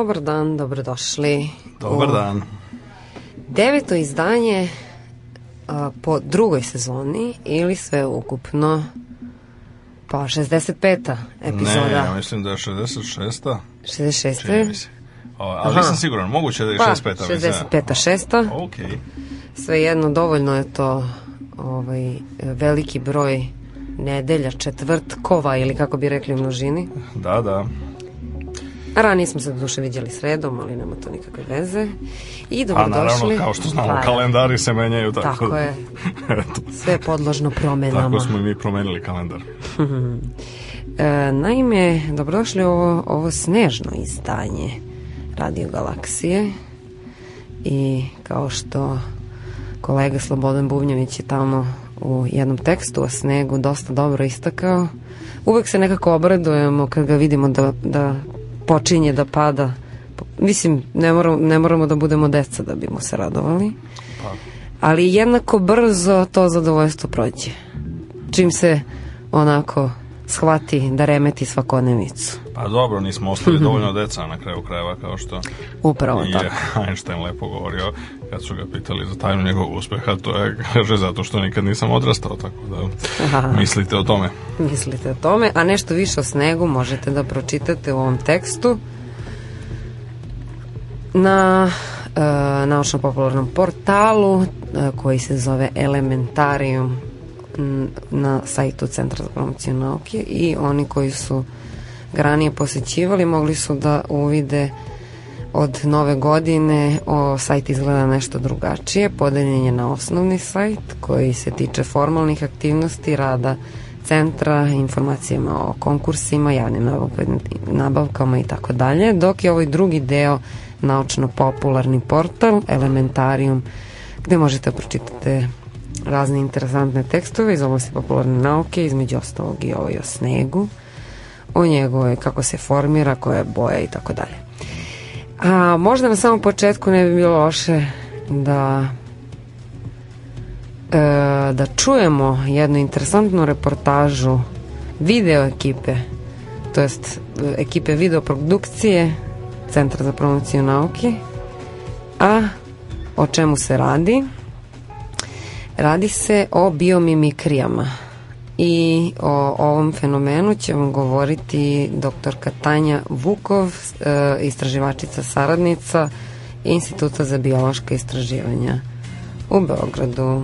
Dobar dan, dobrodošli. Dobar u dan. Deveto izdanje a, po drugoj sezoni ili sve ukupno pa 65. epizoda. Ne, ja mislim da je 66. 66. O, ali Aha. nisam siguran, moguće da je 65. Pa, 65. 6. Ok. Svejedno, dovoljno je to ovaj, veliki broj nedelja, četvrtkova ili kako bi rekli u množini. Da, da. Ranije smo se doduše vidjeli sredom, ali nema to nikakve veze. I dobro A naravno, kao što znamo, Hvala. Pa, da. kalendari se menjaju. Tako, tako je. Eto. Sve podložno promenama. Tako smo i mi promenili kalendar. e, naime, dobrodošli u ovo, ovo snežno izdanje Radio Galaksije. I kao što kolega Slobodan Buvnjević je tamo u jednom tekstu o snegu dosta dobro istakao, uvek se nekako obradujemo kad ga vidimo da, da počinje da pada. Mislim, ne moramo, ne moramo da budemo deca da bimo se radovali. Pa. Ali jednako brzo to zadovoljstvo prođe. Čim se onako shvati da remeti svakodnevicu. Pa dobro, nismo ostali mhm. dovoljno deca na kraju krajeva kao što Upravo je tako. Einstein lepo govorio kad su ga pitali za tajnu njegovog uspeha, to je kaže zato što nikad nisam odrastao, tako da Aha. mislite o tome. Mislite o tome, a nešto više o snegu možete da pročitate u ovom tekstu na e, naučno-popularnom portalu e, koji se zove Elementarium na sajtu Centra za promociju nauke i oni koji su ga ranije posećivali mogli su da uvide od nove godine o, sajt izgleda nešto drugačije. Podeljen je na osnovni sajt koji se tiče formalnih aktivnosti, rada centra, informacijama o konkursima, javnim nabavkama i tako dalje, dok je ovaj drugi deo naučno-popularni portal Elementarium gde možete da pročitati razne interesantne tekstove iz oblasti popularne nauke, između ostalog i ovo ovaj o snegu, o njegove kako se formira, koje boje i tako dalje. A možda na samom početku ne bi bilo loše da e, da čujemo jednu interesantnu reportažu video ekipe, to jest ekipe videoprodukcije Centra za promociju nauke, a o čemu se radi – Radi se o biomimikrijama i o ovom fenomenu će vam govoriti doktorka Tanja Vukov, e, istraživačica saradnica Instituta za biološka istraživanja u Beogradu.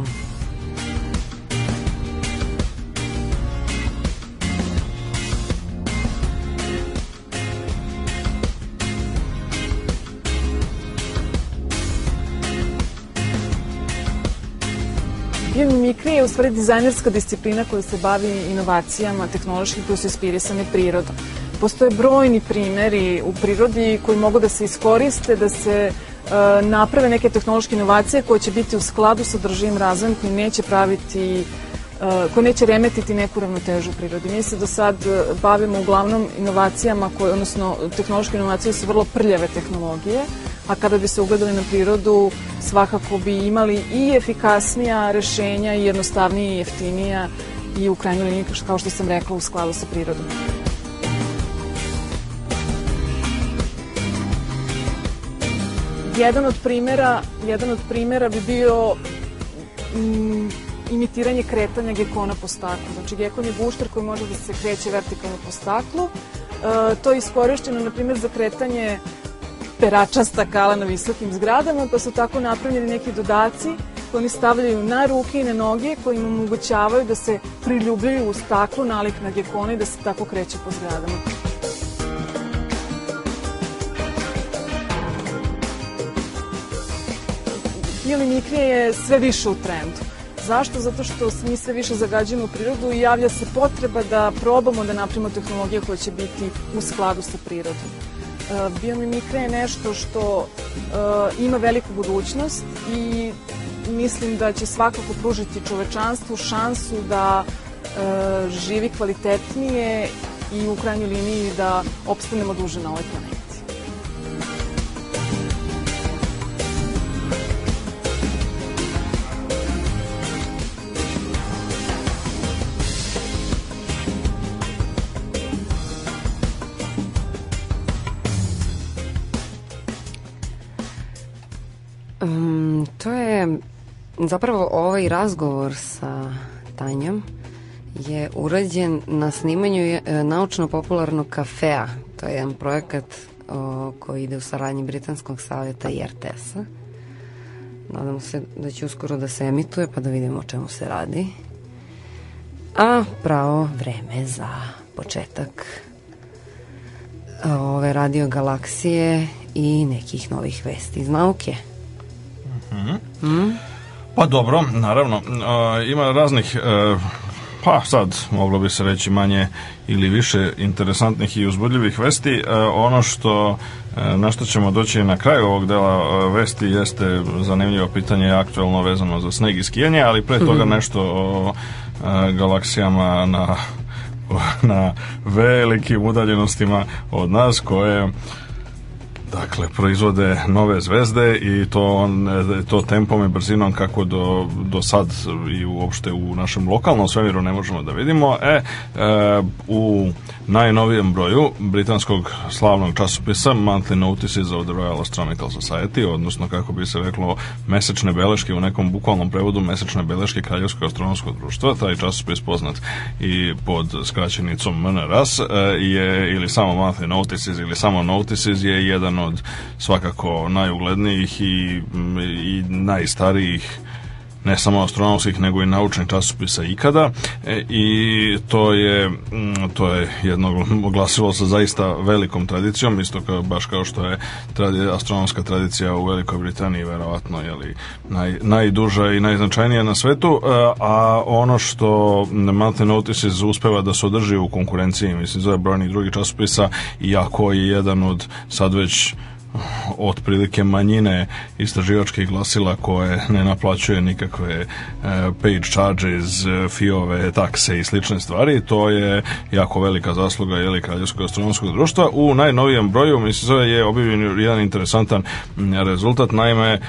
stvari dizajnerska disciplina koja se bavi inovacijama, tehnološki koji su inspirisani prirodom. Postoje brojni primeri u prirodi koji mogu da se iskoriste, da se uh, naprave neke tehnološke inovacije koje će biti u skladu sa državim razvojem, koji neće praviti uh, neće remetiti neku ravnotežu u prirodi. Mi se do sad e, bavimo uglavnom inovacijama, koje, odnosno tehnološke inovacije su vrlo prljave tehnologije, a kada bi se ugledali na prirodu svakako bi imali i efikasnija rešenja i jednostavnije i jeftinija i u krajnjoj liniji, kao što sam rekla, u skladu sa prirodom. Jedan od primera, jedan od primera bi bio mm, imitiranje kretanja gekona po staklu. Znači, gekon je gušter koji može da se kreće vertikalno po staklu. E, to je iskorišćeno, na primjer, za kretanje peračasta kala na visokim zgradama, pa su tako napravljeni neki dodaci koji oni stavljaju na ruke i na noge, koji im omogućavaju da se priljubljaju u staklo nalik na gekone i da se tako kreće po zgradama. Biolimikrija je sve više u trendu. Zašto? Zato što mi sve više zagađujemo prirodu i javlja se potreba da probamo da napravimo tehnologije koje će biti u skladu sa prirodom. Eh, Biomimikra je nešto što eh, ima veliku budućnost i mislim da će svakako pružiti čovečanstvu šansu da eh, živi kvalitetnije i u krajnjoj liniji da opstanemo duže na ovoj planeti. zapravo ovaj razgovor sa Tanjom je urađen na snimanju e, naučno-popularnog kafea. To je jedan projekat o, koji ide u saradnji Britanskog savjeta i RTS-a. Nadamo se da će uskoro da se emituje pa da vidimo o čemu se radi. A pravo vreme za početak e, ove radio galaksije i nekih novih vesti iz nauke. Mm. Pa dobro, naravno, uh, ima raznih uh, pa sad moglo bi se reći manje ili više interesantnih i uzbudljivih vesti. E, ono što e, na što ćemo doći na kraju ovog dela e, vesti jeste zanimljivo pitanje aktualno vezano za sneg i skijanje, ali pre toga mhm. nešto o e, galaksijama na na velikim udaljenostima od nas koje Dakle, proizvode nove zvezde i to, on, to tempom i brzinom kako do, do sad i uopšte u našem lokalnom svemiru ne možemo da vidimo. E, e u najnovijem broju britanskog slavnog časopisa Monthly Notices of the Royal Astronomical Society, odnosno kako bi se reklo mesečne beleške u nekom bukvalnom prevodu mesečne beleške Kraljevskog astronomskog društva, taj časopis poznat i pod skraćenicom MNRAS e, je ili samo Monthly Notices ili samo Notices je jedan jedan od svakako najuglednijih i, i najstarijih ne samo astronomskih nego i naučnih časopisa ikada e, i to je mm, to je jedno glasilo sa zaista velikom tradicijom isto kao, baš kao što je tradi, astronomska tradicija u Velikoj Britaniji verovatno je li naj, najduža i najznačajnija na svetu e, a ono što Mountain Notices uspeva da se održi u konkurenciji mislim zove brojnih drugih časopisa iako je jedan od sad već otprilike manjine istraživačkih glasila koje ne naplaćuje nikakve e, page charges, e, fiove, takse i slične stvari. To je jako velika zasluga jeli, Kraljevskog astronomskog društva. U najnovijem broju mislim, je objavljen jedan interesantan rezultat. Naime,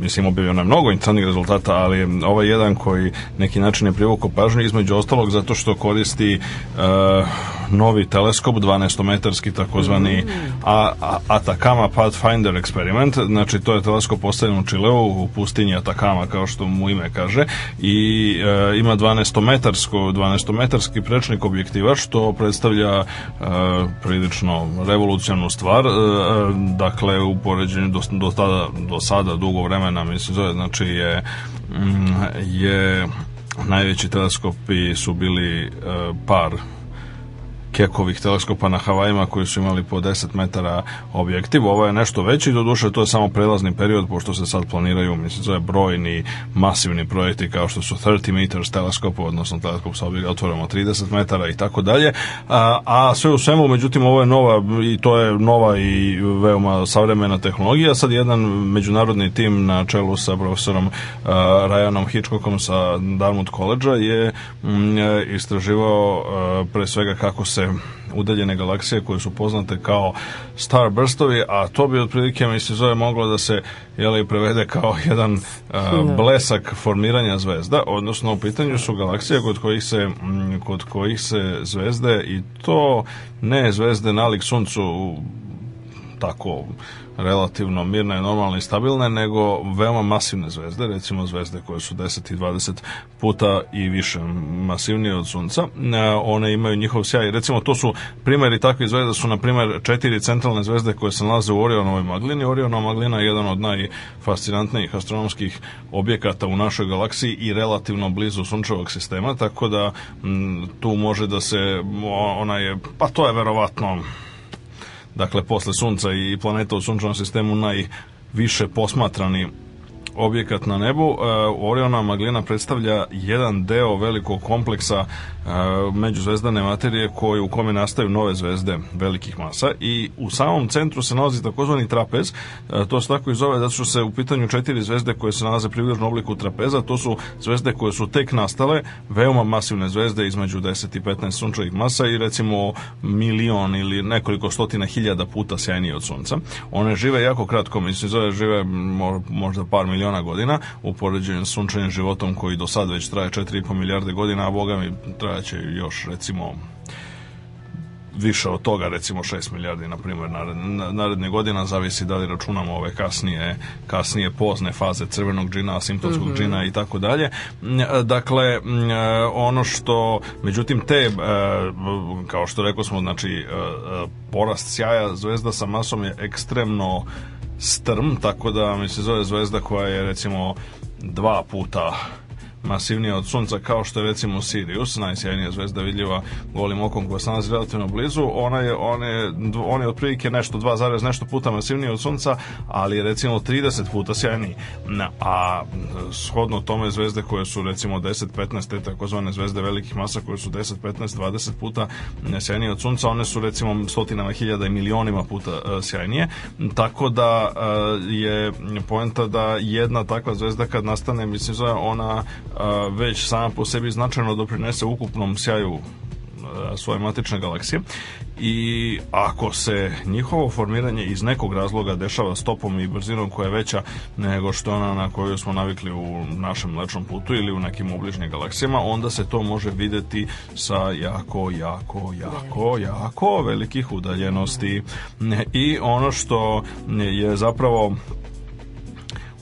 mislim, objavljeno je mnogo interesantnih rezultata, ali ovaj jedan koji neki način je privukao pažnju, između ostalog zato što koristi uh, novi teleskop, 12-metarski takozvani mm. A, A, Atacama Pathfinder eksperiment, znači to je teleskop postavljen u Čileu, u pustinji Atacama, kao što mu ime kaže, i uh, ima 12-metarsko, 12-metarski prečnik objektiva, što predstavlja uh, prilično revolucionarnu stvar, dakle, u poređenju do, do, tada, do sada dugo vremena Fenomena, mislim, zove, znači je, mm, je najveći teleskopi su bili e, par kekovih teleskopa na Havajima koji su imali po 10 metara objektiv. Ovo je nešto veći, do duše to je samo prelazni period, pošto se sad planiraju, mislim, je brojni masivni projekti kao što su 30 meters teleskop, odnosno teleskop sa otvoramo 30 metara i tako dalje. A, a sve u svemu, međutim, ovo je nova i to je nova i veoma savremena tehnologija. Sad jedan međunarodni tim na čelu sa profesorom uh, Ryanom Hitchcockom sa Dartmouth college je m, mm, istraživao uh, pre svega kako se se udaljene galaksije koje su poznate kao starburstovi, a to bi otprilike mislim zove moglo da se jeli, prevede kao jedan uh, blesak formiranja zvezda, odnosno u pitanju su galaksije kod kojih se, kod kojih se zvezde i to ne zvezde nalik suncu tako relativno mirne, normalne i stabilne, nego veoma masivne zvezde, recimo zvezde koje su 10 i 20 puta i više masivnije od sunca. E, one imaju njihov sjaj. Recimo to su primeri takve zvezde su na primjer četiri centralne zvezde koje se nalaze u Orionovoj maglini. Orionova maglina je jedan od najfascinantnijih astronomskih objekata u našoj galaksiji i relativno blizu sunčevog sistema, tako da m, tu može da se ona je, pa to je verovatno dakle posle sunca i planeta u sunčnom sistemu najviše posmatrani objekat na nebu. E, Oriona maglina predstavlja jedan deo velikog kompleksa e, međuzvezdane materije koji, u kome nastaju nove zvezde velikih masa i u samom centru se nalazi takozvani trapez. E, to se tako i zove zato što se u pitanju četiri zvezde koje se nalaze približno u obliku trapeza, to su zvezde koje su tek nastale, veoma masivne zvezde između 10 i 15 sunčevih masa i recimo milion ili nekoliko stotina hiljada puta sjajnije od sunca. One žive jako kratko, mislim, zove žive možda par miliona miliona godina u poređenju s sunčanim životom koji do sad već traje 4,5 milijarde godina, a boga mi trajaće još recimo više od toga, recimo 6 milijardi na primjer naredne, naredne godina, zavisi da li računamo ove kasnije, kasnije pozne faze crvenog džina, asimptomskog mm -hmm. džina i tako dalje. Dakle, eh, ono što, međutim, te, eh, kao što rekao smo, znači, eh, porast sjaja zvezda sa masom je ekstremno strm, tako da mi se zove zvezda koja je recimo dva puta masivnije od sunca kao što je recimo Sirius, najsjajnija zvezda vidljiva golim okom koja se nalazi relativno blizu, ona je, on je, on je otprilike nešto 2, nešto puta masivniji od sunca, ali je recimo 30 puta sjajniji. A shodno tome zvezde koje su recimo 10, 15, te takozvane zvezde velikih masa koje su 10, 15, 20 puta e, sjajnije od sunca, one su recimo stotinama hiljada i milionima puta e, sjajnije. Tako da e, je poenta da jedna takva zvezda kad nastane, mislim zove ona već sama po sebi značajno doprinese ukupnom sjaju svoje matične galaksije i ako se njihovo formiranje iz nekog razloga dešava stopom i brzinom koja je veća nego što ona na koju smo navikli u našem mlečnom putu ili u nekim obližnjim galaksijama, onda se to može videti sa jako, jako, jako, jako velikih udaljenosti. I ono što je zapravo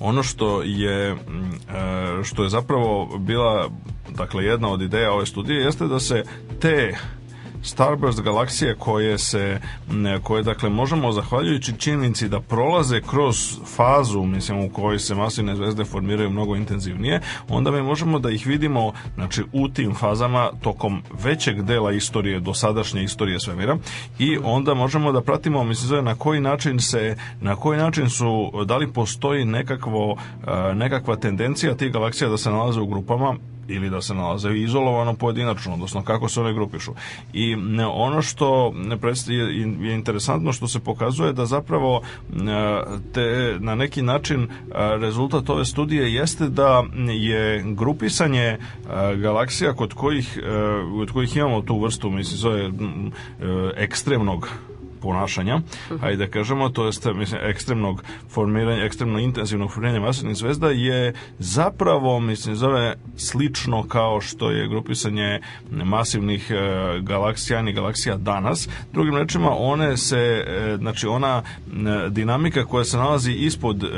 ono što je mm, e, što je zapravo bila dakle jedna od ideja ove studije jeste da se te Starburst galaksije koje se koje dakle možemo zahvaljujući činjenici da prolaze kroz fazu mislim u kojoj se masivne zvezde formiraju mnogo intenzivnije, onda mi možemo da ih vidimo znači u tim fazama tokom većeg dela istorije dosadašnje istorije svemira i onda možemo da pratimo mislim zove na koji način se na koji način su da li postoji nekakvo e, nekakva tendencija tih galaksija da se nalaze u grupama ili da se nalaze izolovano pojedinačno, odnosno kako se one grupišu. I ono što je interesantno što se pokazuje da zapravo e, te, na neki način e, rezultat ove studije jeste da je grupisanje e, galaksija kod kojih, kod kojih imamo tu vrstu, mislim, zove ekstremnog ponašanja, mhm. ajde da kažemo, to jeste mislim, ekstremnog formiranja, ekstremno intenzivnog formiranja masovnih zvezda je zapravo, mislim, zove slično kao što je grupisanje masivnih e, galaksija, i galaksija danas. Drugim rečima, one se, e, znači ona dinamika koja se nalazi ispod, e,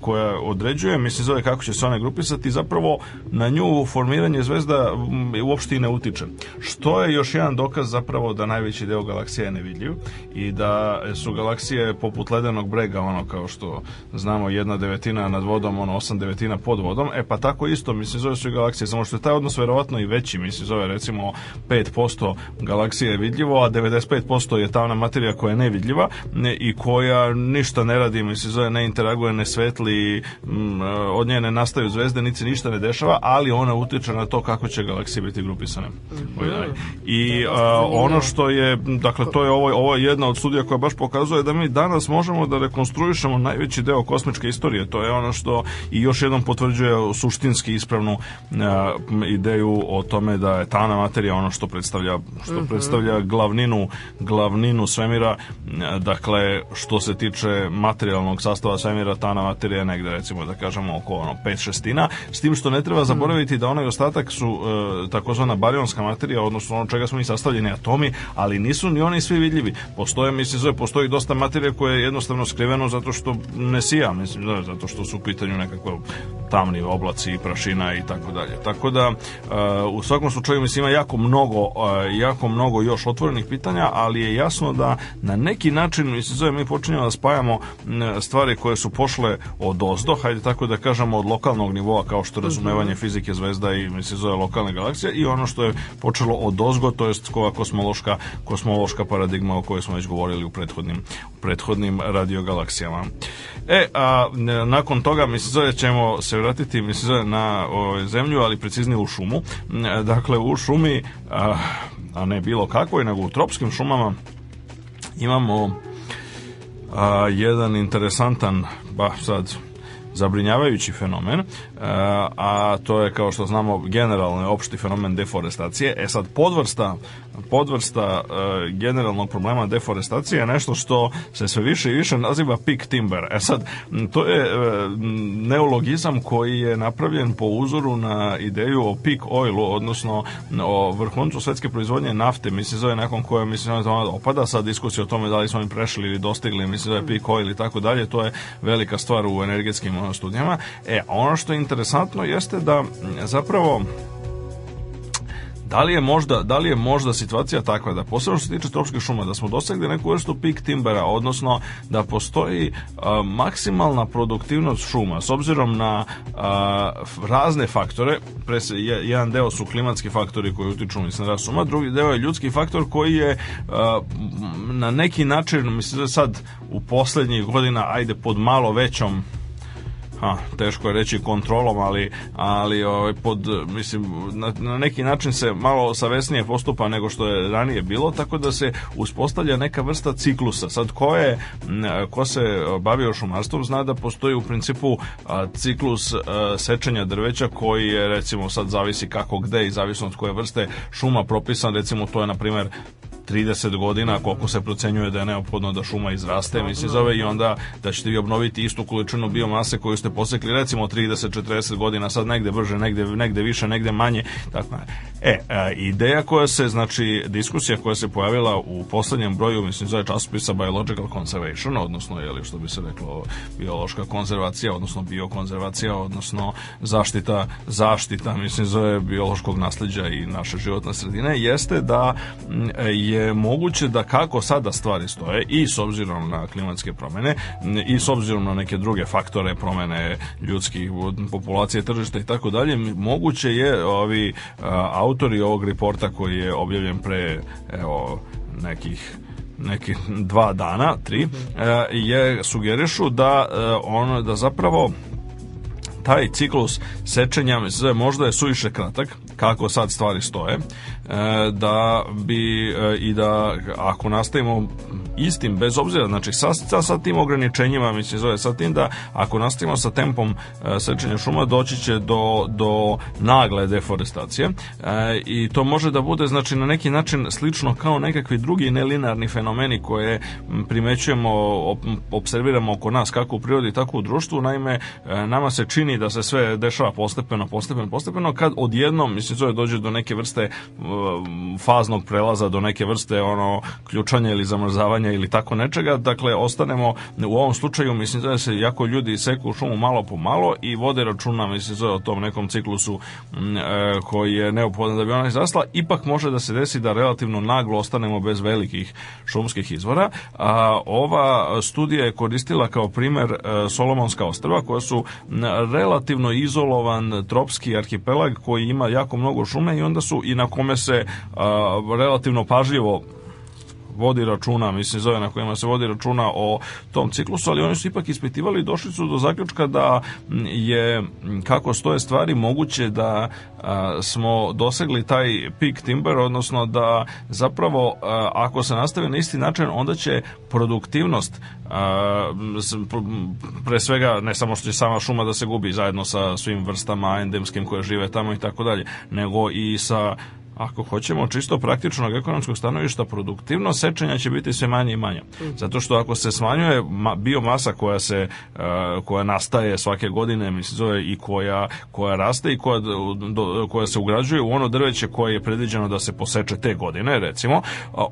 koja određuje, mislim zove kako će se one grupisati, zapravo na nju formiranje zvezda uopšte i ne utiče. Što je još jedan dokaz zapravo da najveći deo galaksija je nevidljiv i da su galaksije poput ledenog brega, ono kao što znamo jedna devetina nad vodom, ono osam devetina pod vodom, e pa tako isto, mislim zove su i galaksije, samo što je taj odnos verovatno i veći, mislim zove recimo 5% galaksije je vidljivo, a 95% je ta ona materija koja je nevidljiva i koja ništa ne radi, mislim, zove ne interaguje, ne svetli, m, mm, e, od nje ne nastaju zvezdenici, ništa ne dešava, ali ona utiče na to kako će galaksije biti grupisane. Mm -hmm. I a, da, e, ono što je, dakle, to je ovo, ovo je jedna od studija koja baš pokazuje da mi danas možemo da rekonstruišemo najveći deo kosmičke istorije. To je ono što i još jednom potvrđuje suštinski ispravnu a, e, ideju o tome da je tana materija ono što predstavlja, što mm -hmm. predstavlja glavninu, glavninu svemira, dakle, što se se tiče materijalnog sastava svemira, ta na materija je negde recimo da kažemo oko ono 5 šestina, s tim što ne treba hmm. zaboraviti da onaj ostatak su e, takozvana barionska materija, odnosno ono čega smo i sastavljeni atomi, ali nisu ni oni svi vidljivi. Postoje, mislim, zove, postoji dosta materije koja je jednostavno skriveno zato što ne sija, mislim, zove, da, zato što su u pitanju nekakve tamni oblaci i prašina i tako dalje. Tako da, e, u svakom slučaju, mislim, ima jako mnogo, e, jako mnogo još otvorenih pitanja, ali je jasno da na neki način, mislim, zove, mi počinjemo da spajamo stvari koje su pošle od ozdo, hajde tako da kažemo od lokalnog nivoa kao što razumevanje mhm. fizike zvezda i se zove lokalne galaksije i ono što je počelo od ozgo, to jest ova kosmološka, kosmološka paradigma o kojoj smo već govorili u prethodnim, u prethodnim radiogalaksijama. E, a nakon toga, mislim, zove ćemo se vratiti, mislim, zove na o, ovaj, zemlju, ali preciznije u šumu. Dakle, u šumi, a, a ne bilo kakvoj, nego u tropskim šumama imamo a, jedan interesantan, ba sad, zabrinjavajući fenomen, e, a to je kao što znamo generalno opšti fenomen deforestacije. E sad podvrsta podvrsta e, generalnog problema deforestacije je nešto što se sve više i više naziva peak timber. E sad, to je e, neologizam koji je napravljen po uzoru na ideju o peak oilu, odnosno o vrhuncu svetske proizvodnje nafte, mislim zove nekom koje mislim da ona opada, sad diskusije o tome da li smo im prešli ili dostigli, mislim da peak oil i tako dalje, to je velika stvar u energetskim studijama. E, ono što je interesantno jeste da zapravo Da li je možda, da li je možda situacija takva da posebno što se tiče tropskih šuma da smo dosegli neku vrstu peak timbera, odnosno da postoji a, maksimalna produktivnost šuma s obzirom na a, razne faktore, pre se, jedan deo su klimatski faktori koji utiču mislim, na rast šuma, drugi deo je ljudski faktor koji je a, na neki način mislim da sad u poslednjih godina ajde pod malo većom a, teško je reći kontrolom, ali, ali ovaj, pod, mislim, na, na, neki način se malo savesnije postupa nego što je ranije bilo, tako da se uspostavlja neka vrsta ciklusa. Sad, ko je, ko se bavio šumarstvom, zna da postoji u principu a, ciklus a, sečenja drveća koji je, recimo, sad zavisi kako gde i zavisno od koje vrste šuma propisan, recimo, to je, na primer, 30 godina koliko se procenjuje da je neophodno da šuma izraste, mislim zove, i onda da ćete vi obnoviti istu količinu biomase koju ste posekli recimo 30-40 godina, sad negde brže, negde, negde više, negde manje, tako da. E, ideja koja se, znači, diskusija koja se pojavila u poslednjem broju, mislim, zove časopisa Biological Conservation, odnosno, jeli, što bi se reklo, biološka konzervacija, odnosno biokonzervacija, odnosno zaštita, zaštita, mislim, zove biološkog nasleđa i naše životne sredine, jeste da je je moguće da kako sada stvari stoje i s obzirom na klimatske promjene i s obzirom na neke druge faktore promjene ljudskih populacije tržišta i tako dalje, moguće je ovi a, autori ovog reporta koji je objavljen pre evo nekih neki dva dana, tri, mhm. je sugerišu da on da zapravo taj ciklus sečenja možda je suviše kratak, kako sad stvari stoje, E, da bi e, i da ako nastavimo istim, bez obzira, znači sa, sa, sa tim ograničenjima, mislim zove, sa tim da ako nastavimo sa tempom e, sečenja šuma, doći će do, do nagle deforestacije i to može da bude, znači, na neki način slično kao nekakvi drugi nelinarni fenomeni koje primećujemo, observiramo oko nas, kako u prirodi, tako u društvu, naime, nama se čini da se sve dešava postepeno, postepeno, postepeno, kad odjednom, mislim, zove, dođe do neke vrste Eh, faznog prelaza do neke vrste ono ključanja ili zamrzavanja ili tako nečega. Dakle, ostanemo u ovom slučaju, mislim da se jako ljudi seku šumu malo po malo i vode računa, mislim da o tom nekom ciklusu mm, eh, koji je neophodan da bi ona izrasla, ipak može da se desi da relativno naglo ostanemo bez velikih šumskih izvora. A, ova studija je koristila kao primer eh, Solomonska ostrva koja su mm, relativno izolovan tropski arhipelag koji ima jako mnogo šume i onda su i na kome se a, relativno pažljivo vodi računa, mislim zove na kojima se vodi računa o tom ciklusu, ali oni su ipak ispitivali i došli su do zaključka da je kako stoje stvari moguće da a, smo dosegli taj pik timber, odnosno da zapravo a, ako se nastavi na isti način, onda će produktivnost a, pre svega ne samo što će sama šuma da se gubi zajedno sa svim vrstama endemskim koje žive tamo i tako dalje, nego i sa Ako hoćemo čisto praktičnog ekonomskog stanovišta produktivno sečenja će biti sve manje i manje. Mhm. Zato što ako se smanjuje biomasa koja se e, koja nastaje svake godine, mislim zove i koja koja raste i koja do, koja se ugrađuje u ono drveće koje je predviđeno da se poseče te godine, recimo,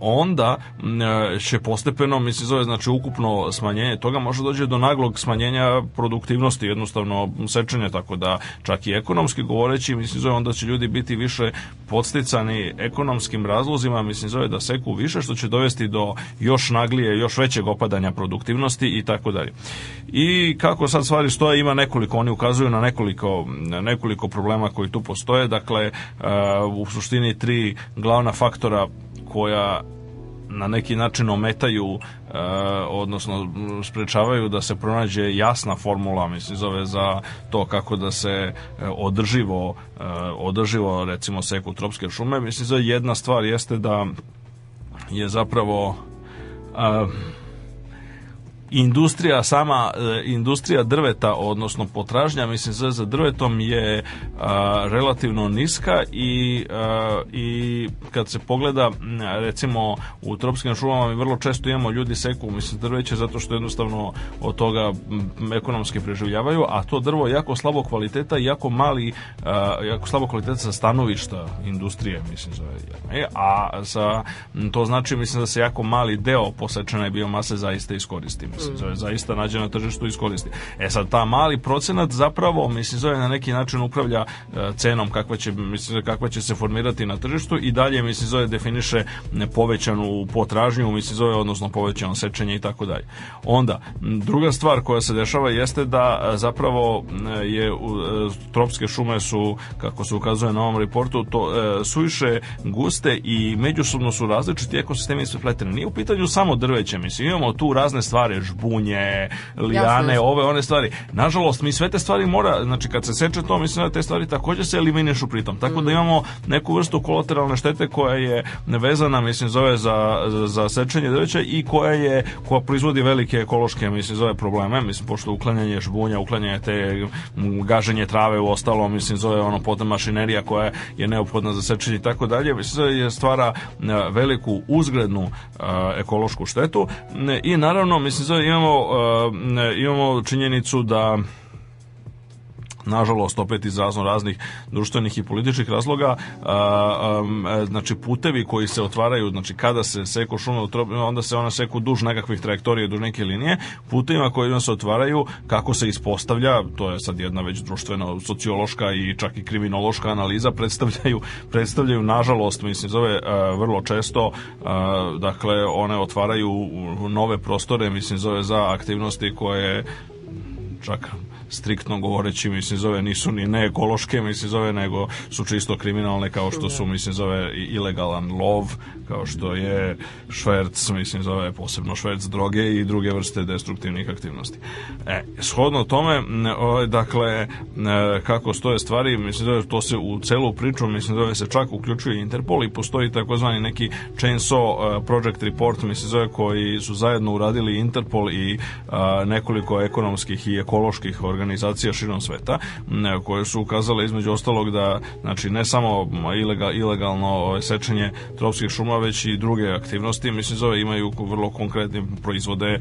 onda e, će postepeno mislim zove znači ukupno smanjenje toga može doći do naglog smanjenja produktivnosti jednostavno sečenja tako da čak i ekonomski govoreći mislim zove onda će ljudi biti više podstic poticani ekonomskim razlozima, mislim, zove da seku više, što će dovesti do još naglije, još većeg opadanja produktivnosti i tako dalje. I kako sad stvari stoje, ima nekoliko, oni ukazuju na nekoliko, nekoliko problema koji tu postoje, dakle, e, u suštini tri glavna faktora koja na neki način ometaju e, odnosno sprečavaju da se pronađe jasna formula mislim zove za to kako da se e, održivo e, održivo recimo seku tropske šume mislim da jedna stvar jeste da je zapravo e, industrija sama e, industrija drveta odnosno potražnja mislim sve za drvetom je a, relativno niska i a, i kad se pogleda recimo u tropskim šumama mi vrlo često imamo ljudi seku mislim drveće zato što jednostavno od toga ekonomski preživljavaju a to drvo jako slabo kvaliteta jako mali a, jako slabo kvaliteta sa stanovišta industrije mislim za e, a sa to znači mislim da se jako mali deo posečene biomase zaista iskoristi mislim mislim, zove, zaista nađe na tržištu i iskoristi. E sad, ta mali procenat zapravo, mislim, zove, na neki način upravlja e, cenom kakva će, mislim, kakva će se formirati na tržištu i dalje, mislim, zove, definiše povećanu potražnju, mislim, zove, odnosno povećano sečenje i tako dalje. Onda, druga stvar koja se dešava jeste da e, zapravo e, je u, tropske šume su, kako se ukazuje na ovom reportu, to suviše guste i međusobno su različiti ekosistemi isprepleteni. Nije u pitanju samo drveće, mislim, imamo tu razne stvari, žbunje, lijane, Jasne. ove, one stvari. Nažalost, mi sve te stvari mora, znači kad se seče to, mislim da te stvari takođe se eliminišu pritom. Tako mm. da mhm. imamo neku vrstu kolateralne štete koja je vezana, mislim, zove za, za, sečenje drveća i koja je, koja proizvodi velike ekološke, mislim, zove probleme, mislim, pošto uklanjanje žbunja, uklanjanje te gaženje trave u ostalo, mislim, zove ono potom mašinerija koja je neophodna za sečenje i tako dalje, mislim, stvara e, veliku uzglednu e, ekološku štetu e, i naravno, mislim, imamo, uh, imamo činjenicu da nažalost opet iz razno raznih društvenih i političkih razloga a, a, e, znači putevi koji se otvaraju znači kada se seku šume onda se ona seku duž nekakvih trajektorija duž neke linije putevima koji se otvaraju kako se ispostavlja to je sad jedna već društveno sociološka i čak i kriminološka analiza predstavljaju predstavljaju nažalost mislim zove a, e, vrlo često e, dakle one otvaraju nove prostore mislim zove za aktivnosti koje čak striktno govoreći, mislim, zove, nisu ni ne ekološke, mislim, zove, nego su čisto kriminalne kao što su, mislim, zove, ilegalan lov, kao što je šverc, mislim, zove, posebno šverc droge i druge vrste destruktivnih aktivnosti. E, shodno tome, dakle, kako stoje stvari, mislim, zove, to se u celu priču, mislim, zove, se čak uključuje Interpol i postoji takozvani neki Chainsaw e, Project Report, mislim, zove, koji su zajedno uradili Interpol i e, nekoliko ekonomskih i ekoloških organizacija organizacija širom sveta koje su ukazale između ostalog da znači ne samo ilegal, ilegalno ovaj, sečenje tropskih šuma već i druge aktivnosti mislim zove imaju vrlo konkretne proizvode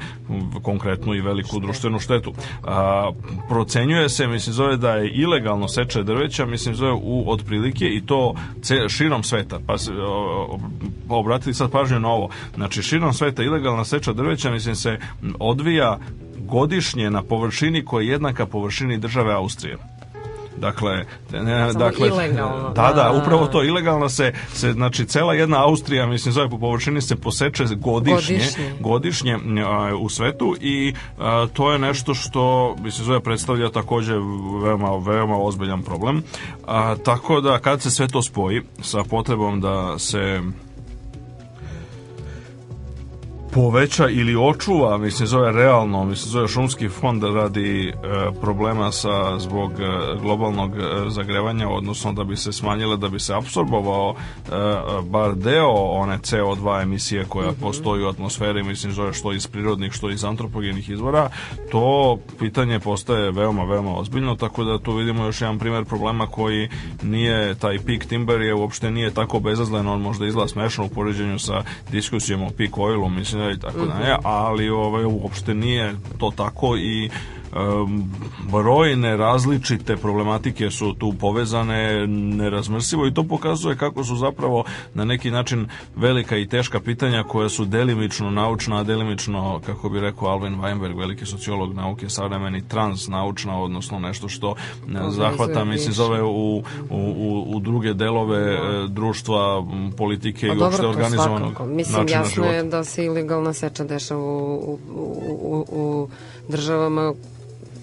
konkretnu i veliku društvenu štetu. A, procenjuje se mislim zove da je ilegalno seče drveća mislim zove u otprilike i to širom sveta. Pa obratili sad pažnju na ovo. Znači širom sveta ilegalna seča drveća mislim se odvija godišnje na površini koja je jednaka površini države Austrije. Dakle, ne, dakle ilegalno. Da, da, da, upravo to ilegalno se, se znači cela jedna Austrija, mislim zove po površini se poseče godišnje, godišnje, godišnje a, u svetu i a, to je nešto što mislim zove predstavlja takođe veoma veoma ozbiljan problem. A, tako da kad se sve to spoji sa potrebom da se poveća ili očuva, mislim zove realno, mislim zove šumski fond radi e, problema sa zbog e, globalnog e, zagrevanja, odnosno da bi se smanjile, da bi se apsorbovao e, bar deo one CO2 emisije koja mm -hmm. postoji u atmosferi, mislim zove što iz prirodnih, što iz antropogenih izvora, to pitanje postaje veoma, veoma ozbiljno, tako da tu vidimo još jedan primer problema koji nije taj peak timber je uopšte nije tako bezazlen, on možda izgleda smešno u poređenju sa diskusijom o peak oilu, mislim i tako mm -hmm. dalje, ali ovaj, uopšte nije to tako i brojne različite problematike su tu povezane nerazmrsivo i to pokazuje kako su zapravo na neki način velika i teška pitanja koja su delimično naučna, a delimično, kako bi rekao Alvin Weinberg, veliki sociolog nauke, savremeni trans naučna, odnosno nešto što zahvata, mislim, zove u, u, u druge delove no. Da. E, društva, politike pa i uopšte organizovanog Mislim, jasno je da se ilegalna seča dešava u, u, u, u državama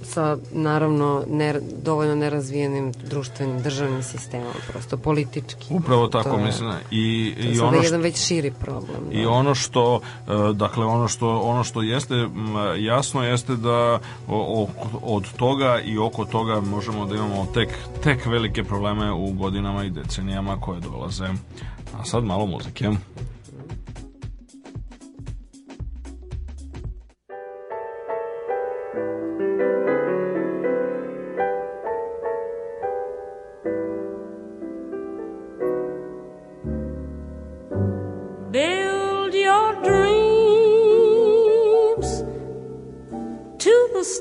sa naravno ne, dovoljno nerazvijenim društvenim državnim sistemom prosto politički upravo tako da. to, mislim i i ono što, jedan već širi problem i da. ono što e, dakle ono što ono što jeste jasno jeste da od toga i oko toga možemo da imamo tek tek velike probleme u godinama i decenijama koje dolaze a sad malo muzike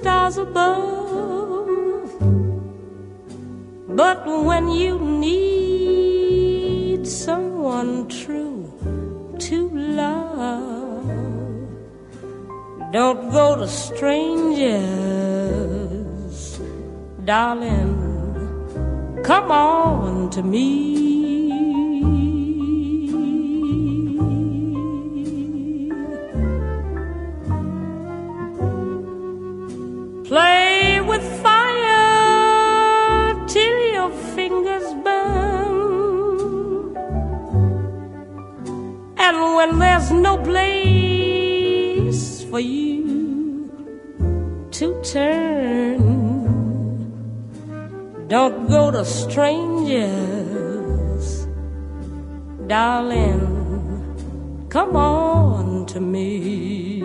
stars above. But when you need someone true to love, don't go to strangers, darling. Come on to me. when there's no place for you to turn. Don't go to strangers, darling. Come on to me.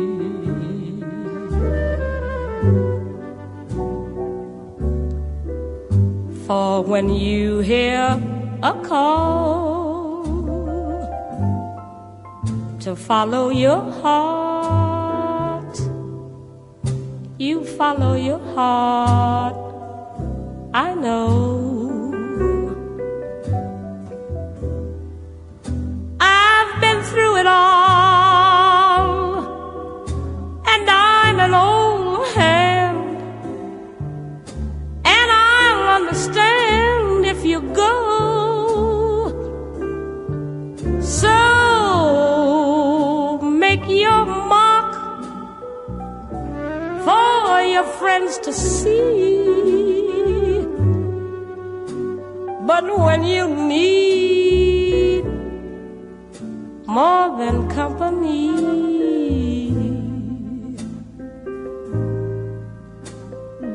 For when you hear a call, to follow your heart. You follow your heart, I know. I've been through it all, and I'm an old hand, and I'll understand if you go. friends to see. But when you need more than company,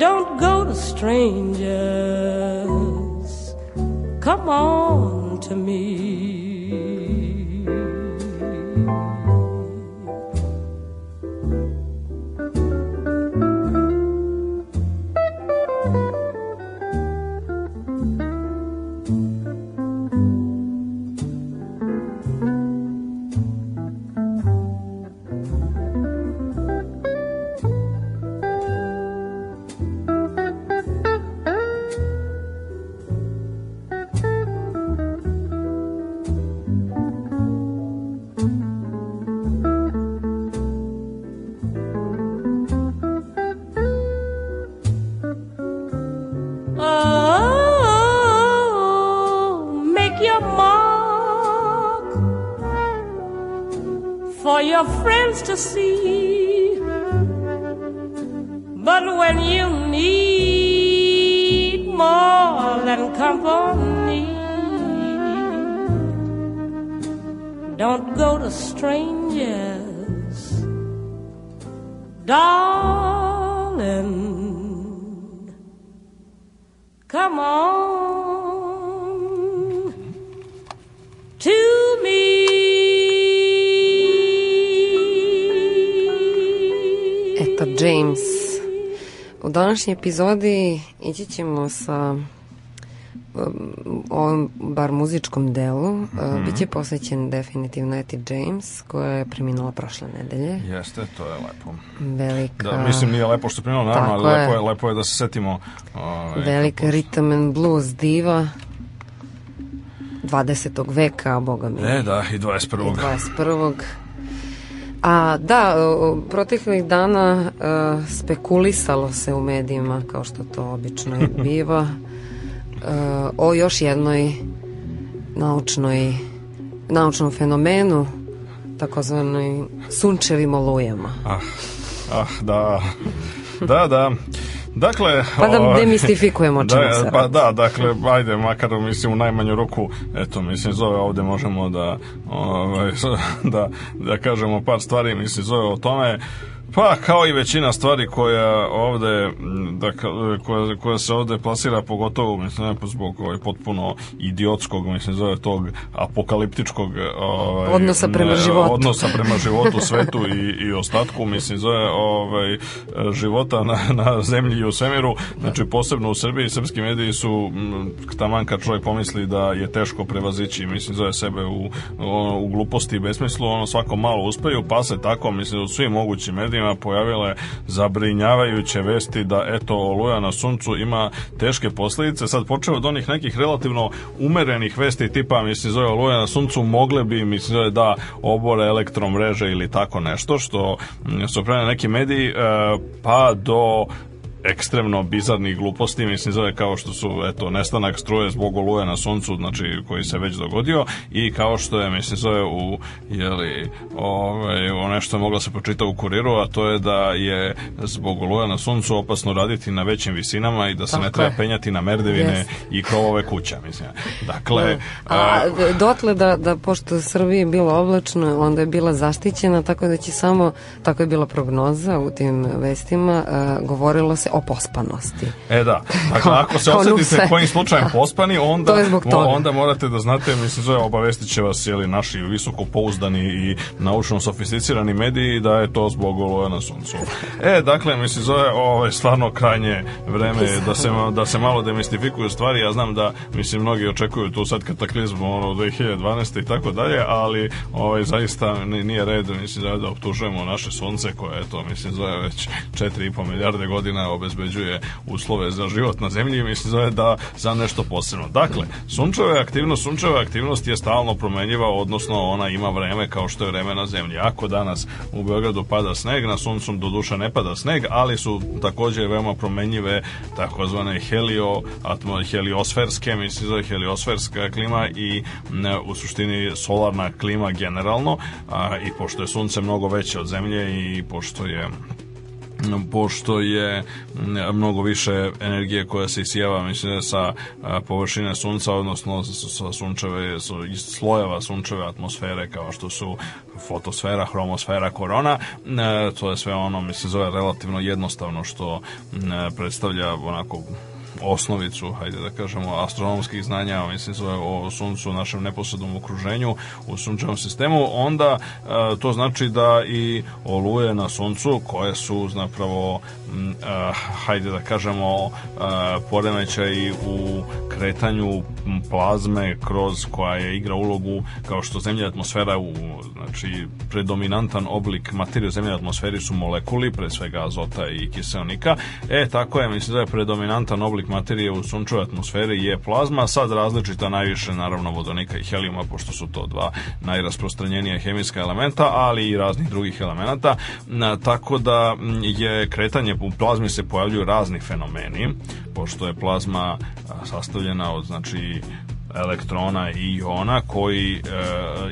don't go to strangers. Come on to me. današnjoj epizodi ići ćemo sa um, ovom bar muzičkom delu mm -hmm. biće posvećen definitivno Eti James koja je preminula prošle nedelje. Jeste, to je lepo. Velika... Da, mislim nije lepo što preminula, naravno, ali lepo je, lepo je da se setimo. Ove, ovaj, velika kako... rhythm and blues diva 20. veka, boga mi. E, da, i 21. I 21. A da, proteklih dana e, spekulisalo se u medijima, kao što to obično i biva, e, o još jednoj naučnoj, naučnom fenomenu, takozvanoj sunčevim olujama. Ah, ah, da. Da, da. Dakle, pa da ovaj, demistifikujemo čemu da, se Pa da, dakle, ajde, makar mislim u najmanju ruku, eto, mislim, zove ovde možemo da, ovaj, da, da kažemo par stvari, mislim, zove o tome, Pa kao i većina stvari koja ovde mm, da, koja, koja se ovde plasira pogotovo mislim ne, zbog ovaj, potpuno idiotskog mislim zove tog apokaliptičkog ovaj, odnosa prema životu odnosa prema životu svetu i, i ostatku mislim zove ovaj života na, na zemlji i u svemiru znači posebno u Srbiji srpski mediji su mm, taman kad čovjek pomisli da je teško prevazići mislim zove sebe u, u, gluposti i besmislu ono svako malo uspeju pa se tako mislim u svim mogućim medijima medijima pojavile zabrinjavajuće vesti da eto oluja na suncu ima teške posljedice. Sad počeo od onih nekih relativno umerenih vesti tipa mislim zove oluja na suncu mogle bi mislim zove da obore elektromreže ili tako nešto što su prene neki mediji e, pa do ekstremno bizarnih gluposti, mislim zove kao što su eto nestanak struje zbog oluje na suncu, znači koji se već dogodio i kao što je mislim zove u jeli ovaj ono nešto je moglo se počita u kuriru, a to je da je zbog oluje na suncu opasno raditi na većim visinama i da se Tako ne treba je. penjati na merdevine yes. i krovove kuća, mislim. Dakle, a, da. a, a, dotle da da pošto u Srbiji je bilo oblačno, onda je bila zaštićena, tako da će samo tako je bila prognoza u tim vestima, a, govorilo se o pospanosti. E da, dakle ako se osetite kojim slučajem pospani, onda, onda morate da znate, mislim zove, obavestit će vas jeli, naši visoko pouzdani i naučno sofisticirani mediji da je to zbog oloja na suncu. E, dakle, mislim zove, ovo ovaj, je stvarno krajnje vreme da se, da se malo demistifikuju stvari, ja znam da, mislim, mnogi očekuju tu sad kataklizmu ono, 2012. i tako dalje, ali ovaj, zaista nije red, mislim, da optužujemo naše sunce koje, eto, mislim, zove već 4,5 milijarde godina obezbeđuje uslove za život na zemlji i mislim zove da za nešto posebno. Dakle, sunčeva aktivnost, sunčeva aktivnost je stalno promenjiva, odnosno ona ima vreme kao što je vreme na zemlji. Ako danas u Beogradu pada sneg, na suncu do duše ne pada sneg, ali su takođe veoma promenjive takozvane helio, atmo, heliosferske, mislim zove heliosferska klima i ne, u suštini solarna klima generalno a, i pošto je sunce mnogo veće od zemlje i pošto je pošto je mnogo više energije koja se isijava mislim da sa površine sunca odnosno sa sunčeve slojeva sunčeve atmosfere kao što su fotosfera, hromosfera, korona e, to je sve ono mislim zove relativno jednostavno što predstavlja onako osnovicu, hajde da kažemo, astronomskih znanja, mislim se o suncu, našem neposrednom okruženju, u sunčevom sistemu, onda e, to znači da i oluje na suncu koje su zapravo e, hajde da kažemo e, poremećaj u kretanju plazme kroz koja je igra ulogu kao što zemlja atmosfera u znači predominantan oblik materije u zemlji atmosferi su molekuli pre svega azota i kiseonika e tako je mislim da je predominantan oblik vid materije u sunčevoj atmosferi je plazma, sad različita najviše naravno vodonika i helijuma, pošto su to dva najrasprostranjenija hemijska elementa, ali i raznih drugih elemenata, tako da mm, je kretanje u plazmi se pojavljuju razni fenomeni, pošto je plazma sastavljena od znači elektrona i iona koji e,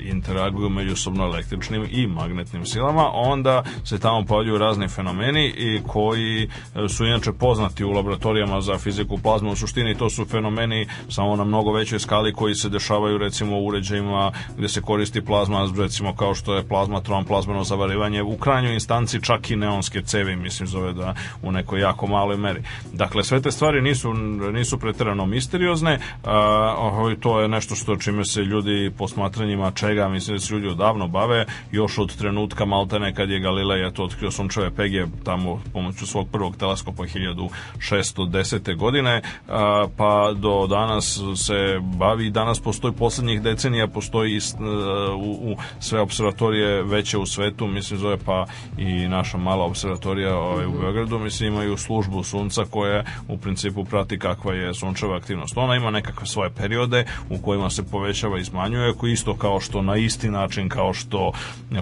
interaguju međusobno električnim i magnetnim silama, onda se tamo pojavljuju razni fenomeni i koji eh, su inače poznati u laboratorijama za fiziku plazme. U suštini to su fenomeni samo na mnogo većoj skali koji se dešavaju recimo u uređajima gdje se koristi plazma, recimo kao što je plazmatron, plazmeno zavarivanje, u krajnjoj instanci čak i neonske cevi, mislim zove da u nekoj jako maloj meri. Dakle, sve te stvari nisu, nisu pretjerano misteriozne, a, naravno i to je nešto što čime se ljudi posmatranjima čega mislim da se ljudi odavno bave još od trenutka maltene kad je Galilej eto otkrio sunčeve pege tamo pomoću svog prvog teleskopa 1610. godine a, pa do danas se bavi danas postoji poslednjih decenija postoji e, u, u sve observatorije veće u svetu mislim zove pa i naša mala observatorija ovaj, u mhm. Beogradu mislim imaju službu sunca koja u principu prati kakva je sunčeva aktivnost ona ima nekakve svoje periode naknade u kojima se povećava i smanjuje, koji isto kao što na isti način kao što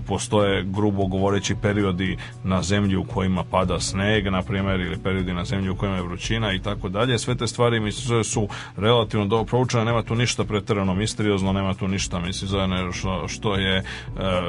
postoje grubo govoreći periodi na zemlji u kojima pada sneg, na primjer, ili periodi na zemlji u kojima je vrućina i tako dalje. Sve te stvari mislim su relativno dobro proučene, nema tu ništa preterano misteriozno, nema tu ništa mislim što, što je e,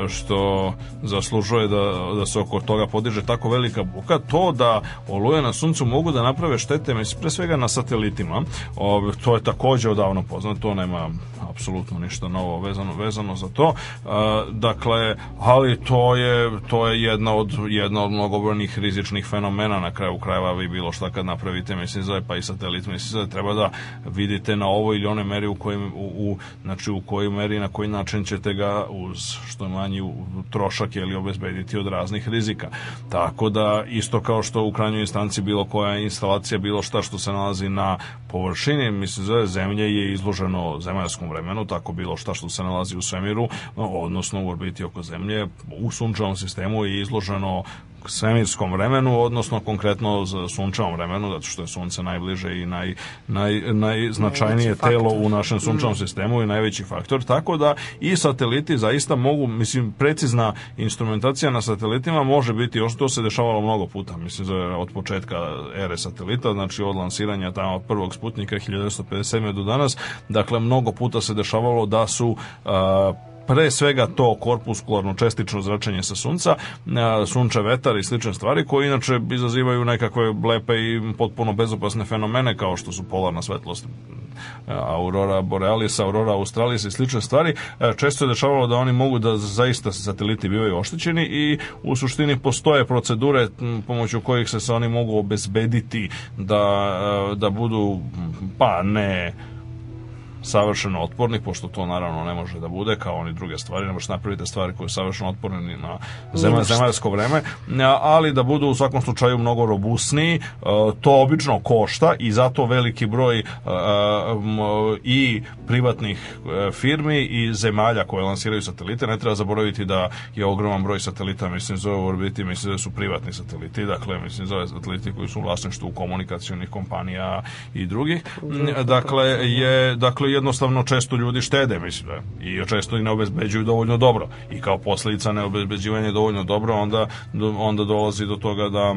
što zaslužuje da, da se oko toga podiže tako velika buka, to da oluje na suncu mogu da naprave štete, mislim, pre svega na satelitima, o, to je takođe odavno poznato to nema apsolutno ništa novo vezano, vezano za to. E, dakle, ali to je, to je jedna od, jedna od mnogobrojnih rizičnih fenomena na kraju krajeva vi bilo šta kad napravite mesizove pa i satelit mesizove treba da vidite na ovo ili one meri u kojim, u, u, znači u kojoj meri na koji način ćete ga uz što manji trošak ili obezbediti od raznih rizika. Tako da isto kao što u krajnjoj instanci bilo koja instalacija bilo šta što se nalazi na površini, mislim zove zemlje je izložena okruženo zemaljskom vremenu, tako bilo šta što se nalazi u svemiru, odnosno u orbiti oko zemlje, u sunčevom sistemu je izloženo svemirskom vremenu, odnosno konkretno sunčavom vremenu, zato što je sunce najbliže i naj, naj, najznačajnije telo faktor. u našem sunčevom mm. sistemu i najveći faktor, tako da i sateliti zaista mogu, mislim, precizna instrumentacija na satelitima može biti, još to se dešavalo mnogo puta, mislim, od početka ere satelita, znači od lansiranja tamo od prvog sputnika 1957. do danas, dakle, mnogo puta se dešavalo da su uh, pre svega to korpuskularno čestično zračenje sa sunca, sunče vetar i slične stvari koje inače izazivaju nekakve lepe i potpuno bezopasne fenomene kao što su polarna svetlost Aurora Borealis, Aurora Australis i slične stvari, e, često je dešavalo da oni mogu da zaista sateliti bivaju oštećeni i u suštini postoje procedure pomoću kojih se, se oni mogu obezbediti da, e, da budu, pa ne savršeno otpornih, pošto to naravno ne može da bude kao oni druge stvari, ne možete napraviti stvari koje su savršeno otporne na zem, zemaljsko vreme, ali da budu u svakom slučaju mnogo robusniji, e, to obično košta i zato veliki broj e, i privatnih e, firmi i zemalja koje lansiraju satelite, ne treba zaboraviti da je ogroman broj satelita, mislim, zove u orbiti, mislim da su privatni sateliti, dakle, mislim, zove sateliti koji su u vlasništvu komunikacijonih kompanija i drugih. Dakle, pa, da. je, dakle, jednostavno često ljudi štede, mislim, da, i često i ne obezbeđuju dovoljno dobro. I kao posledica neobezbeđivanja dovoljno dobro, onda, onda dolazi do toga da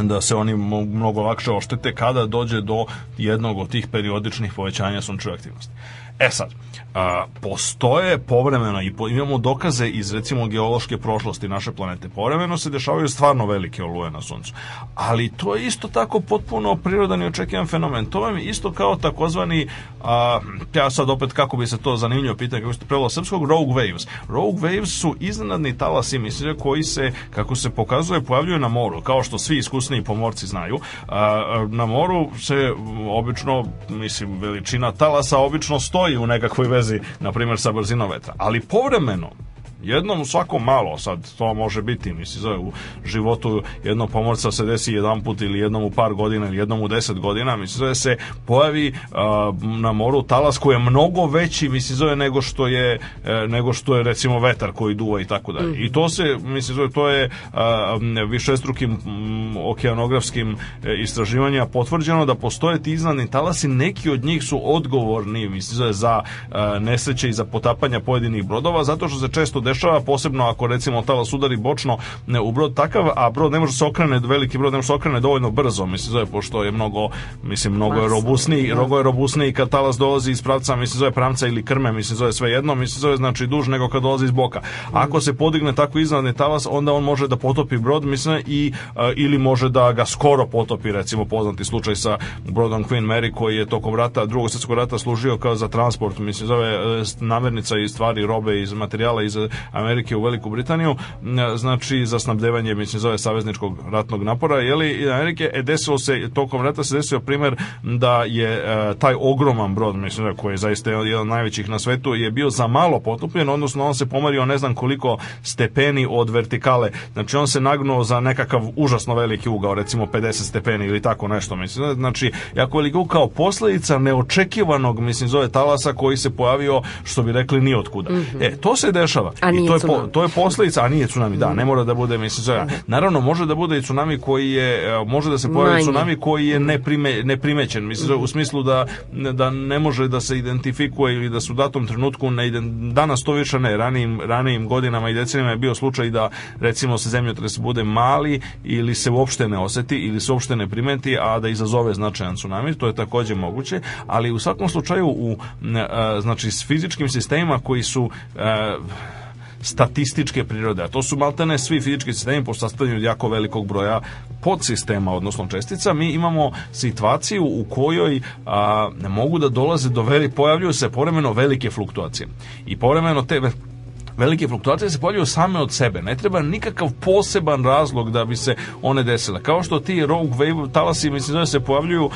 da se oni mnogo lakše oštete kada dođe do jednog od tih periodičnih povećanja sunčeve aktivnosti. E sad, a, postoje povremeno i po, imamo dokaze iz recimo geološke prošlosti naše planete. Povremeno se dešavaju stvarno velike oluje na suncu. Ali to je isto tako potpuno prirodan i očekivan fenomen. To je isto kao takozvani a, ja sad opet kako bi se to zanimljivo pitanje kako se prevelo srpskog rogue waves. Rogue waves su iznenadni talasi mislija koji se kako se pokazuje pojavljuju na moru, kao što svi iskusni pomorci znaju. A, na moru se obično mislim veličina talasa obično stoji imaju u nekakvoj vezi, na primjer, sa brzinom vetra. Ali povremeno, Jednom u svako malo, sad to može biti, misli, zove, u životu jednog pomorca se desi jedan put ili jednom u par godina ili jednom u deset godina, misli, zove, se pojavi a, na moru talas koji je mnogo veći, misli, zove, nego što je, e, nego što je recimo vetar koji duva i tako dalje. I to se, misli, zove, to je a, višestrukim mm, okeanografskim e, istraživanjima potvrđeno da postoje ti iznadni talasi, neki od njih su odgovorni, misli, za e, nesreće i za potapanja pojedinih brodova, zato što se često dešava, posebno ako recimo talas sudari bočno u brod takav, a brod ne može se okrene, veliki brod ne može se okrene dovoljno brzo, mislim zove, pošto je mnogo, mislim, mnogo je robusniji, da. mnogo je robusniji kad talas dolazi iz pravca, mislim zove pramca ili krme, mislim zove sve jedno, mislim zove znači duž nego kad dolazi iz boka. Ako se podigne tako iznadni talas, onda on može da potopi brod, mislim, i, eh, ili može da ga skoro potopi, recimo poznati slučaj sa brodom Queen Mary koji je tokom rata, drugog svjetskog rata služio kao za transport, mislim zove eh, namirnica i stvari, robe iz materijala iz Amerike u Veliku Britaniju, znači za snabdevanje, mislim, zove savezničkog ratnog napora, jeli, Amerike, e, desilo se, tokom rata se desio primer da je e, taj ogroman brod, mislim, da koji je zaista jedan od najvećih na svetu, je bio za malo potopljen, odnosno on se pomario ne znam koliko stepeni od vertikale. Znači, on se nagnuo za nekakav užasno veliki ugao, recimo 50 stepeni ili tako nešto, mislim. Znači, jako veliki kao posledica neočekivanog, mislim, zove talasa koji se pojavio, što bi rekli, ni otkuda. Mm -hmm. E, to se dešava. A A nije I to je, po, to je posledica, a nije tsunami, da, ne mora da bude, mislim, sve. Da. Naravno, može da bude i tsunami koji je, e, može da se pojavi Manje. tsunami koji je mm. neprime, neprimećen, mislim, mm. u smislu da, da ne može da se identifikuje ili da su u datom trenutku, ne, danas to više ne, ranijim, ranijim godinama i decenijama je bio slučaj da, recimo, se zemljotres bude mali ili se uopšte ne oseti ili se uopšte ne primeti, a da izazove značajan tsunami, to je takođe moguće, ali u svakom slučaju u, e, e, znači, s fizičkim sistemima koji su statističke prirode, a to su maltene svi fizički sistemi po sastavljanju jako velikog broja podsistema, odnosno čestica, mi imamo situaciju u kojoj a, mogu da dolaze do veli, pojavljuju se poremeno velike fluktuacije. I poremeno te velike fluktuacije se pojavljuju same od sebe. Ne treba nikakav poseban razlog da bi se one desile. Kao što ti rogue wave talasi, mislim, zove, se pojavljuju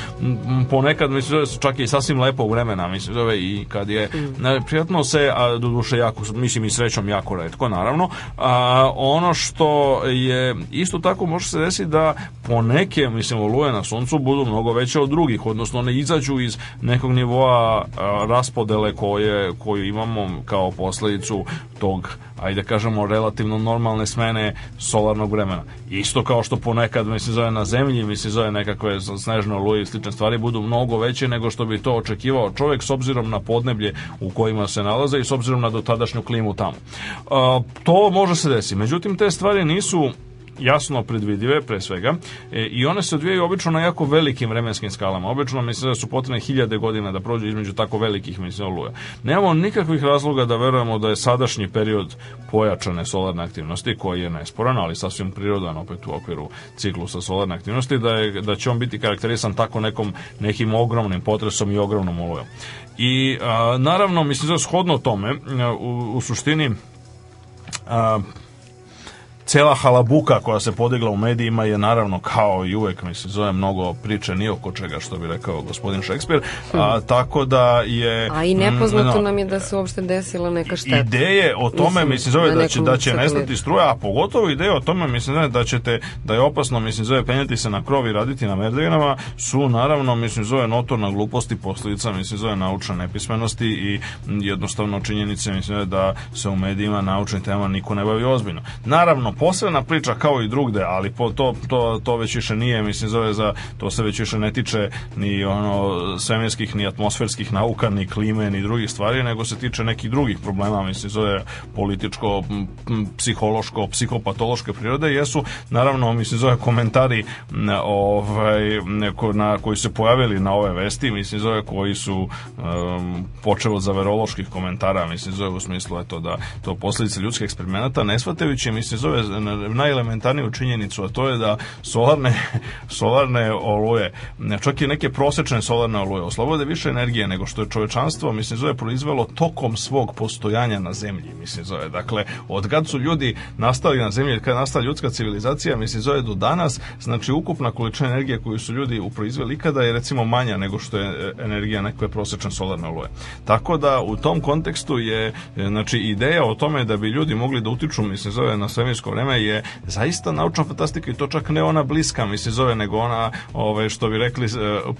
ponekad, mislim, zove, čak i sasvim lepo vremena, mislim, zove, i kad je mm. prijatno se, a doduše jako, mislim, i srećom jako redko, naravno, a, ono što je isto tako može se desiti da poneke, mislim, oluje na suncu budu mnogo veće od drugih, odnosno one izađu iz nekog nivoa a, raspodele koje, koju imamo kao posledicu to ovog, ajde kažemo, relativno normalne smene solarnog vremena. Isto kao što ponekad, mislim, zove na zemlji, mi mislim, zove je snežno luje i slične stvari, budu mnogo veće nego što bi to očekivao čovjek s obzirom na podneblje u kojima se nalaze i s obzirom na dotadašnju klimu tamo. A, to može se desiti. Međutim, te stvari nisu jasno predvidive pre svega e, i one se odvijaju obično na jako velikim vremenskim skalama. Obično mislim da su potrebne hiljade godina da prođu između tako velikih mislim oluja. Nemamo nikakvih razloga da verujemo da je sadašnji period pojačane solarne aktivnosti koji je nesporan, ali sasvim prirodan opet u okviru ciklusa solarne aktivnosti da je, da će on biti karakterisan tako nekom nekim ogromnim potresom i ogromnom olujom. I a, naravno mislim da shodno tome a, u, u suštini a, cela halabuka koja se podigla u medijima je naravno kao i uvek mislim zove mnogo priče ni oko čega što bi rekao gospodin Šekspir a, hm. tako da je a i nepoznato no, mm, nam je da se uopšte desila neka šteta ideje o tome mislim, mislim zove da će, da će nestati struja a pogotovo ideje o tome mislim zove, da ćete da je opasno mislim zove penjati se na krov i raditi na merdevinama su naravno mislim zove notorna glupost i posljedica mislim zove naučne nepismenosti i jednostavno činjenice mislim zove da se u medijima naučnim tema niko ne bavi ozbiljno naravno posebna priča kao i drugde, ali po to, to, to već više nije, mislim, zove za, to se već više ne tiče ni ono svemirskih, ni atmosferskih nauka, ni klime, ni drugih stvari, nego se tiče nekih drugih problema, mislim, zove političko, psihološko, psihopatološke prirode, jesu, naravno, mislim, zove komentari ovaj, neko, na, koji se pojavili na ove vesti, mislim, zove koji su um, počeo od zaveroloških komentara, mislim, zove u smislu, eto, da to posljedice ljudskih eksperimenata, ne shvatajući, mislim, zove na, na najelementarniju činjenicu, a to je da solarne, solarne oluje, čak i neke prosečne solarne oluje, oslobode više energije nego što je čovečanstvo, mislim, zove, proizvelo tokom svog postojanja na zemlji, mislim, zove. Dakle, od kad su ljudi nastali na zemlji, kad nastala ljudska civilizacija, mislim, zove, do danas, znači, ukupna količina energije koju su ljudi uproizveli ikada je, recimo, manja nego što je e, energija nekve prosečne solarne oluje. Tako da, u tom kontekstu je, e, znači, ideja o tome da bi ljudi mogli da utiču, mislim, zove, na svemirsko vreme je zaista naučna fantastika i to čak ne ona bliska, mislim, zove, nego ona, ove, što bi rekli e,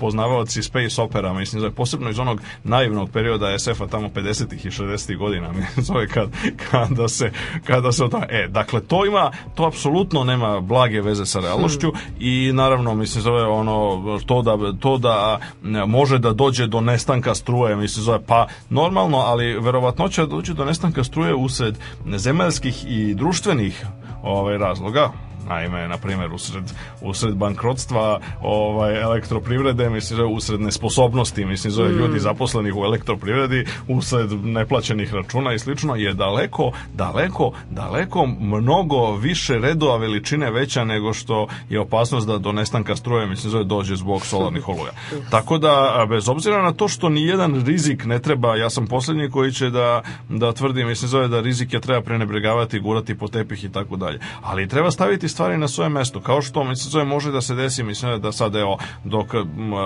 poznavaoci space opera, mislim, zove, posebno iz onog naivnog perioda SF-a tamo 50-ih i 60-ih godina, mislim, zove, kad, kada se, kada se da, e, dakle, to ima, to apsolutno nema blage veze sa realnošću hmm. i naravno, mislim, zove, ono, to da, to da e, može da dođe do nestanka struje, mislim, zove, pa normalno, ali verovatnoća da dođe do nestanka struje usred zemaljskih i društvenih ovaj, razloga Naime, na primjer, usred, usred bankrotstva ovaj, elektroprivrede, mislim, usred nesposobnosti, mislim, zove mm. ljudi zaposlenih u elektroprivredi, usred neplaćenih računa i slično, je daleko, daleko, daleko mnogo više redova veličine veća nego što je opasnost da do nestanka struje, mislim, zove dođe zbog solarnih oluja. Tako da, bez obzira na to što ni jedan rizik ne treba, ja sam poslednji koji će da, da tvrdi, mislim, zove da rizike treba prenebregavati, gurati po tepih i tako dalje. Ali treba staviti stvar stvari na svoje mesto, kao što mislim, to može da se desi, mislim da sad evo, dok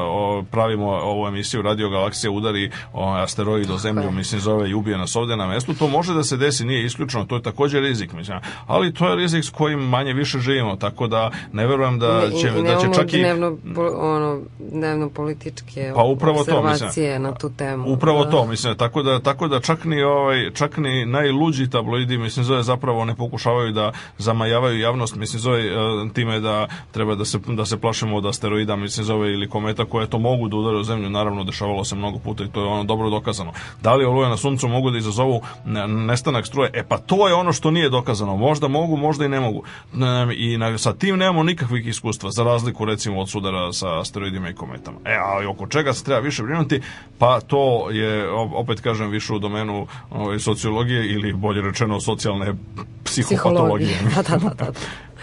o, pravimo ovu emisiju Radio Galaksija udari o, asteroid o zemlju, mislim, zove i ubije nas ovde na mestu, to može da se desi, nije isključeno, to je takođe rizik, mislim, ali to je rizik s kojim manje više živimo, tako da ne verujem da će, ne, i da će čak i... Dnevno, ono, dnevno političke pa upravo to, mislim, na tu temu. Upravo da. to, mislim, tako da, tako da čak ni, ovaj, čak ni najluđi tabloidi, mislim, zove, zapravo ne pokušavaju da zamajavaju javnost, mislim, mislim zove e, time da treba da se, da se plašimo od asteroida, mislim zove ili kometa koje to mogu da udare u zemlju, naravno dešavalo se mnogo puta i to je ono dobro dokazano. Da li oluje na suncu mogu da izazovu nestanak struje? E pa to je ono što nije dokazano. Možda mogu, možda i ne mogu. I na, sa tim nemamo nikakvih iskustva, za razliku recimo od sudara sa asteroidima i kometama. E, ali oko čega se treba više brinuti? Pa to je, opet kažem, više u domenu ovaj, sociologije ili bolje rečeno socijalne psihopatologije. Psihologije. da, da, da. da.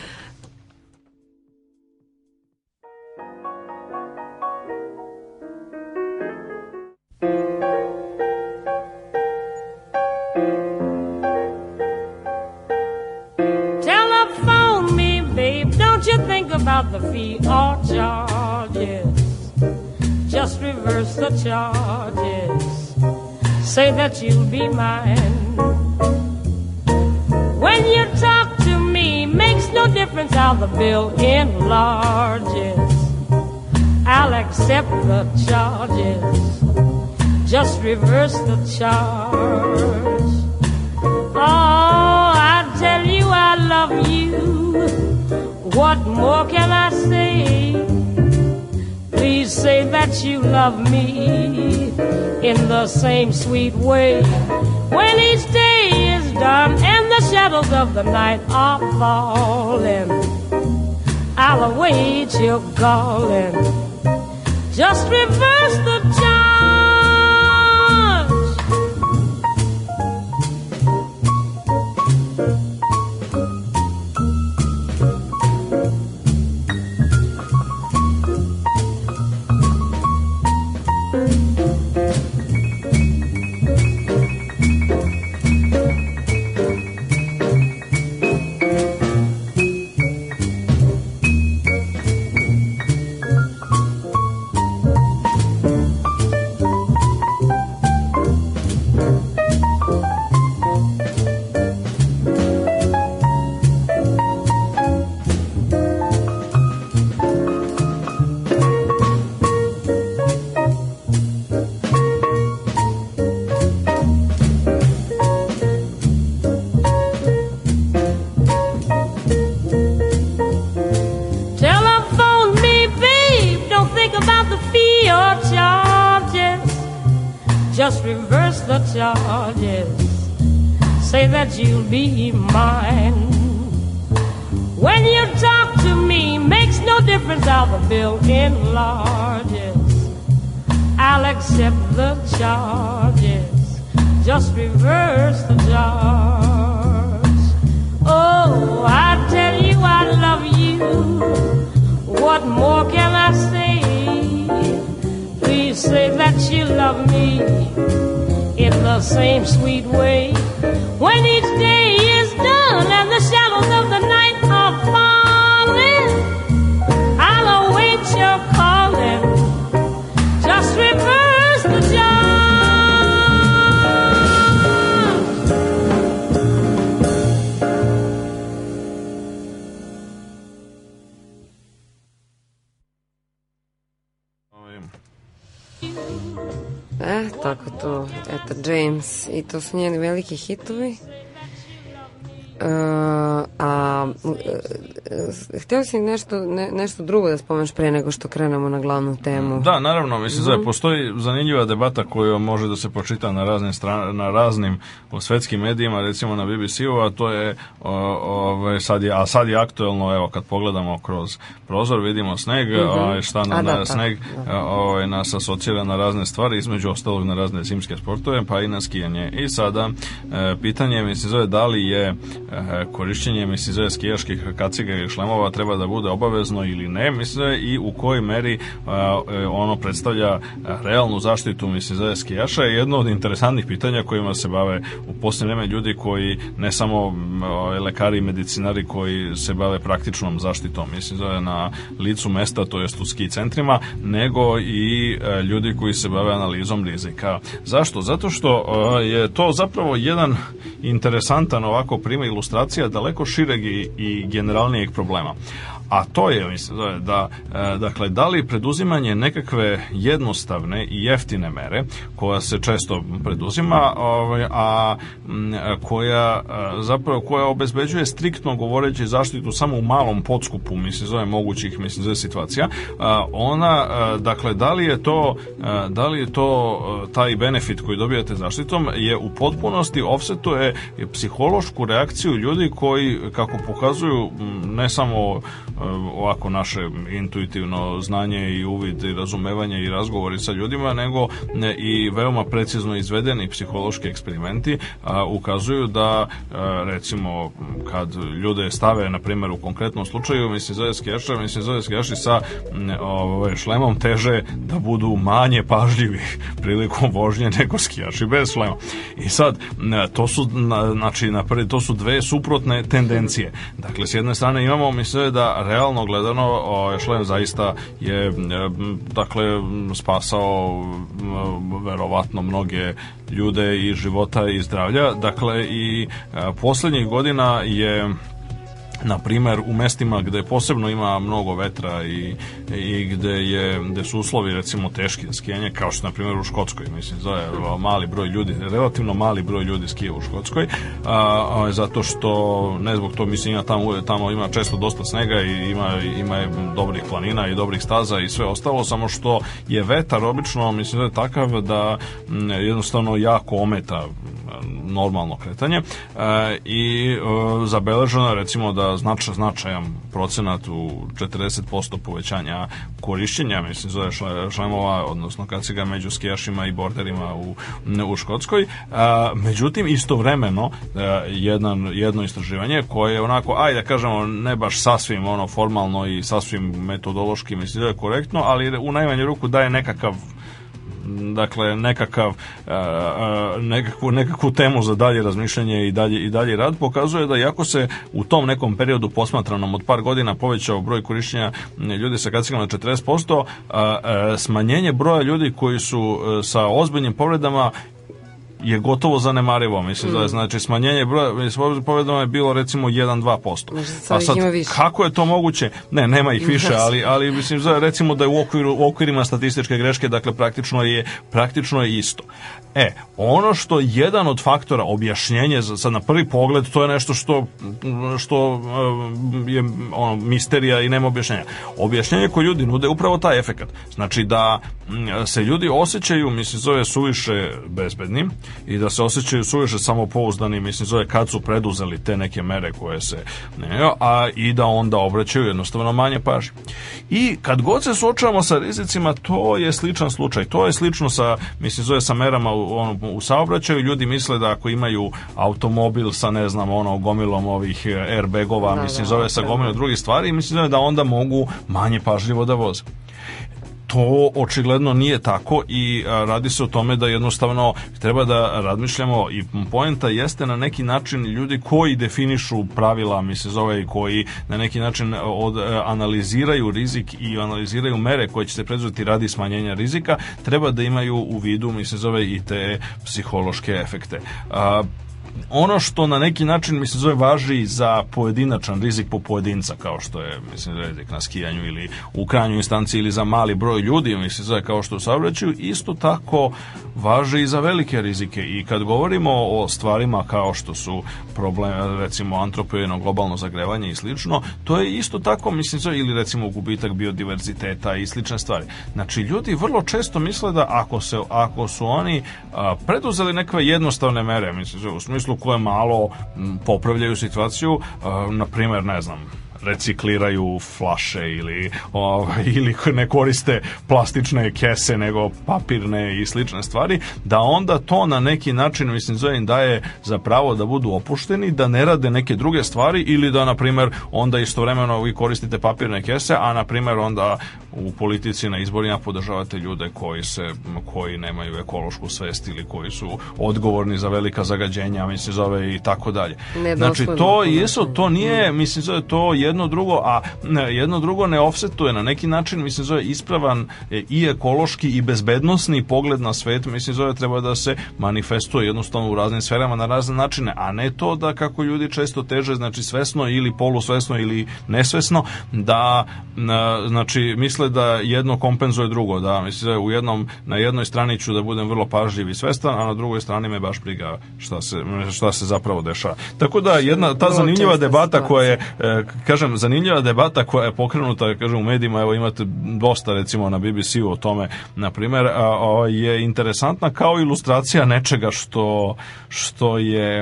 the fee or charges. Just reverse the charges. Say that you'll be mine. When you talk to me, makes no difference how the bill enlarges. I'll accept the charges. Just reverse the charge. What more can I say? Please say that you love me in the same sweet way. When each day is done and the shadows of the night are falling, I'll await your calling. Just reverse the time. και χ του htio si nešto, ne, nešto drugo da spomenuš pre nego što krenemo na glavnu temu. Da, naravno, mislim, mm -hmm. postoji zanimljiva debata koja može da se počita na raznim, stran, na raznim svetskim medijima, recimo na BBC-u, a to je, o, o, ovaj, sad je, a sad je aktuelno, evo, kad pogledamo kroz prozor, vidimo sneg, mm -hmm. a šta nam da, da, sneg da. O, ovaj, nas asocira na razne stvari, između ostalog na razne zimske sportove, pa i na skijanje. I sada, e, pitanje, mislim, zove, da li je e, korišćenje, mislim, zove, skijaških kaciga i šlemova treba treba da bude obavezno ili ne, mislim, da i u kojoj meri a, e, ono predstavlja realnu zaštitu, mislim, za skijaša je jedno od interesantnih pitanja kojima se bave u posljednje vreme ljudi koji ne samo a, ovaj, lekari i medicinari koji se bave praktičnom zaštitom, mislim, zove da na licu mesta, to jest u ski centrima, nego i a, e, ljudi koji se bave analizom rizika. Zašto? Zato što je to zapravo jedan interesantan ovako prima ilustracija daleko šireg i, i generalnijeg problema a to je mislim, da, da dakle, da li preduzimanje nekakve jednostavne i jeftine mere koja se često preduzima, ovaj a koja e, zapravo koja obezbeđuje striktno govoreći zaštitu samo u malom podskupu, mislim, zove mogućih mislim, za situacija, ona, e, dakle, da li je to, da li je to taj benefit koji dobijate zaštitom je u potpunosti offsetuje psihološku reakciju ljudi koji, kako pokazuju ne samo ovako naše intuitivno znanje i uvid i razumevanje i razgovori sa ljudima, nego i veoma precizno izvedeni psihološki eksperimenti a, ukazuju da a, e, recimo kad ljude stave na primjer u konkretnom slučaju mislim zove skeša, mislim zove skijaši sa ove, ovaj, šlemom teže da budu manje pažljivi prilikom vožnje nego skijaši bez šlema. I sad to su na, znači na prvi, to su dve suprotne tendencije. Dakle s jedne strane imamo mislim da realno gledano, o, Šlen zaista je, e, dakle, spasao verovatno mnoge ljude i života i zdravlja. Dakle, i e, poslednjih godina je na primer u mestima gde posebno ima mnogo vetra i, i gde, je, gde su uslovi recimo teški za skijanje, kao što na primjer u Škotskoj, mislim, za mali broj ljudi, relativno mali broj ljudi skija u Škotskoj, a, a, zato što, ne zbog to, mislim, ima tamo, tamo ima često dosta snega i ima, ima dobrih planina i dobrih staza i sve ostalo, samo što je vetar obično, mislim, da je takav da m, jednostavno jako ometa normalno kretanje e, i e, zabeleženo je recimo da znača, značajan procenat u 40% povećanja korišćenja, mislim, zove šlemova, odnosno kaciga među skijašima i borderima u, u Škotskoj. E, međutim, istovremeno, jedan, jedno istraživanje koje je onako, ajde da kažemo, ne baš sasvim ono formalno i sasvim metodološki mislim da je korektno, ali u najmanju ruku daje nekakav dakle nekakav e, e, nekakvu, nekakvu temu za dalje razmišljanje i dalje i dalje rad pokazuje da iako se u tom nekom periodu posmatranom od par godina povećao broj korišćenja e, ljudi sa kacigama na 40%, smanjenje broja ljudi koji su sa ozbiljnim povredama je gotovo zanemarivo, mislim mm. znači smanjenje broja, povedano je bilo recimo 1-2%. A sad, kako je to moguće? Ne, nema ih više, ali, ali mislim, za, recimo da je u okviru, u okvirima statističke greške, dakle praktično je, praktično je isto. E, ono što jedan od faktora objašnjenje za sad na prvi pogled to je nešto što što e, je ono misterija i nema objašnjenja. Objašnjenje koje ljudi nude upravo taj efekat. Znači da se ljudi osjećaju, mislim zove suviše bezbednim i da se osjećaju suviše samopouzdani, mislim zove kad su preduzeli te neke mere koje se ne, a i da onda obraćaju jednostavno manje pažnje. I kad god se suočavamo sa rizicima, to je sličan slučaj. To je slično sa mislim zove sa merama u ono, u saobraćaju ljudi misle da ako imaju automobil sa ne znam ono gomilom ovih eh, airbagova, da, mislim da, zove sa da. gomilom drugih stvari, mislim da onda mogu manje pažljivo da voze to očigledno nije tako i radi se o tome da jednostavno treba da razmišljamo i poenta jeste na neki način ljudi koji definišu pravila mi se zove i koji na neki način od, e, analiziraju rizik i analiziraju mere koje će se preduzeti radi smanjenja rizika treba da imaju u vidu mi se zove i te psihološke efekte. A, ono što na neki način mislim zove važi za pojedinačan rizik po pojedinca kao što je mislim rizik da na skijanju ili u krajnjoj instanci ili za mali broj ljudi mislim zove kao što u saobraćaju isto tako važi i za velike rizike i kad govorimo o stvarima kao što su problem recimo antropojeno globalno zagrevanje i slično to je isto tako mislim zove ili recimo gubitak biodiverziteta i slične stvari znači ljudi vrlo često misle da ako se ako su oni a, preduzeli neke jednostavne mere mislim zove u smislu smislu koje malo popravljaju situaciju, e, na primjer, ne znam, recikliraju flaše ili, ovaj, ili ne koriste plastične kese nego papirne i slične stvari, da onda to na neki način, mislim, zove im za pravo da budu opušteni, da ne rade neke druge stvari ili da, na primjer, onda istovremeno vi koristite papirne kese, a, na primjer, onda u politici na izborima podržavate ljude koji se, koji nemaju ekološku svest ili koji su odgovorni za velika zagađenja, mislim, zove i tako dalje. Znači, to, da, jesu, da. to nije, mislim, zove to je jedno drugo, a jedno drugo ne offsetuje na neki način, mislim zove ispravan e, i ekološki i bezbednosni pogled na svet, mislim zove treba da se manifestuje jednostavno u raznim sferama na razne načine, a ne to da kako ljudi često teže, znači svesno ili polusvesno ili nesvesno, da e, znači misle da jedno kompenzuje drugo, da mislim da u jednom, na jednoj strani ću da budem vrlo pažljiv i svestan, a na drugoj strani me baš briga šta se, šta se zapravo dešava. Tako da jedna, ta zanimljiva debata koja je, e, kažem, kažem, zanimljiva debata koja je pokrenuta, kažem, u medijima, evo imate dosta, recimo, na BBC-u o tome, na primjer, je interesantna kao ilustracija nečega što, što je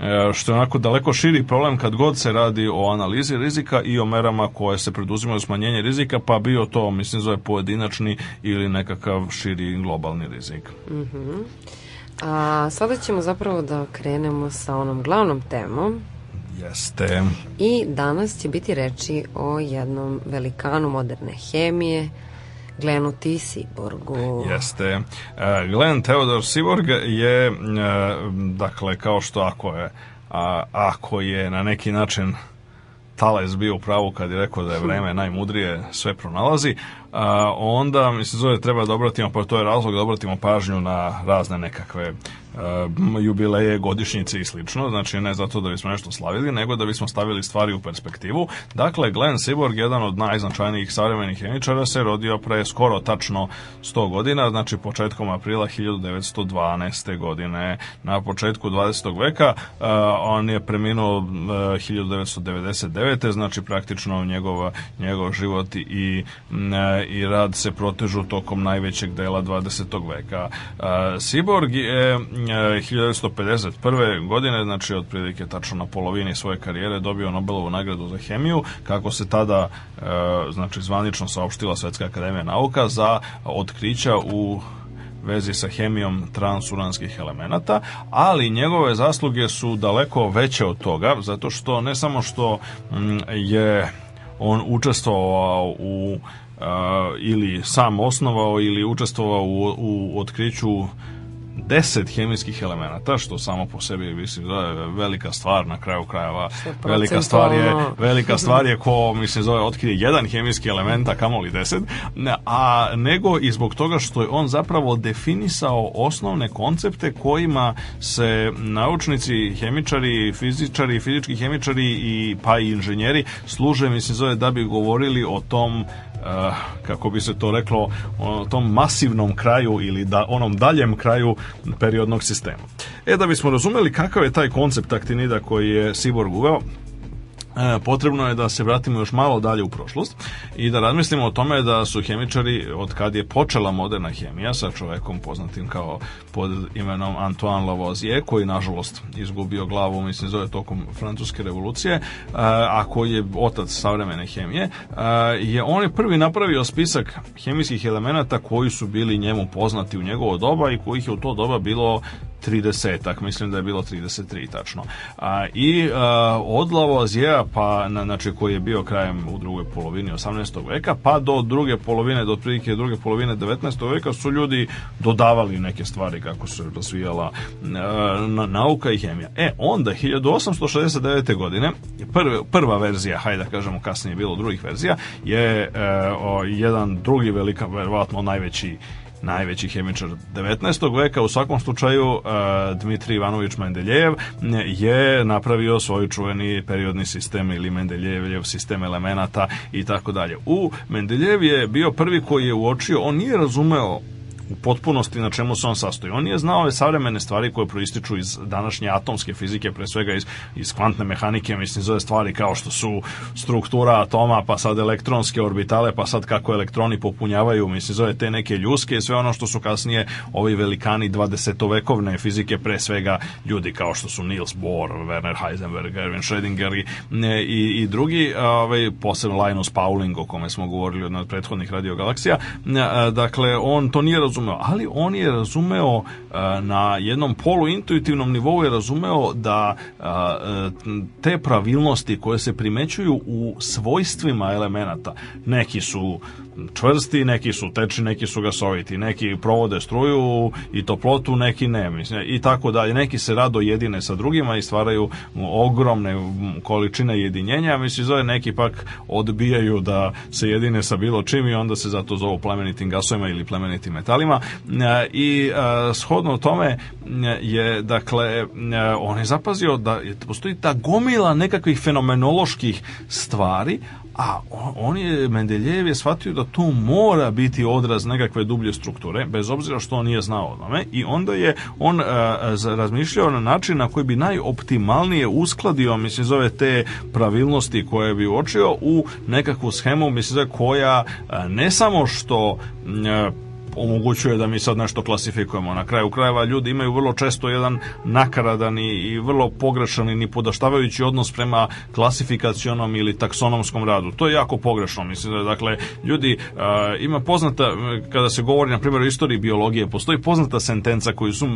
e, što je onako daleko širi problem kad god se radi o analizi rizika i o merama koje se preduzimaju smanjenje rizika, pa bio to, mislim, zove pojedinačni ili nekakav širi globalni rizik. Mm -hmm. A sada ćemo zapravo da krenemo sa onom glavnom temom Jeste. I danas će biti reči o jednom velikanu moderne hemije, Glenu T. Siborgu. Jeste. E, Glenn Theodor Siborg je, e, dakle, kao što ako je, a, ako je na neki način Tales bio u pravu kad je rekao da je vreme najmudrije sve pronalazi, a, onda, mislim, zove, treba da obratimo, pa to je razlog da obratimo pažnju na razne nekakve uh, jubileje, godišnjice i slično, znači ne zato da bismo nešto slavili, nego da bismo stavili stvari u perspektivu. Dakle, Glenn Seaborg, jedan od najznačajnijih savremenih hemičara, se rodio pre skoro tačno 100 godina, znači početkom aprila 1912. godine. Na početku 20. veka uh, on je preminuo uh, 1999. znači praktično njegova, njegov život i, i rad se protežu tokom najvećeg dela 20. veka. Uh, Seaborg je 1951. godine, znači otprilike tačno na polovini svoje karijere dobio Nobelovu nagradu za hemiju, kako se tada e, znači zvanično saopštila Svetska akademija nauka za otkrića u vezi sa hemijom transuranskih elemenata, ali njegove zasluge su daleko veće od toga, zato što ne samo što mm, je on učestvovao u e, ili sam osnovao ili učestvovao u, u otkriću 10 hemijskih elemenata, što samo po sebi mislim da je velika stvar na kraju krajeva. Velika stvar je, velika stvar je ko mislim zove otkrije jedan hemijski element, a kamoli 10, a nego i zbog toga što je on zapravo definisao osnovne koncepte kojima se naučnici, hemičari, fizičari, fizički hemičari i pa i inženjeri služe mislim zove da bi govorili o tom Eh, kako bi se to reklo o tom masivnom kraju ili da onom daljem kraju periodnog sistema. E da bismo razumeli kakav je taj koncept aktinida koji je Siborg uveo, E, potrebno je da se vratimo još malo dalje u prošlost i da razmislimo o tome da su hemičari od kad je počela moderna hemija sa čovekom poznatim kao pod imenom Antoine Lavoisier koji nažalost izgubio glavu mislim zove tokom francuske revolucije e, a koji je otac savremene hemije e, je on je prvi napravio spisak hemijskih elemenata koji su bili njemu poznati u njegovo doba i kojih je u to doba bilo 30 tak mislim da je bilo 33 tačno. A, I a, odlavo Azija, pa, na, znači, koji je bio krajem u drugoj polovini 18. veka, pa do druge polovine, do otprilike druge polovine 19. veka su ljudi dodavali neke stvari kako se razvijala a, nauka i hemija. E, onda 1869. godine, prve, prva verzija, hajde da kažemo kasnije je bilo drugih verzija, je a, e, o, jedan drugi velika, verovatno najveći najveći hemičar 19. veka, u svakom slučaju e, Dmitri Ivanović Mendeljev je napravio svoj čuveni periodni sistem ili Mendeljevljev sistem elemenata i tako dalje. U Mendeljev je bio prvi koji je uočio, on nije razumeo u potpunosti na čemu se on sastoji. On je znao ove savremene stvari koje proističu iz današnje atomske fizike, pre svega iz, iz kvantne mehanike, mislim, zove stvari kao što su struktura atoma, pa sad elektronske orbitale, pa sad kako elektroni popunjavaju, mislim, zove te neke ljuske i sve ono što su kasnije ovi velikani 20-vekovne fizike, pre svega ljudi kao što su Niels Bohr, Werner Heisenberg, Erwin Schrödinger i, i, i drugi, ovaj, posebno Linus Pauling, o kome smo govorili od prethodnih radiogalaksija, e, dakle, on to nije razumio razumeo, ali on je razumeo e, na jednom poluintuitivnom nivou je razumeo da e, te pravilnosti koje se primećuju u svojstvima elemenata, neki su čvrsti, neki su teči, neki su gasoviti, neki provode struju i toplotu, neki ne, mislim, i tako dalje. Neki se rado jedine sa drugima i stvaraju ogromne količine jedinjenja, mislim, zove neki pak odbijaju da se jedine sa bilo čim i onda se zato zovu plemenitim gasovima ili plemenitim metalima i e, shodno tome je, dakle, e, on je zapazio da postoji ta gomila nekakvih fenomenoloških stvari, a on je, Mendeljev je shvatio da to mora biti odraz nekakve dublje strukture, bez obzira što on nije znao o tome i onda je on uh, razmišljao na način na koji bi najoptimalnije uskladio, mislim, zove te pravilnosti koje bi uočio u nekakvu schemu, mislim, zove koja uh, ne samo što uh, omogućuje da mi sad nešto klasifikujemo. Na kraju krajeva ljudi imaju vrlo često jedan nakaradan i, i vrlo pogrešan i nipodaštavajući odnos prema klasifikacionom ili taksonomskom radu. To je jako pogrešno. Mislim da, dakle, ljudi, a, ima poznata, kada se govori, na primjer, o istoriji biologije, postoji poznata sentenca koju su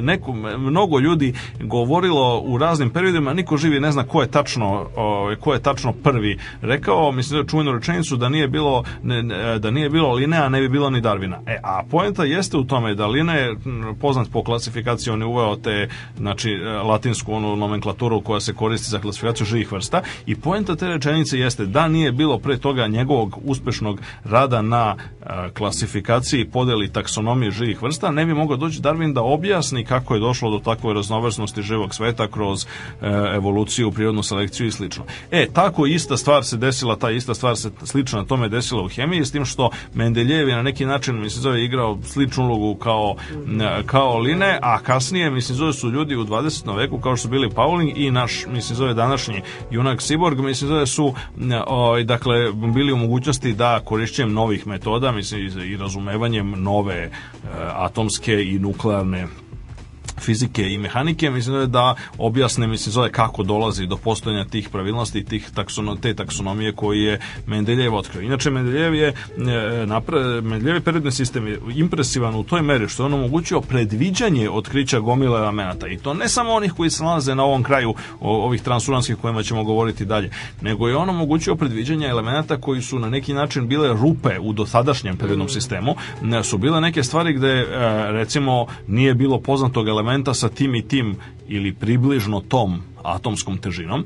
neko, mnogo ljudi govorilo u raznim periodima, niko živi ne zna ko je tačno, o, ko je tačno prvi rekao, mislim da je čuvenu rečenicu da nije bilo, ne, da nije bilo Linea, ne bi bilo ni Darvina. E, a poenta jeste u tome da Lina je poznat po klasifikaciji, on je uveo te, znači, e, latinsku onu nomenklaturu koja se koristi za klasifikaciju živih vrsta i poenta te rečenice jeste da nije bilo pre toga njegovog uspešnog rada na e, klasifikaciji i podeli taksonomije živih vrsta, ne bi mogao doći Darwin da objasni kako je došlo do takve raznovrsnosti živog sveta kroz e, evoluciju, prirodnu selekciju i slično. E, tako ista stvar se desila, ta ista stvar se slična tome desila u hemiji, s tim što Mendeljev je na neki način, mislim, zove države igrao sličnu ulogu kao, kao Line, a kasnije, mislim, zove su ljudi u 20. veku kao što su bili Pauling i naš, mislim, zove današnji junak Siborg, mislim, zove su o, dakle, bili u mogućnosti da korišćenjem novih metoda, mislim, i razumevanjem nove e, atomske i nuklearne fizike i mehanike, mislim da, da objasne, mislim, zove kako dolazi do postojanja tih pravilnosti i tih taksono, te taksonomije koji je Mendeljev otkrio. Inače, Mendeljev je, e, napra, Mendeljev periodni sistem je impresivan u toj meri što je on omogućio predviđanje otkrića gomile elemenata i to ne samo onih koji se nalaze na ovom kraju ovih transuranskih kojima ćemo govoriti dalje, nego je on omogućio predviđanje elemenata koji su na neki način bile rupe u dosadašnjem periodnom mm. sistemu, su bile neke stvari gde e, recimo nije bilo poznatog elementa elementa sa tim i tim ili približno tom atomskom težinom,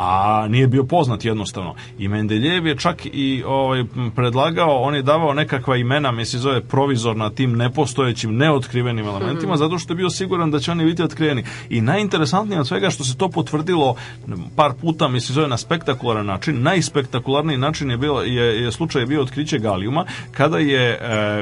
a nije bio poznat jednostavno. I Mendeljev je čak i ovaj, predlagao, on je davao nekakva imena, mi se zove provizorna tim nepostojećim, neotkrivenim elementima, mm zato što je bio siguran da će oni biti otkriveni. I najinteresantnije od svega što se to potvrdilo par puta, mi zove na spektakularan način, najspektakularniji način je, bilo, je, je slučaj je bio otkriće galijuma, kada je e,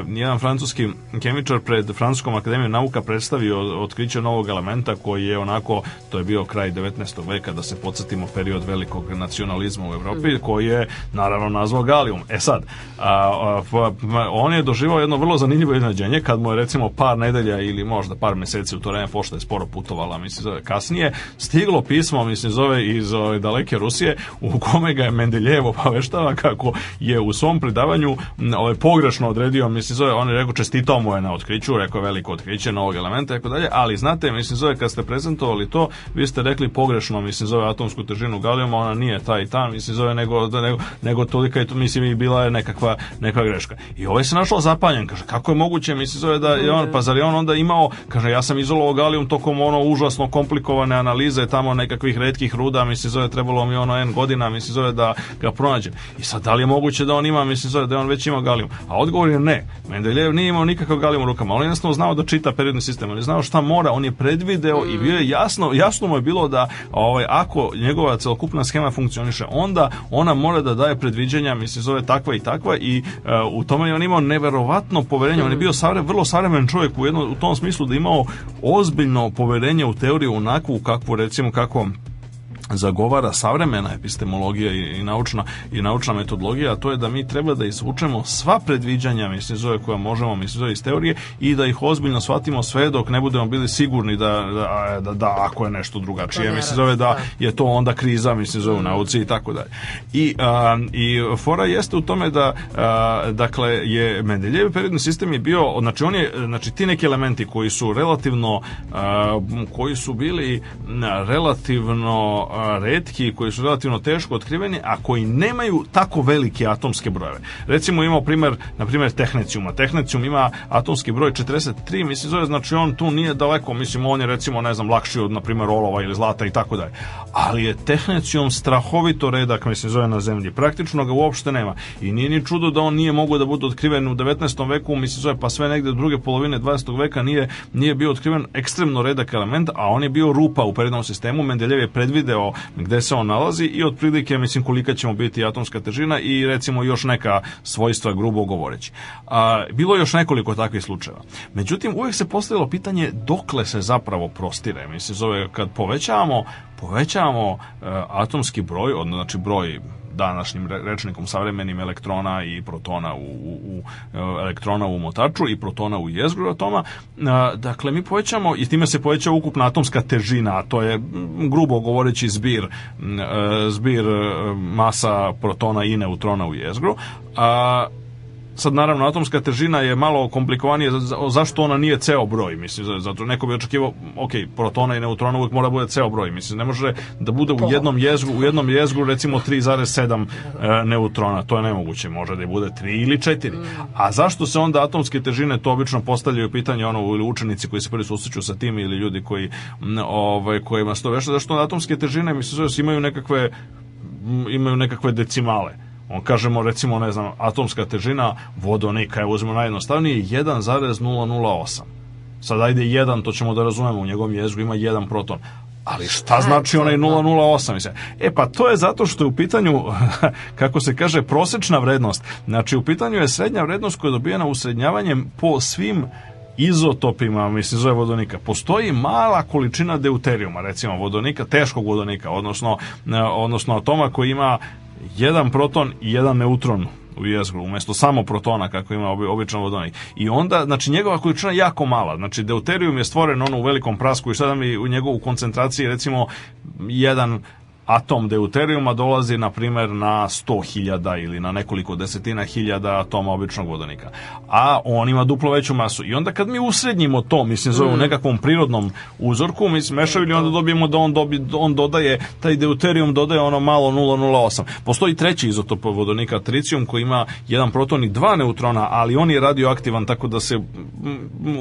jedan francuski kemičar pred Francuskom akademijom nauka predstavio otkriće novog elementa koji je onako, to je bio kraj 19. veka, da se podsjetimo, period period velikog nacionalizma u Europi koji je naravno nazvao Galijum. E sad, a, a, on je doživao jedno vrlo zanimljivo iznenađenje kad mu je recimo par nedelja ili možda par meseci u to vreme pošta je sporo putovala, mislim zove, kasnije stiglo pismo, mislim zove, iz ove, ovaj, daleke Rusije u kome ga je Mendeljevo paveštava kako je u svom predavanju ovaj, pogrešno odredio, mislim zove, on je rekao čestitao mu je na otkriću, rekao veliko otkriće novog elementa i tako dalje, ali znate, mislim zove, kad ste prezentovali to, vi ste rekli pogrešno, mislim zove, atomsku težinu u Galijama, ona nije taj i ta, mislim, zove nego, nego, nego tolika, je to, mislim, i bila je nekakva, neka greška. I ovaj se našao zapaljen, kaže, kako je moguće, mislim, zove da je on, pa zar je on onda imao, kaže, ja sam izolovao Galijum tokom ono užasno komplikovane analize tamo nekakvih redkih ruda, mislim, zove, trebalo mi ono N godina, mislim, zove da ga pronađem. I sad, da li je moguće da on ima, mislim, zove, da on već ima Galijum? A odgovor je ne. Mendeljev nije imao nikakav Galijum u rukama. On je jednostavno znao da čita periodni sistem, on je znao šta mora, on je predvideo i mm. bio je jasno, jasno mu je bilo da ovaj, ako njegova celokupna schema funkcioniše, onda ona mora da daje predviđanja, mislim, zove takva i takva i uh, u tome je on imao neverovatno poverenje, on je mm. bio savre, vrlo savremen čovjek u, jedno, u tom smislu da imao ozbiljno poverenje u teoriju onakvu kakvu, recimo, kakvom zagovara savremena epistemologija i, i, naučna i naučna metodologija, a to je da mi treba da izvučemo sva predviđanja mislim koja možemo mislim iz teorije i da ih ozbiljno shvatimo sve dok ne budemo bili sigurni da da, da, da ako je nešto drugačije mislim da, da je to onda kriza mislim u mm. nauci i tako dalje. I a, i fora jeste u tome da a, dakle je Mendeljejev periodni sistem je bio znači on je znači ti neki elementi koji su relativno a, koji su bili relativno retki koji su relativno teško otkriveni, a koji nemaju tako velike atomske brojeve. Recimo imamo primer, na primjer tehnecijuma. Tehnecijum ima atomski broj 43, mislim zove, znači on tu nije daleko, mislim on je recimo, ne znam, lakši od, na primer olova ili zlata i tako dalje ali je tehnecijom strahovito redak, mislim, zove na zemlji. Praktično ga uopšte nema. I nije ni čudo da on nije mogao da bude otkriven u 19. veku, mislim, zove, pa sve negde druge polovine 20. veka nije, nije bio otkriven ekstremno redak element, a on je bio rupa u periodnom sistemu. Mendeljev je predvideo gde se on nalazi i otprilike, mislim, kolika ćemo biti atomska težina i recimo još neka svojstva, grubo govoreći. A, bilo je još nekoliko takvih slučajeva. Međutim, uvek se postavilo pitanje dokle se zapravo prostire. Mislim, zove, kad povećavamo povećavamo e, atomski broj, odnosno znači broj današnjim rečnikom savremenim elektrona i protona u, u, u e, elektrona u motaču i protona u jezgru atoma. E, dakle, mi povećamo i time se poveća ukupna atomska težina, a to je grubo govoreći zbir, zbir masa protona i neutrona u jezgru. A, Sad naravno atomska težina je malo komplikovanije zašto ona nije ceo broj, mislim zato neko bi očekivao, ok, protona i neutrona uvek mora bude ceo broj, mislim ne može da bude u jednom jezgru, u jednom jezgru recimo 3,7 e, neutrona, to je nemoguće, može da bude 3 ili 4. A zašto se onda atomske težine to obično postavljaju pitanje ono ili učenici koji se prvi susreću sa tim ili ljudi koji ovaj kojima sto to veša zašto atomske težine mislim imaju nekakve imaju nekakve decimale On kažemo recimo ne znam atomska težina vodonika evo uzmemo najjednostavnije 1,008. Sad ajde 1, to ćemo da razumemo, u njegovom jeziku ima jedan proton. Ali šta znači onaj 008? Da. Mislim? E pa to je zato što je u pitanju, kako se kaže, prosečna vrednost. Znači u pitanju je srednja vrednost koja je dobijena usrednjavanjem po svim izotopima, mislim, zove vodonika, postoji mala količina deuterijuma, recimo vodonika, teškog vodonika, odnosno, odnosno atoma koji ima jedan proton i jedan neutron u jezgru, umjesto samo protona kako ima običan vodonik. I onda, znači, njegova količina je jako mala. Znači, deuterium je stvoren ono u velikom prasku i sada mi u njegovu koncentraciji, recimo, jedan atom deuterijuma dolazi, na primjer, na 100.000 ili na nekoliko desetina hiljada atoma običnog vodonika. A on ima duplo veću masu. I onda kad mi usrednjimo to, mislim, zove u mm. nekakvom prirodnom uzorku, mi mešavili, onda dobijemo da on, dobi, on dodaje, taj deuterijum dodaje ono malo 0,08. Postoji treći izotop vodonika, tricijum, koji ima jedan proton i dva neutrona, ali on je radioaktivan, tako da se,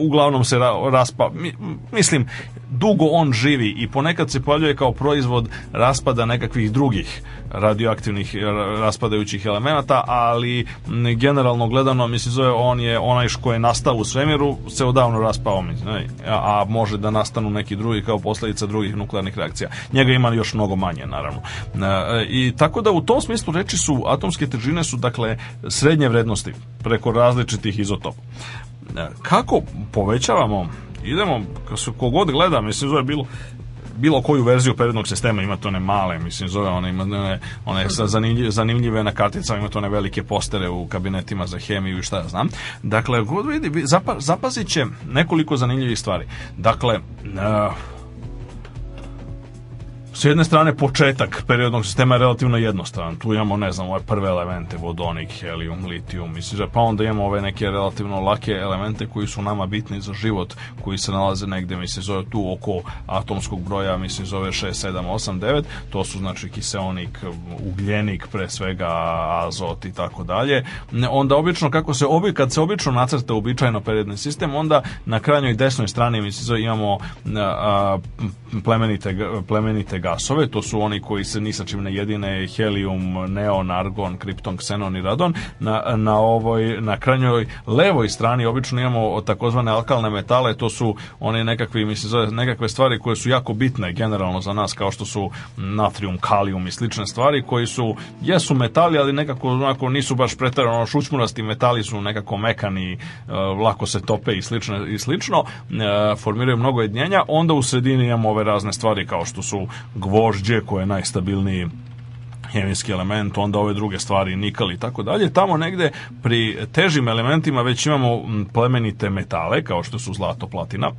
uglavnom se raspa. Mislim, dugo on živi i ponekad se pojavljuje kao proizvod raspada nekakvih drugih radioaktivnih eh, raspadajućih elemenata, ali generalno gledano, mislim zove, on je onaj što je nastao u svemiru, se odavno raspao, mislim, ne, a, a može da nastanu neki drugi kao posledica drugih nuklearnih reakcija. Njega ima još mnogo manje, naravno. E, I tako da u tom smislu reči su, atomske težine su, dakle, srednje vrednosti preko različitih izotopa. E, kako povećavamo idemo, kogod gleda, mislim, zove bilo, bilo koju verziju periodnog sistema ima to ne male, mislim zove one ima one, one zanimljive, zanimljive na karticama, ima to one velike postere u kabinetima za hemiju i šta ja znam. Dakle, god vidi, zapa, zapazit će nekoliko zanimljivih stvari. Dakle, uh, s jedne strane početak periodnog sistema je relativno jednostavan. Tu imamo, ne znam, ove prve elemente, vodonik, helium, litijum, mislim, pa onda imamo ove neke relativno lake elemente koji su nama bitni za život, koji se nalaze negde, mislim, zove tu oko atomskog broja, mislim, zove 6, 7, 8, 9, to su, znači, kiseonik, ugljenik, pre svega azot i tako dalje. Onda, obično, kako se, obi, kad se obično nacrta uobičajeno periodni sistem, onda na krajnjoj desnoj strani, mislim, zove, imamo a, a, plemenite, plemenite gasove, to su oni koji se ni sa čim ne jedine, helium, neon, argon, kripton, ksenon i radon. Na, na ovoj, na krajnjoj levoj strani obično imamo takozvane alkalne metale, to su one nekakvi, mislim, zove, nekakve stvari koje su jako bitne generalno za nas, kao što su natrium, kalium i slične stvari, koji su, jesu metali, ali nekako onako, nisu baš pretarano šućmurasti, metali su nekako mekani, e, lako se tope i slično, i slično e, formiraju mnogo jednjenja, onda u sredini imamo ove razne stvari kao što su gvožđe koje je najstabilniji hemijski element, onda ove druge stvari, nikal i tako dalje. Tamo negde pri težim elementima već imamo plemenite metale, kao što su zlato, platina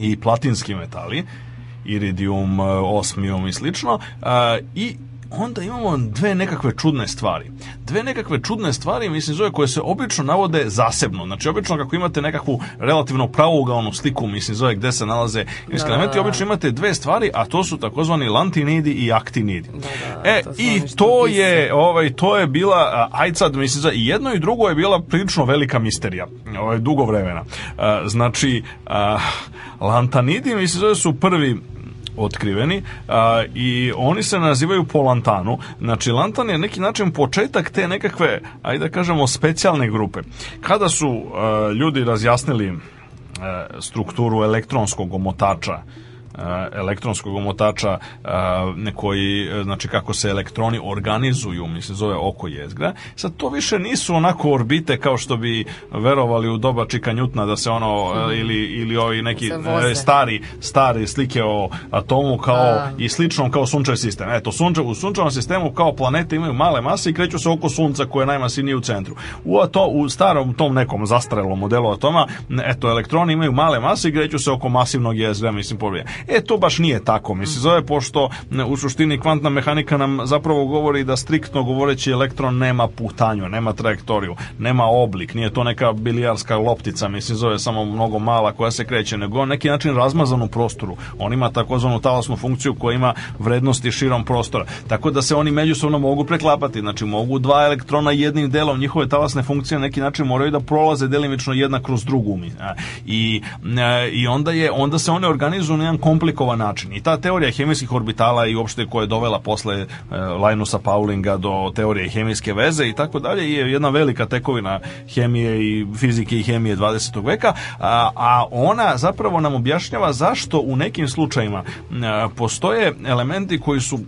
i platinski metali, iridijum, osmijum i slično. I onda imamo dve nekakve čudne stvari. Dve nekakve čudne stvari, mislim, zove koje se obično navode zasebno. Znači, obično kako imate nekakvu relativno pravougaonu sliku, mislim, zove gde se nalaze kemijski da, elementi, da, da. obično imate dve stvari, a to su takozvani lantinidi i aktinidi. Da, da, e, to i to je, ovaj, to je bila, aj mislim, zove, i jedno i drugo je bila prilično velika misterija, ovaj, dugo vremena. Znači, lantanidi, mislim, zove, su prvi otkriveni a, i oni se nazivaju po Lantanu. Znači, Lantan je neki način početak te nekakve, ajde da kažemo, specijalne grupe. Kada su a, ljudi razjasnili e, strukturu elektronskog omotača Eh, elektronskog omotača eh, koji, eh, znači kako se elektroni organizuju, mislim zove oko jezgra. Sad to više nisu onako orbite kao što bi verovali u doba Čika Njutna da se ono mhm. ili, ili ovi neki da stari, stari slike o atomu kao da. i sličnom kao sunčev sistem. Eto, sunče, u sunčevom sistemu kao planete imaju male mase i kreću se oko sunca koje je najmasivnije u centru. U, ato, u starom tom nekom zastarelom modelu atoma, eto, elektroni imaju male mase i kreću se oko masivnog jezgra, mislim, pobije. E, to baš nije tako, mi zove, pošto u suštini kvantna mehanika nam zapravo govori da striktno govoreći elektron nema putanju, nema trajektoriju, nema oblik, nije to neka bilijarska loptica, mislim zove samo mnogo mala koja se kreće, nego neki način razmazan u prostoru. On ima takozvanu talasnu funkciju koja ima vrednosti širom prostora. Tako da se oni međusobno mogu preklapati, znači mogu dva elektrona jednim delom njihove talasne funkcije neki način moraju da prolaze delimično jedna kroz drugu. I, i onda, je, onda se one organizuju na jedan komplikovan način. I ta teorija hemijskih orbitala i uopšte koja je dovela posle e, Linusa Paulinga do teorije hemijske veze i tako dalje je jedna velika tekovina hemije i fizike i hemije 20. veka, a, ona zapravo nam objašnjava zašto u nekim slučajima e, postoje elementi koji su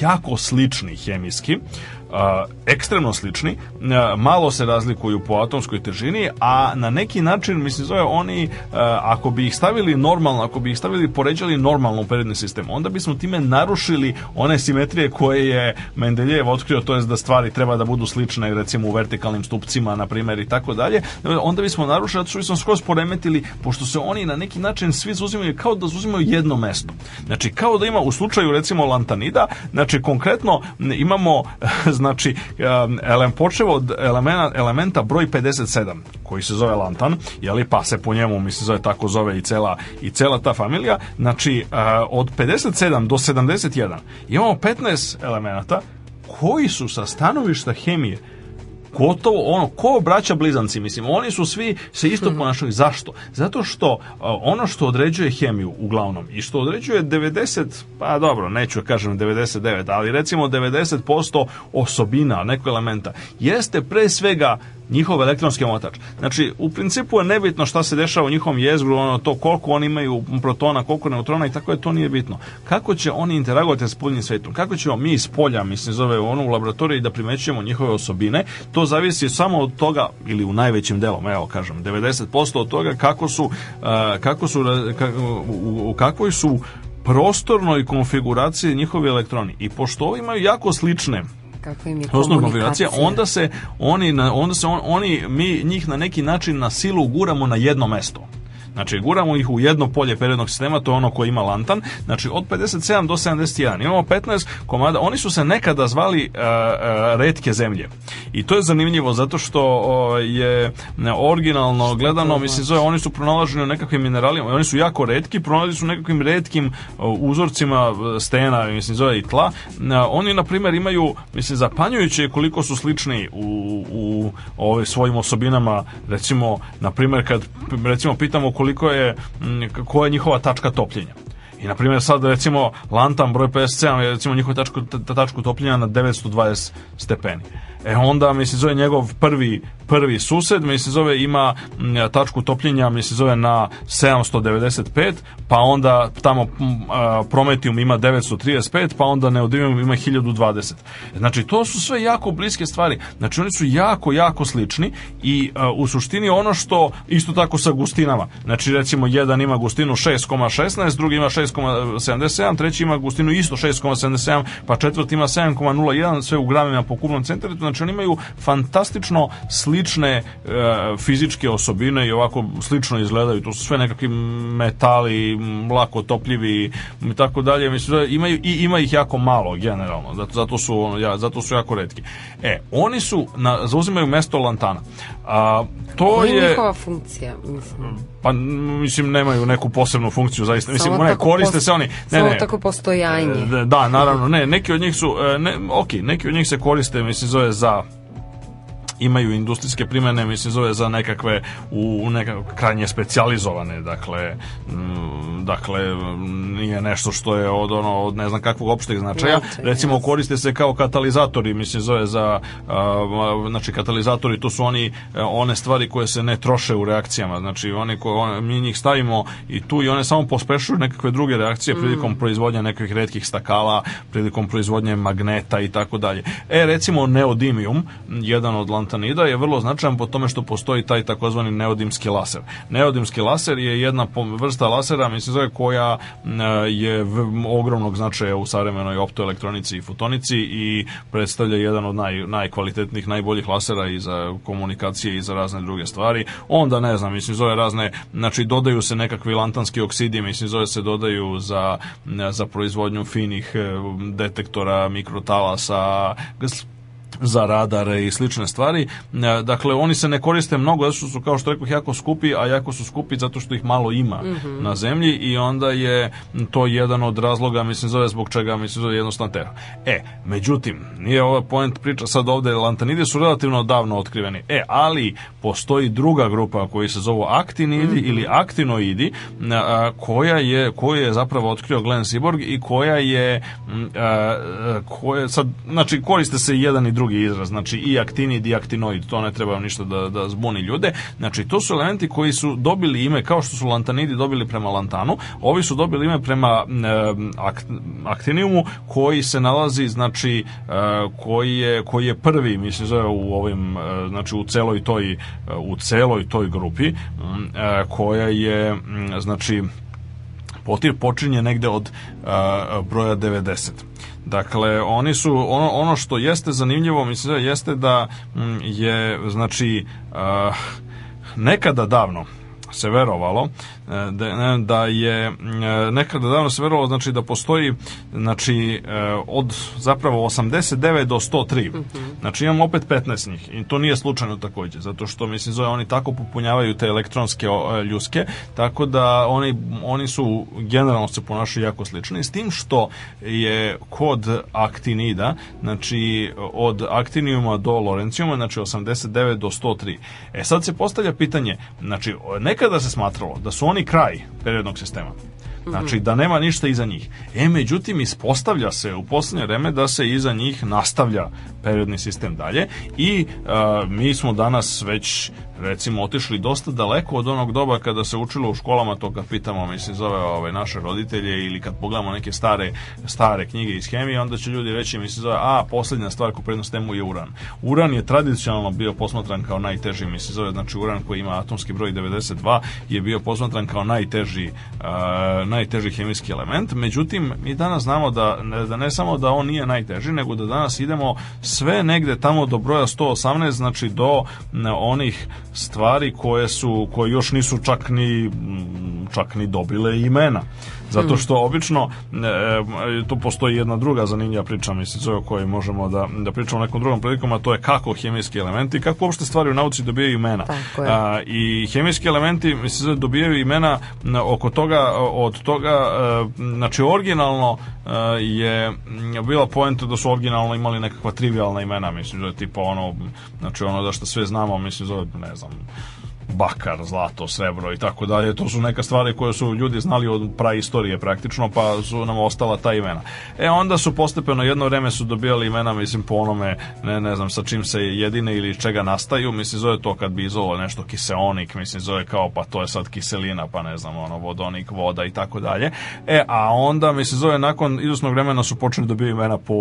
jako slični hemijski, a, ekstremno slični, a, malo se razlikuju po atomskoj težini, a na neki način, mislim, zove oni, a, ako bi ih stavili normalno, ako bi ih stavili, poređali normalno u periodni sistem, onda bismo time narušili one simetrije koje je Mendeljev otkrio, to je da stvari treba da budu slične, recimo u vertikalnim stupcima, na primer, i tako dalje, onda bismo narušili, zato što bismo skroz poremetili, pošto se oni na neki način svi zauzimaju kao da zauzimaju jedno mesto. Znači, kao da ima u slučaju, recimo, lantanida, znači, konkretno imamo, znači um, počevo od elemena, elementa broj 57 koji se zove Lantan, je li pa se po njemu mislim zove tako zove i cela i cela ta familija, znači uh, od 57 do 71 imamo 15 elemenata koji su sa stanovišta hemije gotovo ono, ko braća blizanci, mislim, oni su svi se isto mhm. ponašali. Zašto? Zato što ono što određuje hemiju uglavnom i što određuje 90, pa dobro, neću da kažem 99, ali recimo 90% osobina nekog elementa jeste pre svega njihov elektronski omotač. Znači, u principu je nebitno šta se dešava u njihovom jezgru, ono to koliko oni imaju protona, koliko neutrona i tako je, to nije bitno. Kako će oni interagovati s spoljnim svetom? Kako ćemo mi iz polja, mislim, zove ono u laboratoriji da primećujemo njihove osobine? To zavisi samo od toga, ili u najvećim delom, evo kažem, 90% od toga kako su, eh, kako su, kako, u kakvoj su prostornoj konfiguraciji njihovi elektroni. I pošto ovi imaju jako slične kako im je komunikacija. Onda se oni, onda se on, oni, mi njih na neki način na silu guramo na jedno mesto. Znači, guramo ih u jedno polje periodnog sistema, to je ono koje ima Lantan. Znači, od 57 do 71 imamo 15 komada. Oni su se nekada zvali uh, uh, retke zemlje. I to je zanimljivo zato što uh, je ne, originalno gledano, mislim, znači? zove, oni su pronalaženi u nekakvim mineralima. Oni su jako retki, pronalaženi su u nekakvim redkim uzorcima e, stena, mislim, zove i tla. Oni, na primjer, imaju, mislim, zapanjujuće koliko su slični u, u, u svojim osobinama. Recimo, na primjer, kad recimo pitamo koliko je koja je njihova tačka topljenja. I na primjer sad recimo Lantan broj PSC je recimo njihova tačka, tačka topljenja na 920 stepeni. E onda mi se zove njegov prvi prvi sused, mi se zove ima tačku topljenja, mi se zove na 795, pa onda tamo Prometium ima 935, pa onda Neodimium ima 1020. Znači to su sve jako bliske stvari. Znači oni su jako jako slični i u suštini ono što isto tako sa gustinama. Znači recimo jedan ima gustinu 6,16, drugi ima 6,77, treći ima gustinu isto 6,77, pa četvrti ima 7,01, sve u gramima po kubnom centimetru. Znači oni imaju fantastično slične e, fizičke osobine i ovako slično izgledaju. To su sve nekakvi metali, lako topljivi i tako dalje. Mislim, da imaju, i ima ih jako malo generalno. Zato, zato, su, ja, zato su jako redki. E, oni su, na, zauzimaju mesto lantana. A, to je, je njihova funkcija, mislim. Pa mislim nemaju neku posebnu funkciju zaista. Mislim one koriste posto, se oni. Ne, samo ne, tako postojanje. E, da, naravno, ne, neki od njih su e, ne, ok, neki od njih se koriste, mislim zove za imaju industrijske primene, mislim zove za nekakve u nekakve krajnje specijalizovane, dakle dakle nije nešto što je od ono od ne znam kakvog opšteg značaja. Recimo koriste se kao katalizatori, mislim zove za znači katalizatori to su oni e, one stvari koje se ne troše u reakcijama, znači oni koje on, mi njih stavimo i tu i one samo pospešuju nekakve druge reakcije mm. prilikom proizvodnje nekih retkih stakala, prilikom proizvodnje magneta i tako dalje. E recimo neodimium, jedan od platanida je vrlo značajan po tome što postoji taj takozvani neodimski laser. Neodimski laser je jedna vrsta lasera, mislim zove, koja je ogromnog značaja u savremenoj optoelektronici i fotonici i predstavlja jedan od naj, najkvalitetnih, najboljih lasera i za komunikacije i za razne druge stvari. Onda ne znam, mislim zove razne, znači dodaju se nekakvi lantanski oksidi, mislim zove se dodaju za, za proizvodnju finih e, detektora mikrotalasa, za radare i slične stvari. E, dakle, oni se ne koriste mnogo zato što su, kao što rekoh, jako skupi, a jako su skupi zato što ih malo ima mm -hmm. na zemlji i onda je to jedan od razloga, mislim, zove zbog čega, mislim, zove jednostavno tera. E, međutim, nije ova point priča sad ovde, lantanide su relativno davno otkriveni. E, ali postoji druga grupa koji se zove aktinidi mm -hmm. ili aktinoidi, a, koja je, koju je zapravo otkrio Glenn Seaborg i koja je, a, koja, sad, znači, koriste se jedan i drugi drugi izraz, znači i aktinid i aktinoid, to ne treba ništa da, da zbuni ljude. Znači, to su elementi koji su dobili ime, kao što su lantanidi dobili prema lantanu, ovi su dobili ime prema akt, aktiniumu koji se nalazi, znači, e, koji je, koji je prvi, mislim, zove u ovim, e, znači, u celoj toj, e, u celoj toj grupi, koja je, znači, potir počinje negde od broja 90. Dakle, oni su, ono, ono što jeste zanimljivo, mislim, da jeste da mm, je, znači, uh, nekada davno, se verovalo e, da, da je e, nekada davno se verovalo znači da postoji znači e, od zapravo 89 do 103. Mm -hmm. Znači imamo opet 15 njih i to nije slučajno takođe zato što mislim zove oni tako popunjavaju te elektronske ljuske tako da oni, oni su generalno se ponašaju jako slični s tim što je kod aktinida znači od aktinijuma do lorencijuma znači 89 do 103. E sad se postavlja pitanje znači neka nekada se smatralo da su oni kraj periodnog sistema. Znači da nema ništa iza njih. E, međutim, ispostavlja se u poslednje vreme da se iza njih nastavlja periodni sistem dalje i a, e, mi smo danas već recimo otišli dosta daleko od onog doba kada se učilo u školama to kad pitamo mislim zove ove naše roditelje ili kad pogledamo neke stare stare knjige iz hemije onda će ljudi reći mislim zove a posljednja stvar koju prednost temu je uran. Uran je tradicionalno bio posmatran kao najteži mislim zove znači uran koji ima atomski broj 92 je bio posmatran kao najteži a, e, najteži hemijski element, međutim mi danas znamo da, da ne samo da on nije najteži, nego da danas idemo sve negde tamo do broja 118, znači do onih stvari koje su koje još nisu čak ni čak ni dobile imena. Zato mhm. što obično e, e, tu postoji jedna druga zanimljiva priča, mislim, o kojoj možemo da, da pričamo nekom drugom prilikom, a to je kako hemijski elementi, kako uopšte stvari u nauci dobijaju imena. A, I hemijski elementi, mislim, dobijaju imena oko toga, od toga, e, znači originalno e, je bila poenta da su originalno imali nekakva trivialna imena, mislim, da tipa ono, znači ono da što sve znamo, mislim, zove, ne znam, bakar, zlato, srebro i tako dalje. To su neka stvari koje su ljudi znali od praistorije praktično, pa su nam ostala ta imena. E onda su postepeno jedno vreme su dobijali imena, mislim po onome, ne, ne znam sa čim se jedine ili čega nastaju, mislim zove to kad bi izolo nešto kiseonik, mislim zove kao pa to je sad kiselina, pa ne znam, ono vodonik, voda i tako dalje. E a onda mislim zove nakon izvesnog vremena su počeli dobijati imena po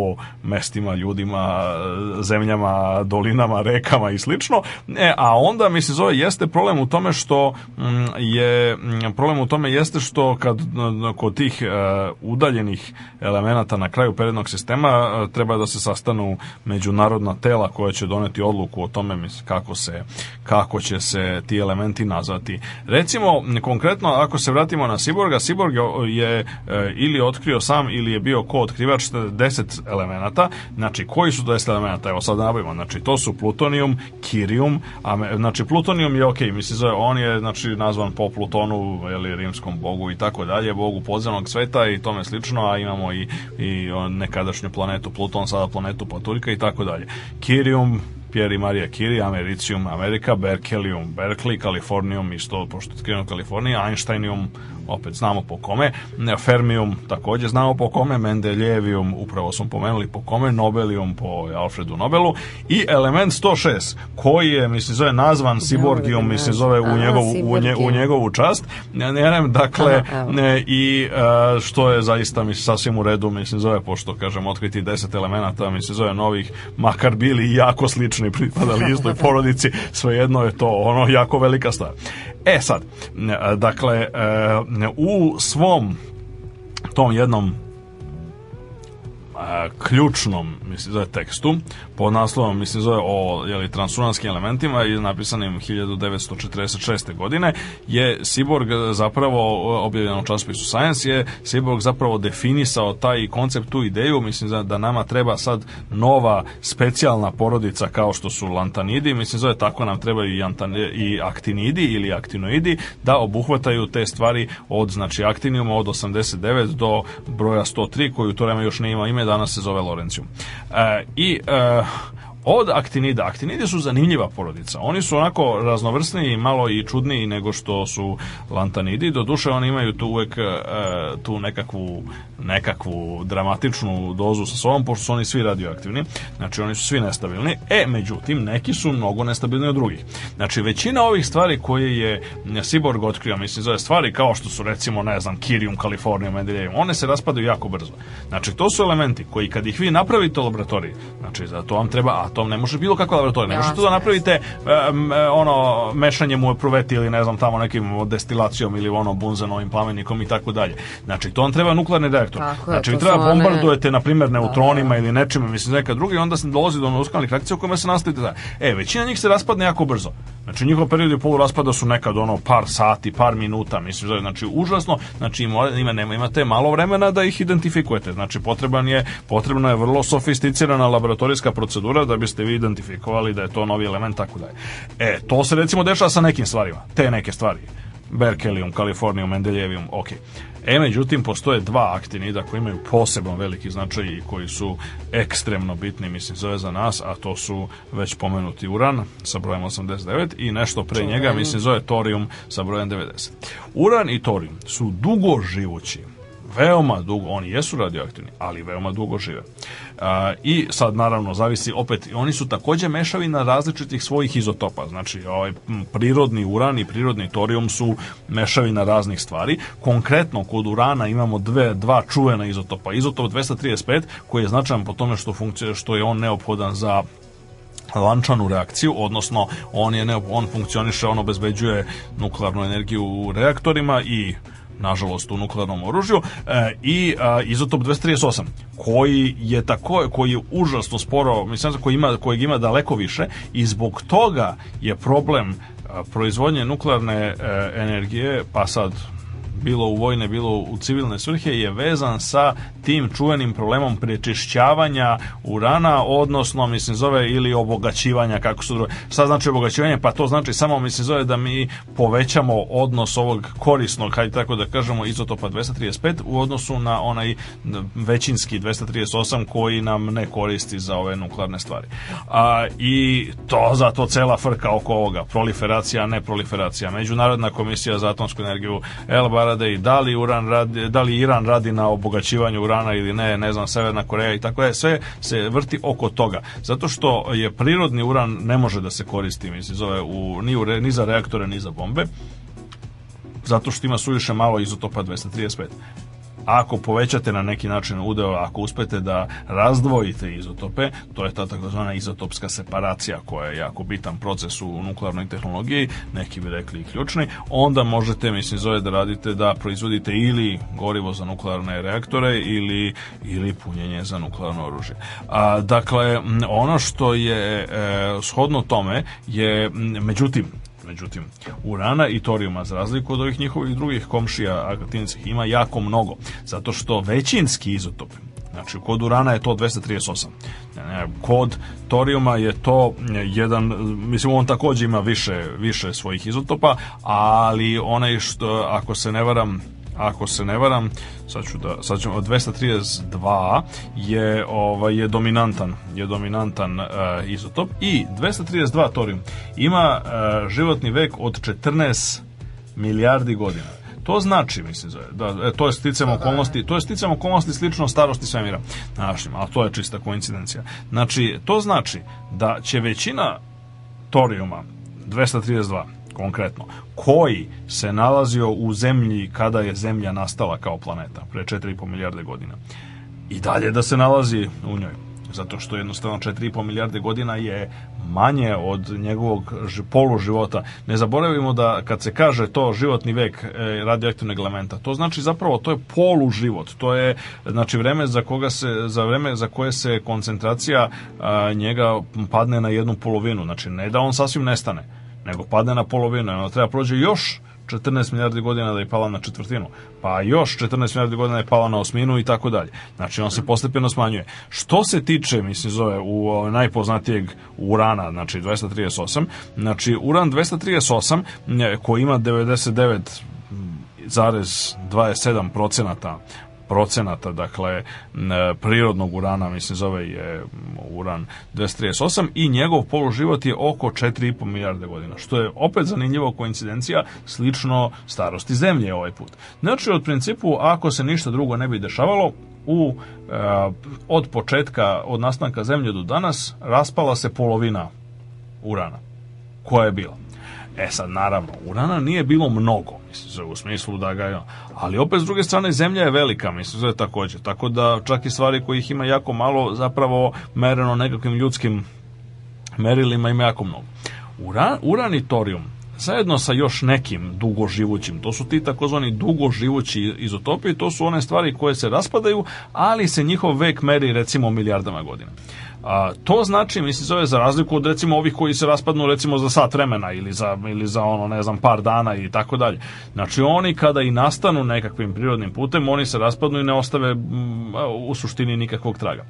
mestima, ljudima, e, zemljama, dolinama, rekama i slično. E a onda mislim zove jeste problem u tome što mm, je mm, problem u tome jeste što kad kod tih e, udaljenih elemenata na kraju periodnog sistema e, treba da se sastanu međunarodna tela koja će doneti odluku o tome kako se kako će se ti elementi nazvati. Recimo konkretno ako se vratimo na Siborga, Siborg je e, ili otkrio sam ili je bio ko otkrivač 10 elemenata. Znači koji su 10 elemenata? Evo sad nabavimo. Znači to su plutonijum, kirijum, a znači plutonijum je ok, mislim, zove, on je znači, nazvan po Plutonu, ili rimskom bogu i tako dalje, bogu podzemnog sveta i tome slično, a imamo i, i nekadašnju planetu Pluton, sada planetu Patuljka i tako dalje. Kirium, Pierre i Marija Curie, Americium, Amerika, Berkelium, Berkeley, Kalifornijum, isto, pošto je Kalifornija, Einsteinium, opet znamo po kome, Fermium takođe znamo po kome, Mendeljevijum upravo smo pomenuli po kome, Nobelium po Alfredu Nobelu i element 106 koji je, mislim, zove nazvan Siborgijum, mislim, da. zove u, njegovu, u, nje, u njegovu čast, ne, dakle, Aha, i e, što je zaista, mislim, sasvim u redu, mislim, zove, pošto, kažem, otkriti 10 elemenata, mislim, zove novih, makar bili jako slični, pripadali istoj porodici, svejedno je to, ono, jako velika stvar. E sad, dakle, e, u svom tom jednom ključnom, mislim, zove tekstu, pod naslovom, mislim, zove o jeli, transuranskim elementima i napisanim 1946. godine, je Siborg zapravo, objavljeno u časopisu Science, je Siborg zapravo definisao taj koncept, tu ideju, mislim, da nama treba sad nova specijalna porodica kao što su lantanidi, mislim, zove tako nam trebaju i, antan, i aktinidi ili aktinoidi, da obuhvataju te stvari od, znači, aktinijuma od 89 do broja 103, koji u to vreme još nije imao ime, danas se zove Lorencijum. E, I e, od aktinida. Aktinidi su zanimljiva porodica. Oni su onako raznovrsniji, malo i čudniji nego što su lantanidi. Doduše oni imaju tu uvek e, tu nekakvu, nekakvu dramatičnu dozu sa sobom, pošto su oni svi radioaktivni. Znači oni su svi nestabilni. E, međutim, neki su mnogo nestabilni od drugih. Znači većina ovih stvari koje je Siborg otkrio, mislim, zove stvari kao što su recimo, ne znam, Kirium, Kalifornijum, Mendelejevom, one se raspadaju jako brzo. Znači to su elementi koji kad ih vi napravite u laboratoriji, znači za to vam treba tom ne može bilo kakva laboratorija, ne možete tu da napravite um, ono mešanje u epruveti ili ne znam tamo nekim destilacijom ili ono bunzanovim plamenikom i tako dalje. Znači to vam treba nuklearni reaktor. Tako je, znači vi treba bombardujete one... na primjer da, da, neutronima da. ili nečime, mislim neka druga i onda se dolazi do nuklearnih reakcija u kojima se nastavi da. E, većina njih se raspadne jako brzo. Znači njihov periodi raspada su nekad ono par sati, par minuta, mislim znači užasno, znači ima nema imate malo vremena da ih identifikujete. Znači potreban je potrebna je vrlo sofisticirana laboratorijska procedura da biste vi identifikovali da je to novi element, tako da je. E, to se recimo dešava sa nekim stvarima, te neke stvari. Berkelium, Kalifornijum, Mendeljevium, ok. E, međutim, postoje dva aktinida koji imaju posebno veliki značaj i koji su ekstremno bitni, mislim, zove za nas, a to su već pomenuti uran sa brojem 89 i nešto pre njega, mislim, zove torium sa brojem 90. Uran i torium su dugo živući veoma dugo, oni jesu radioaktivni, ali veoma dugo žive. A, I sad naravno zavisi opet, oni su takođe mešavi na različitih svojih izotopa, znači ovaj, prirodni uran i prirodni torijum su mešavi na raznih stvari. Konkretno kod urana imamo dve, dva čuvena izotopa. Izotop 235 koji je značajan po tome što, funkcije, što je on neophodan za lančanu reakciju, odnosno on je ne, on funkcioniše, on obezbeđuje nuklearnu energiju u reaktorima i nažalost, u nuklearnom oružju, e, i a, izotop 238, koji je tako, koji je užasno sporo, mislim, koji ima, kojeg ima daleko više i zbog toga je problem proizvodnje nuklearne e, energije, pa sad bilo u vojne, bilo u civilne svrhe, je vezan sa tim čuvenim problemom prečišćavanja urana, odnosno, mislim, zove ili obogaćivanja, kako su druge. Šta znači obogaćivanje? Pa to znači samo, mislim, zove da mi povećamo odnos ovog korisnog, hajde tako da kažemo, izotopa 235 u odnosu na onaj većinski 238 koji nam ne koristi za ove nuklearne stvari. A, I to zato cela frka oko ovoga, proliferacija, neproliferacija. Međunarodna komisija za atomsku energiju, Elbar zarade i da li, uran radi, da li Iran radi na obogaćivanju urana ili ne, ne znam, Severna Koreja i tako je, sve se vrti oko toga. Zato što je prirodni uran ne može da se koristi, mislim, zove u, ni, u, ni za reaktore, ni za bombe zato što ima suviše malo izotopa 235 ako povećate na neki način udeo, ako uspete da razdvojite izotope, to je ta takozvana izotopska separacija koja je jako bitan proces u nuklearnoj tehnologiji, neki bi rekli i ključni, onda možete, mislim, zove da radite da proizvodite ili gorivo za nuklearne reaktore ili, ili punjenje za nuklearno oružje. A, dakle, ono što je e, shodno tome je, međutim, međutim, urana i torijuma, za razliku od ovih njihovih drugih komšija agatinskih, ima jako mnogo, zato što većinski izotop, Znači, kod urana je to 238. Kod torijuma je to e, jedan, mislim, on također ima više, više svojih izotopa, ali onaj što, ako se ne varam, ako se ne varam, sad ću da, sad ćemo, 232 je, ovaj, je dominantan, je dominantan uh, izotop i 232 torium ima uh, životni vek od 14 milijardi godina. To znači, mislim, da, e, to je sticam da, da. okolnosti, to je sticam okolnosti slično starosti svemira našim, ali to je čista koincidencija. Znači, to znači da će većina torijuma 232 konkretno, koji se nalazio u zemlji kada je zemlja nastala kao planeta, pre 4,5 milijarde godina. I dalje da se nalazi u njoj. Zato što jednostavno 4,5 milijarde godina je manje od njegovog poluživota. Ne zaboravimo da kad se kaže to životni vek e, radioaktivnog elementa, to znači zapravo to je poluživot. To je znači vreme za koga se za vreme za koje se koncentracija a, njega padne na jednu polovinu. Znači ne da on sasvim nestane nego padne na polovinu, ono treba prođe još 14 milijardi godina da je pala na četvrtinu, pa još 14 milijardi godina je pala na osminu i tako dalje. Znači, on se postepeno smanjuje. Što se tiče, mislim, zove, u najpoznatijeg urana, znači 238, znači, uran 238, e, koji ima 99 zarez 27 procenata procenata, dakle, prirodnog urana, mislim, zove je mm, uran 238 i njegov poluživot je oko 4,5 milijarde godina, što je opet zanimljivo koincidencija, slično starosti zemlje ovaj put. Znači, od principu, ako se ništa drugo ne bi dešavalo, u e, od početka od nastanka zemlje do danas raspala se polovina urana koja je bila E sad, naravno, urana nije bilo mnogo, mislim, u smislu da ga Ali opet, s druge strane, zemlja je velika, mislim, je također. Tako da, čak i stvari kojih ima jako malo, zapravo, mereno nekakvim ljudskim merilima ima jako mnogo. Uran, uran i torijum zajedno sa još nekim dugoživućim. To su ti takozvani dugoživući izotopi, to su one stvari koje se raspadaju, ali se njihov vek meri recimo milijardama godina. A, to znači, mislim, zove za razliku od recimo ovih koji se raspadnu recimo za sat vremena ili za, ili za ono, ne znam, par dana i tako dalje. Znači oni kada i nastanu nekakvim prirodnim putem, oni se raspadnu i ne ostave m, u suštini nikakvog traga.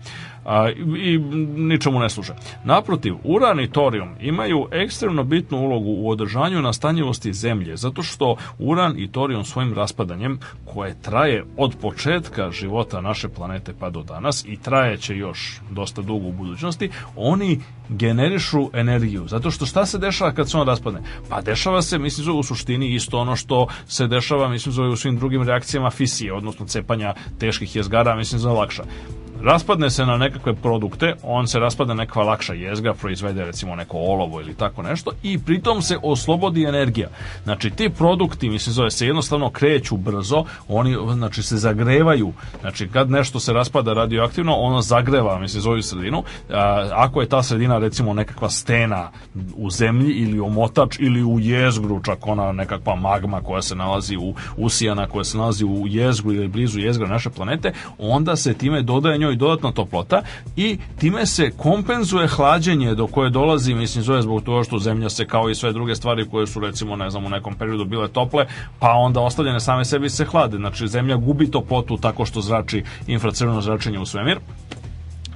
A, i, I ničemu ne služe. Naprotiv, uran i torijum imaju ekstremno bitnu ulogu u održanju nastanjivosti zemlje, zato što uran i torijum svojim raspadanjem, koje traje od početka života naše planete pa do danas i trajeće još dosta dugo budućnosti, oni generišu energiju. Zato što šta se dešava kad se on raspadne? Pa dešava se, mislim, zove, u suštini isto ono što se dešava, mislim, zove, u svim drugim reakcijama fisije, odnosno cepanja teških jezgara, mislim, zove, lakša raspadne se na nekakve produkte, on se raspada na nekakva lakša jezgra, proizvede recimo neko olovo ili tako nešto i pritom se oslobodi energija. Znači ti produkti, mislim zove se jednostavno kreću brzo, oni znači se zagrevaju. Znači kad nešto se raspada radioaktivno, ono zagreva, mislim zove sredinu. A, ako je ta sredina recimo nekakva stena u zemlji ili omotač ili u jezgru, čak ona nekakva magma koja se nalazi u usijana, koja se nalazi u jezgru ili blizu jezgra naše planete, onda se time dodaje i dodatna toplota i time se kompenzuje hlađenje do koje dolazi, mislim, zove zbog toga što zemlja se kao i sve druge stvari koje su recimo, ne znam, u nekom periodu bile tople, pa onda ostavljene same sebi se hlade. Znači, zemlja gubi toplotu tako što zrači infracrveno zračenje u svemir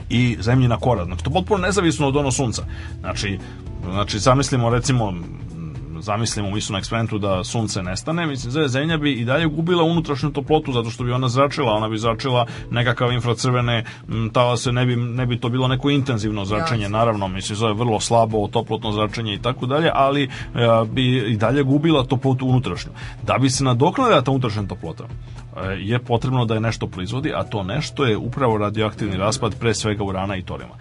i zemljina kora. Znači, to potpuno nezavisno od ono sunca. Znači, znači zamislimo recimo zamislimo mi su na eksperimentu da sunce nestane, mislim, da zemlja bi i dalje gubila unutrašnju toplotu zato što bi ona zračila, ona bi zračila nekakav infracrvene talase, ne bi, ne bi to bilo neko intenzivno zračenje, naravno, mislim, zove vrlo slabo toplotno zračenje i tako dalje, ali e, bi i dalje gubila toplotu unutrašnju. Da bi se nadoknadila ta unutrašnja toplota, e, je potrebno da je nešto proizvodi, a to nešto je upravo radioaktivni raspad pre svega urana i torima.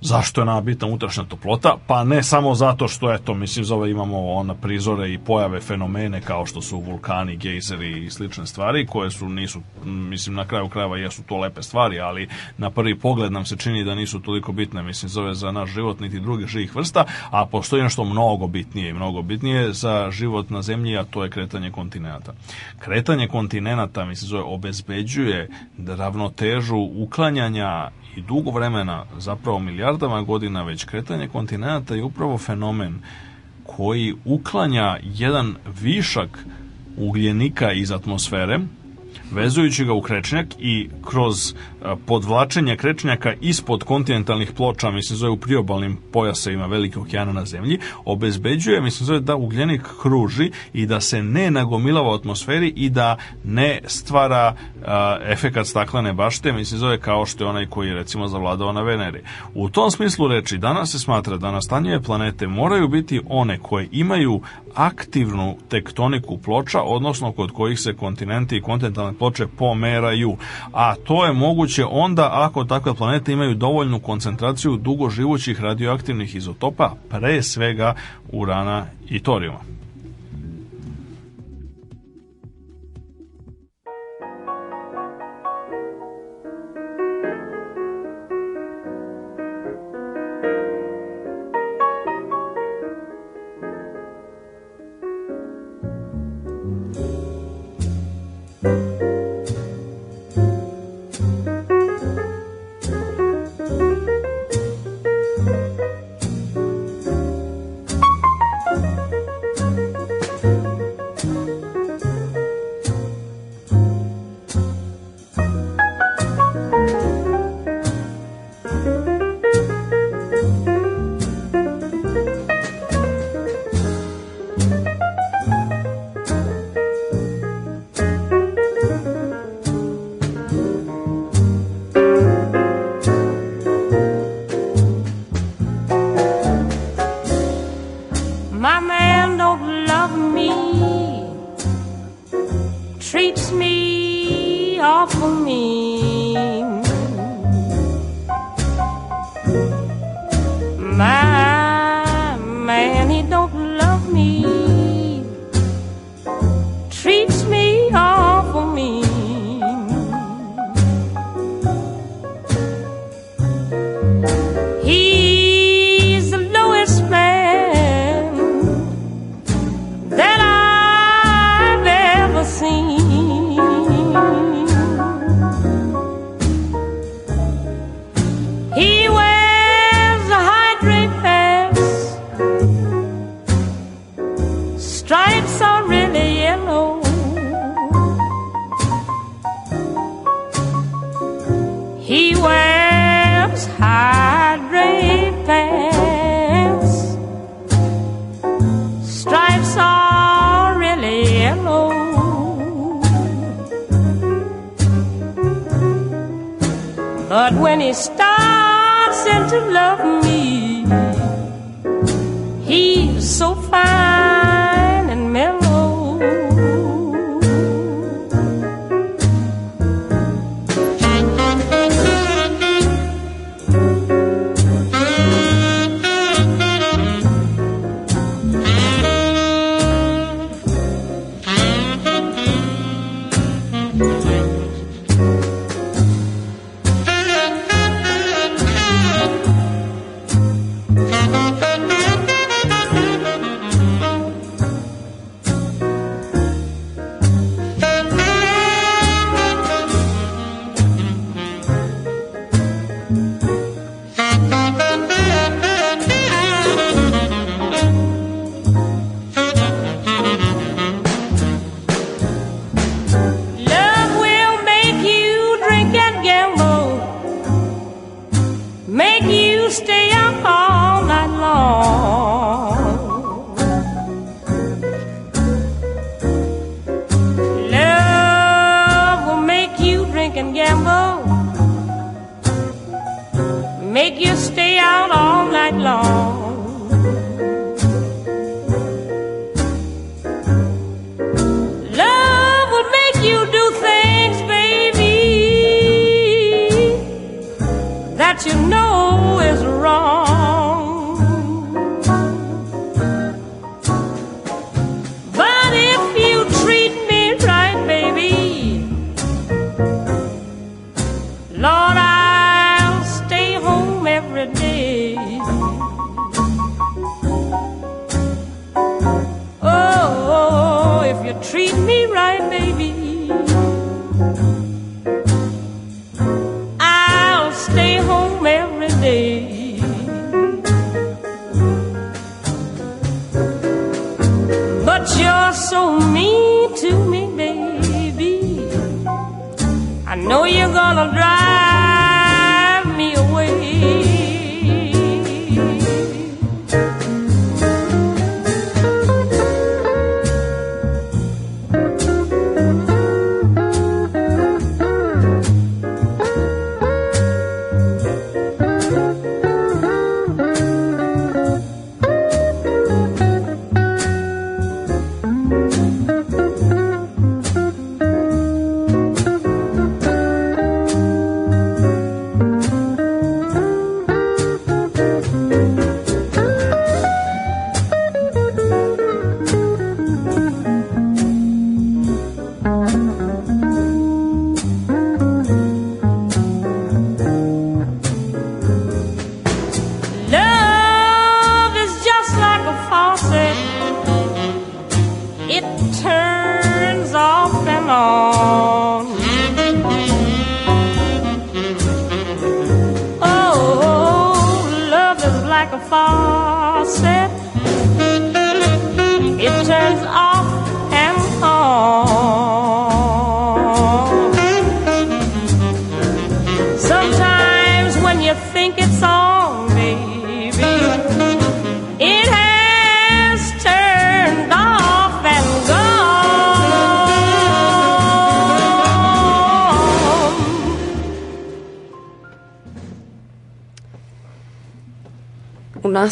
Zašto je nama bitna unutrašnja toplota? Pa ne samo zato što, eto, mislim, zove imamo ona prizore i pojave, fenomene kao što su vulkani, gejzeri i slične stvari, koje su, nisu, mislim, na kraju krajeva jesu to lepe stvari, ali na prvi pogled nam se čini da nisu toliko bitne, mislim, zove za naš život niti drugih živih vrsta, a postoji nešto mnogo bitnije i mnogo bitnije za život na zemlji, a to je kretanje kontinenta. Kretanje kontinenta, mislim, zove obezbeđuje ravnotežu uklanjanja i dugo vremena, zapravo milijardama godina već, kretanje kontinenta je upravo fenomen koji uklanja jedan višak ugljenika iz atmosfere, vezujući ga u krečnjak i kroz podvlačenje krečnjaka ispod kontinentalnih ploča, mislim zove u priobalnim pojasevima velike okeana na zemlji, obezbeđuje, mislim zove da ugljenik kruži i da se ne nagomilava u atmosferi i da ne stvara a, efekat staklene bašte, mislim zove kao što je onaj koji je recimo zavladao na Veneri. U tom smislu reči danas se smatra da nastanjive planete moraju biti one koje imaju aktivnu tektoniku ploča, odnosno kod kojih se kontinenti i kontinentalne ploče pomeraju. A to je moguće moguće onda ako takve planete imaju dovoljnu koncentraciju dugo živućih radioaktivnih izotopa, pre svega urana i torijuma.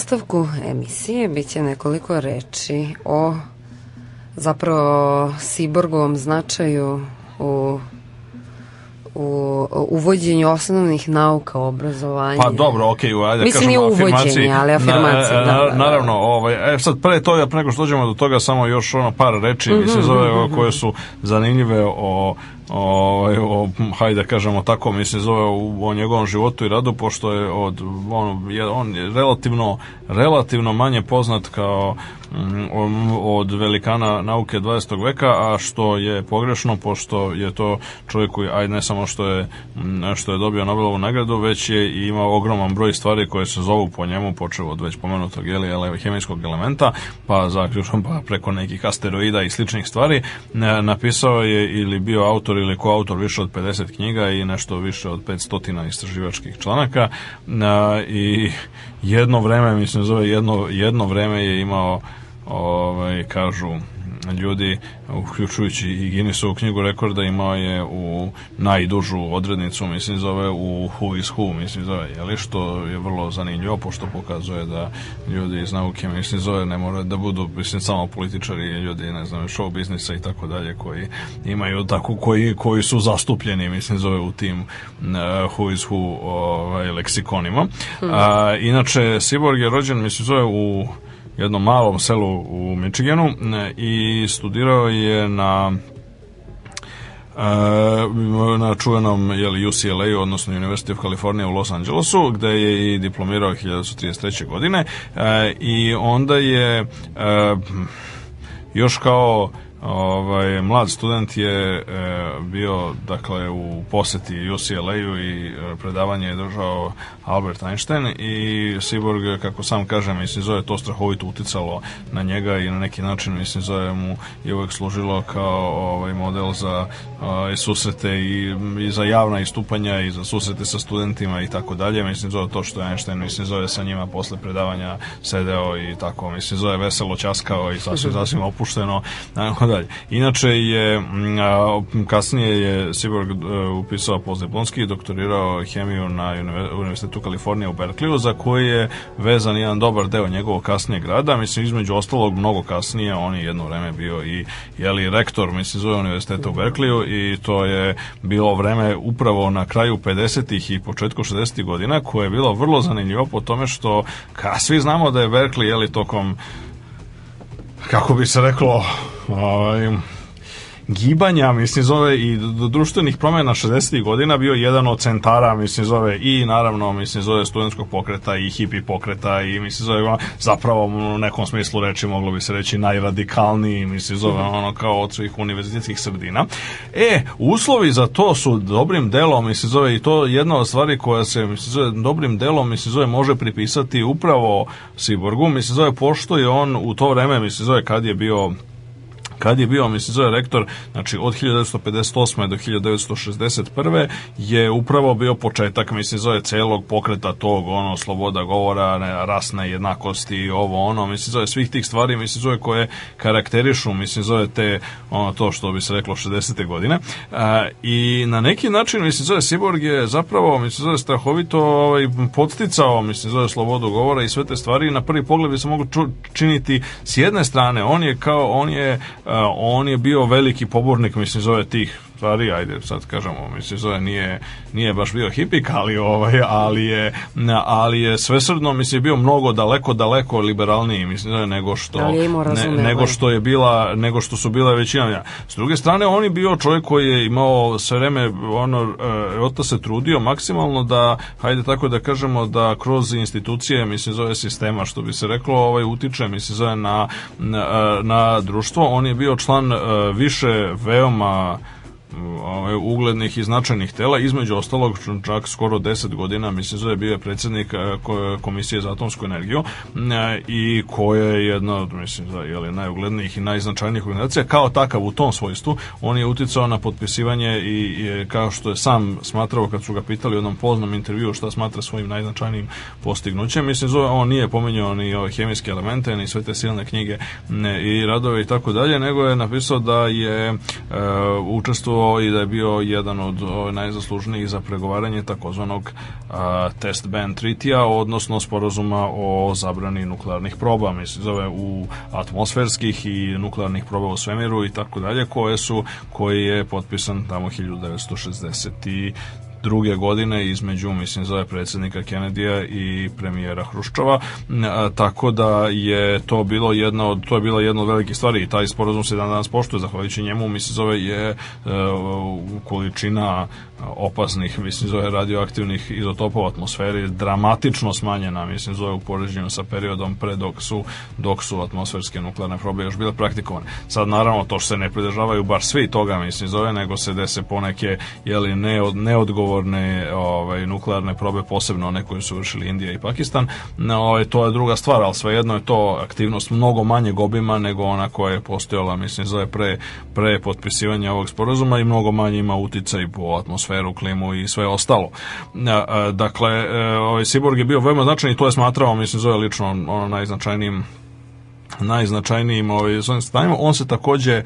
nastavku emisije biće nekoliko reči o zapravo Siborgovom značaju u u uvođenju osnovnih nauka obrazovanja. Pa dobro, okej, okay, ajde da Mislim, kažemo uvođenje, ali afirmacije. Na, da, da, da, naravno, ovaj, e, sad pre toga, pre nego što dođemo do toga, samo još ono par reči, mm -hmm, mislim, mhm, zove, mm -hmm. koje mhm. su zanimljive o, o, ovaj, o, hajde da kažemo tako, mislim, zove u, o njegovom životu i radu, pošto je od, on, je, on je relativno, relativno manje poznat kao mm, od velikana nauke 20. veka, a što je pogrešno, pošto je to čovjek koji, ajde ne samo što je, mm, što je dobio Nobelovu nagradu, već je i imao ogroman broj stvari koje se zovu po njemu, počeo od već pomenutog jeli, jeli, hemijskog elementa, pa zaključno pa preko nekih asteroida i sličnih stvari, napisao je ili bio autor ili koautor više od 50 knjiga i nešto više od 500 istraživačkih članaka i jedno vreme, mislim zove jedno, jedno vreme je imao ovaj, kažu ljudi, uključujući i Guinnessovu knjigu rekorda, imao je u najdužu odrednicu, mislim, zove u Who is Who, mislim, zove, jeli, što je vrlo zanimljivo, pošto pokazuje da ljudi iz nauke, mislim, zove, ne moraju da budu, mislim, samo političari ljudi, ne znam, show biznisa i tako dalje, koji imaju tako, koji, koji su zastupljeni, mislim, zove u tim uh, Who is Who ovaj, leksikonima. Hmm. A, inače, Cyborg je rođen, mislim, zove u jednom malom selu u Michiganu e, i studirao je na e, na čuvenom jeli, UCLA, odnosno University of California u Los Angelesu, gde je i diplomirao 1933. godine e, i onda je još kao Ovaj, mlad student je bio dakle u poseti UCLA-u i predavanje je držao Albert Einstein i Siborg, kako sam kažem, mislim zove to strahovito uticalo na njega i na neki način, mislim zove mu je uvek služilo kao ovaj model za uh, susrete i, i, za javna istupanja i za susrete sa studentima i tako dalje, mislim zove to što je Einstein, mislim zove sa njima posle predavanja sedeo i tako, mislim zove veselo časkao i sasvim, sasvim opušteno, tako dalje. Inače je, kasnije je Cyborg e, upisao postdiplomski i doktorirao hemiju na univer Univerzitetu Universitetu Kalifornije u Berkliju, za koji je vezan jedan dobar deo njegovog kasnijeg grada, mislim između ostalog mnogo kasnije, on je jedno vreme bio i jeli, rektor, mislim, zove Univerziteta u Berkliju i to je bilo vreme upravo na kraju 50. i početku 60. godina koje je bilo vrlo zanimljivo po tome što ka, svi znamo da je Berkeley jeli, tokom kako bi se reklo ovaj, gibanja, mislim zove, i do društvenih promjena 60. godina bio jedan od centara, mislim zove, i naravno, mislim zove, studentskog pokreta i hipi pokreta i mislim zove, zapravo u nekom smislu reči moglo bi se reći najradikalniji, mislim zove, mhm. ono kao od svih univerzitetskih sredina. E, uslovi za to su dobrim delom, mislim zove, i to jedna od stvari koja se, mislim zove, dobrim delom, mislim zove, može pripisati upravo Siborgu, mislim zove, pošto je on u to vreme, mislim zove, kad je bio kad je bio zove rektor, znači od 1958. do 1961. je upravo bio početak zove celog pokreta tog, ono, sloboda govora, ne, rasne jednakosti, ovo, ono, zove svih tih stvari, zove koje karakterišu, zove te, ono, to što bi se reklo 60. godine. A, I na neki način, Misizoje Siborg je zapravo, Misizoje strahovito ovaj, podsticao, mislim, zove slobodu govora i sve te stvari na prvi pogled bi se moglo činiti s jedne strane, on je kao, on je uh, on je bio veliki pobornik, mislim, zove tih stvari, ajde sad kažemo, mislim da nije, nije baš bio hipik, ali ovaj, ali je, ali je svesrdno mislim bio mnogo daleko daleko liberalniji mislim nego što ne, nego ovaj. što je bila nego što su bila većina. S druge strane on je bio čovjek koji je imao sve vreme ono Rota eh, se trudio maksimalno da ajde tako da kažemo da kroz institucije mislim zove sistema što bi se reklo ovaj utiče mislim zove na, na, eh, na društvo. On je bio član eh, više veoma ovaj, uglednih i značajnih tela, između ostalog čak skoro 10 godina, mislim da je bio predsjednik eh, Komisije za atomsku energiju eh, i koja je jedna od, mislim da je najuglednijih i najznačajnijih organizacija, kao takav u tom svojstvu, on je uticao na potpisivanje i, i kao što je sam smatrao kad su ga pitali u jednom poznom intervju šta smatra svojim najznačajnijim postignućem, mislim da on nije pominjao ni ove hemijske elemente, ni sve te silne knjige ne, i radove i tako dalje, nego je napisao da je e, učestvovao nego i da je bio jedan od najzaslužnijih za pregovaranje takozvanog test ban treatija, odnosno sporazuma o zabrani nuklearnih proba, mislim, zove u atmosferskih i nuklearnih proba u svemiru i tako dalje, koje su, koji je potpisan tamo 1960 druge godine između, mislim, zove predsjednika Kennedyja i premijera Hruščova, mm, tako da je to bilo jedna od, to je bila jedna od velikih stvari i taj sporazum se dan danas poštuje, zahvaljujući njemu, mislim, zove je e, količina opasnih, mislim, zove radioaktivnih izotopova u atmosferi dramatično smanjena, mislim, zove u poređenju sa periodom pre dok su, dok su atmosferske nuklearne probe još bile praktikovane. Sad, naravno, to što se ne pridržavaju bar svi toga, mislim, zove, nego se dese poneke, jeli, neod, neodgovor nuklearne, ovaj, nuklearne probe, posebno one koje su vršili Indija i Pakistan. Ovaj, to je druga stvar, ali svejedno je to aktivnost mnogo manje obima nego ona koja je postojala, mislim, zove pre, pre potpisivanja ovog sporazuma i mnogo manje ima uticaj po atmosferu, klimu i sve ostalo. Dakle, e, ovaj, Siborg je bio veoma značajan i to je smatrao, mislim, zove lično ono najznačajnijim najznačajnijim ovaj, stanjima. On se takođe e,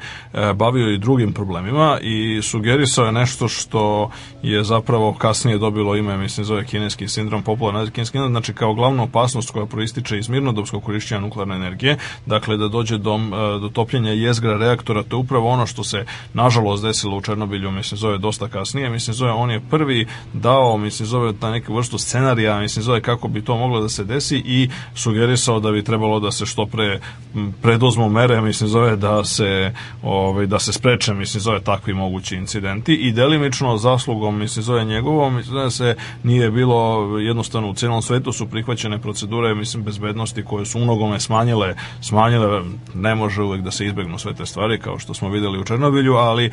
bavio i drugim problemima i sugerisao je nešto što je zapravo kasnije dobilo ime, mislim, zove kineski sindrom, popularno kineski sindrom, znači kao glavna opasnost koja proističe iz mirnodopskog korišćenja nuklearne energije, dakle da dođe do, e, do topljenja jezgra reaktora, to je upravo ono što se nažalost desilo u Černobilju, mislim, zove dosta kasnije, mislim, zove on je prvi dao, mislim, zove ta neka vrstu scenarija, mislim, zove kako bi to moglo da se desi i sugerisao da bi trebalo da se što pre preduzmu mere, mislim zove da se ovaj da se spreče, mislim zove takvi mogući incidenti i delimično zaslugom mislim zove njegovom, mislim da se nije bilo jednostavno u celom svetu su prihvaćene procedure mislim bezbednosti koje su mnogome smanjile, smanjile ne može uvek da se izbegnu sve te stvari kao što smo videli u Černobilju, ali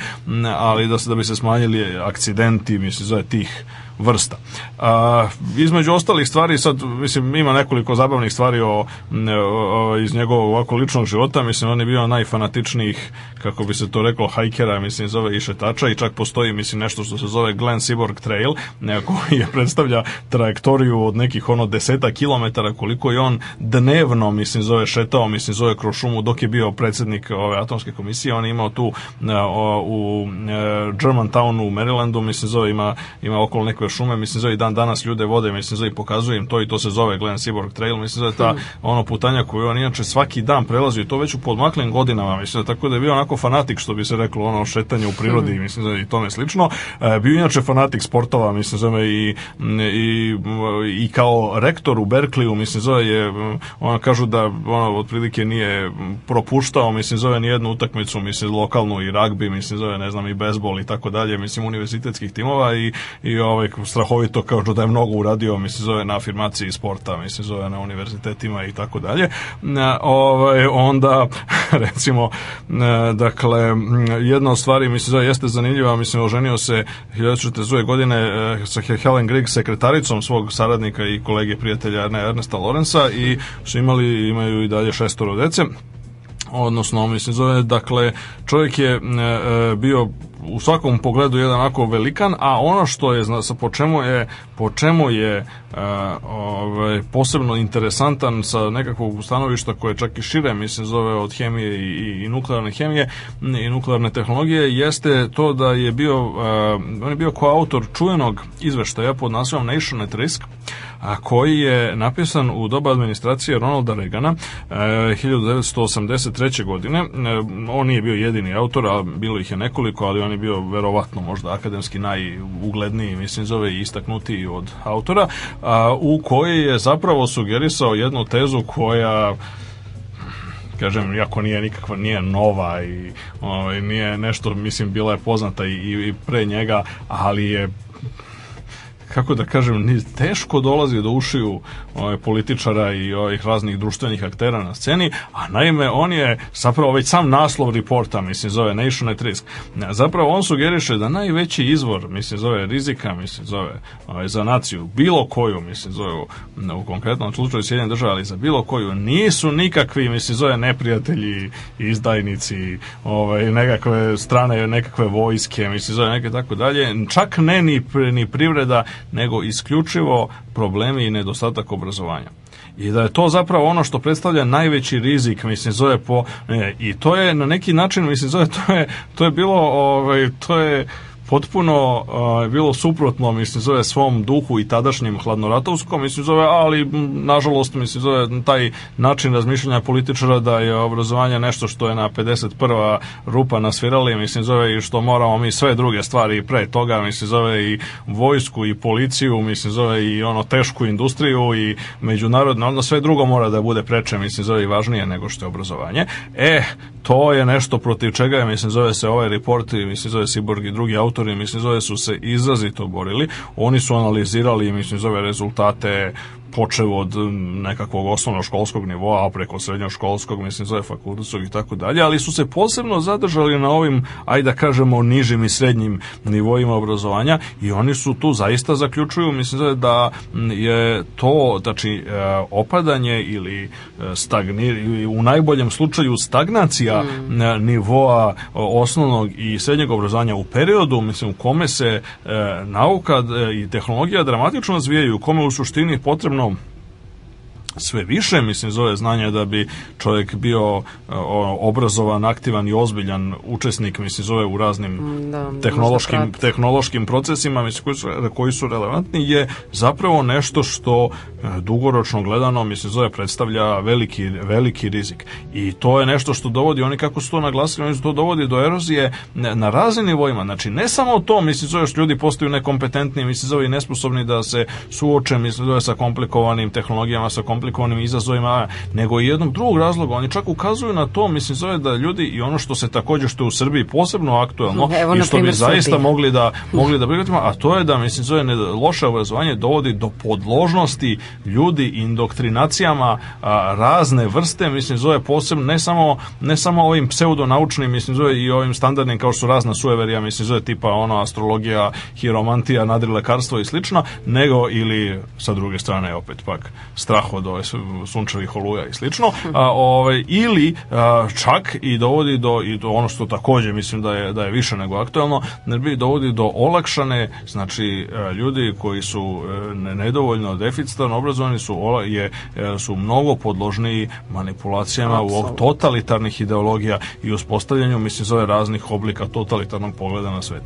ali da se da bi se smanjili akcidenti mislim zove tih vrsta. A, između ostalih stvari, sad, mislim, ima nekoliko zabavnih stvari o, o, iz njegovog ovako ličnog života, mislim, on je bio najfanatičnijih, kako bi se to reklo, hajkera, mislim, zove i šetača i čak postoji, mislim, nešto što se zove Glen Seaborg Trail, koji je predstavlja trajektoriju od nekih ono deseta kilometara koliko je on dnevno, mislim, zove šetao, mislim, zove kroz šumu dok je bio predsednik ove atomske komisije, on je imao tu e, o, u e, Germantown u Marylandu, mislim, zove ima, ima okolo neko Siborga šume, mislim zove i dan danas ljude vode, mislim zove i pokazuje to i to se zove Glen Siborg Trail, mislim zove ta hmm. ono putanja koju on inače svaki dan prelazi i to već u podmaklim godinama, mislim zove, tako da je bio onako fanatik što bi se reklo ono šetanje u prirodi, hmm. mislim zove i tome slično. E, bio inače fanatik sportova, mislim zove i, i, i kao rektor u Berkliju, mislim zove je, ono kažu da ono otprilike nije propuštao, mislim zove ni jednu utakmicu, mislim lokalnu i ragbi, mislim zove ne znam i bezbol i tako dalje, mislim univerzitetskih timova i, i ovaj, strahovito kao da je mnogo uradio, mislim zove na afirmaciji sporta, mislim zove na univerzitetima i tako dalje. Ovaj onda recimo dakle jedna od stvari mislim zove jeste zanimljiva, mislim oženio se 1942. godine e, sa Helen Grigg sekretaricom svog saradnika i kolege prijatelja Ernesta Lorenza i su imali imaju i dalje šestoro dece odnosno mislim zove dakle čovjek je e, e bio u svakom pogledu jedan onako velikan, a ono što je zna, po čemu je po čemu je e, ove, ovaj, posebno interesantan sa nekakvog stanovišta koje čak i šire mislim zove od hemije i, i, nuklearne hemije i nuklearne tehnologije jeste to da je bio e, on je bio koautor čuvenog izveštaja pod naslovom Nation at Risk a koji je napisan u doba administracije Ronalda Regana 1983. E, godine. E, on nije bio jedini autor, a bilo ih je nekoliko, ali on je bio verovatno možda akademski najugledniji, mislim zove i istaknutiji od autora, u koji je zapravo sugerisao jednu tezu koja kažem, iako nije nikakva, nije nova i o, ovaj, nije nešto, mislim, bila je poznata i, i pre njega, ali je kako da kažem, teško dolazi do ušiju ovaj, političara i ovih raznih društvenih aktera na sceni, a naime on je zapravo već sam naslov reporta, mislim, zove Nation at Risk. Zapravo on sugeriše da najveći izvor, mislim, zove rizika, mislim, zove ovaj, za naciju, bilo koju, mislim, zove u, u konkretnom slučaju Sjedinjene države, ali za bilo koju, nisu nikakvi, mislim, zove neprijatelji, izdajnici, ovaj, nekakve strane, nekakve vojske, mislim, zove neke tako dalje, čak ne ni, ni privreda, nego isključivo problemi i nedostatak obrazovanja. I da je to zapravo ono što predstavlja najveći rizik, mislim, zove po... E, I to je na neki način, mislim, zove, to je, to je bilo, ovaj, to je potpuno uh, bilo suprotno, mislim, zove svom duhu i tadašnjem hladnoratovskom, mislim, zove, ali, nažalost, mislim, zove taj način razmišljanja političara da je obrazovanje nešto što je na 51. rupa na svirali, mislim, zove i što moramo mi sve druge stvari pre toga, mislim, zove i vojsku i policiju, mislim, zove i ono tešku industriju i međunarodno, ono sve drugo mora da bude preče, mislim, zove i važnije nego što je obrazovanje. E, to je nešto protiv čega, mislim, zove se ovaj report i, mislim, zove Siborg i drugi autor autori, mislim, zove su se izrazito borili. Oni su analizirali, mislim, zove rezultate počeo od mm, nekakvog osnovnoškolskog nivoa, preko srednjoškolskog, mislim, zove fakultetskog i tako dalje, ali su se posebno zadržali na ovim, ajde da kažemo, nižim i srednjim nivoima obrazovanja i oni su tu zaista zaključuju, mislim, zove, da mm, je to, znači, e, opadanje ili e, stagnir, ili u najboljem slučaju stagnacija mm. E, nivoa osnovnog i srednjeg obrazovanja u periodu, mislim, u kome se nauka i tehnologija dramatično razvijaju, u kome u suštini potrebno home. sve više, mislim, zove znanje da bi čovjek bio e, obrazovan, aktivan i ozbiljan učesnik, mislim, zove u raznim mm, da, tehnološkim, tehnološkim procesima, mislim, koji su, koji su relevantni, je zapravo nešto što e, dugoročno gledano, mislim, zove predstavlja veliki, veliki rizik. I to je nešto što dovodi, oni kako su to naglasili, oni su to dovodi do erozije na raznim nivoima. Znači, ne samo to, mislim, zove što ljudi postaju nekompetentni, mislim, zove i nesposobni da se suoče, mislim, zove sa komplikovanim tehnologijama, sa komplikovanim komplikovanim izazovima, nego i jednog drugog razloga. Oni čak ukazuju na to, mislim, zove da ljudi i ono što se takođe, što je u Srbiji posebno aktuelno Evo, i što bi zaista Srbiji. mogli da, mogli da prihvatimo, a to je da, mislim, zove ne, loše obrazovanje dovodi do podložnosti ljudi indoktrinacijama a, razne vrste, mislim, zove posebno, ne samo, ne samo ovim pseudonaučnim, mislim, zove i ovim standardnim kao što su razna sueverija, mislim, zove tipa ono astrologija, hiromantija, nadrilekarstvo i slično, nego ili sa druge strane opet pak strah od ovaj, sunčevih oluja i slično, a, ovaj, ili a, čak i dovodi do, i do ono što takođe mislim da je, da je više nego aktuelno, ne bi dovodi do olakšane, znači ljudi koji su e, nedovoljno deficitarno obrazovani su, je, e, su mnogo podložniji manipulacijama u totalitarnih ideologija i uspostavljanju, mislim, zove raznih oblika totalitarnog pogleda na svet.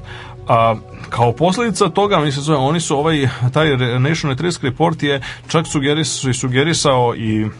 A, kao posledica toga, mislim, zove, oni su ovaj, taj National Risk Report je čak sugeris, sugeris so you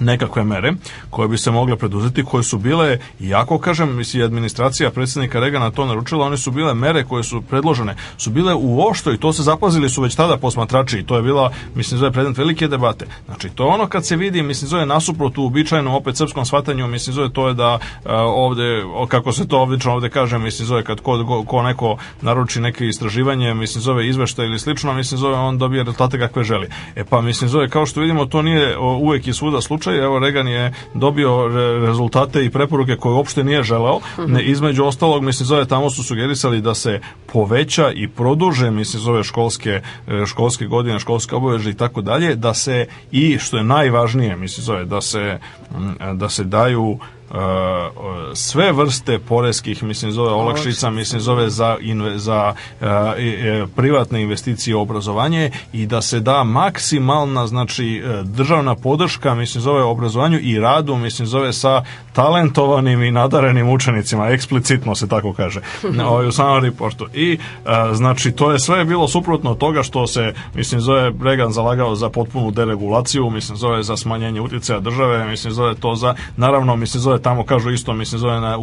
nekakve mere koje bi se mogle preduzeti, koje su bile, iako kažem, mislim, administracija predsjednika Regana to naručila, one su bile mere koje su predložene, su bile u ošto i to se zapazili su već tada posmatrači i to je bila, mislim, zove predmet velike debate. Znači, to ono kad se vidi, mislim, zove nasuprot u uobičajenom opet srpskom shvatanju, mislim, zove to je da e, ovdje, kako se to obično ovde kaže, mislim, zove kad ko, ko neko naruči neke istraživanje, mislim, zove izveštaj ili slično, mislim, zove on dobije rezultate kakve želi. E pa, mislim, zove kao što vidimo, to nije uvek i svuda slučaj slučaj. Evo, Reagan je dobio re rezultate i preporuke koje uopšte nije želeo. Mm -hmm. Između ostalog, mislim, zove, tamo su sugerisali da se poveća i produže, mislim, zove školske, e, školske godine, školske obaveže i tako dalje, da se i, što je najvažnije, mislim, zove, da se, da se daju Uh, sve vrste poreskih mislim zove olakšica mislim zove za, inve, za uh, privatne investicije u obrazovanje i da se da maksimalna znači uh, državna podrška mislim zove obrazovanju i radu mislim zove sa talentovanim i nadarenim učenicima eksplicitno se tako kaže ovaj, u samom reportu i znači to je sve bilo suprotno toga što se mislim zove Reagan zalagao za potpunu deregulaciju mislim zove za smanjenje uticaja države mislim zove to za naravno mislim zove tamo kažu isto mislim zove na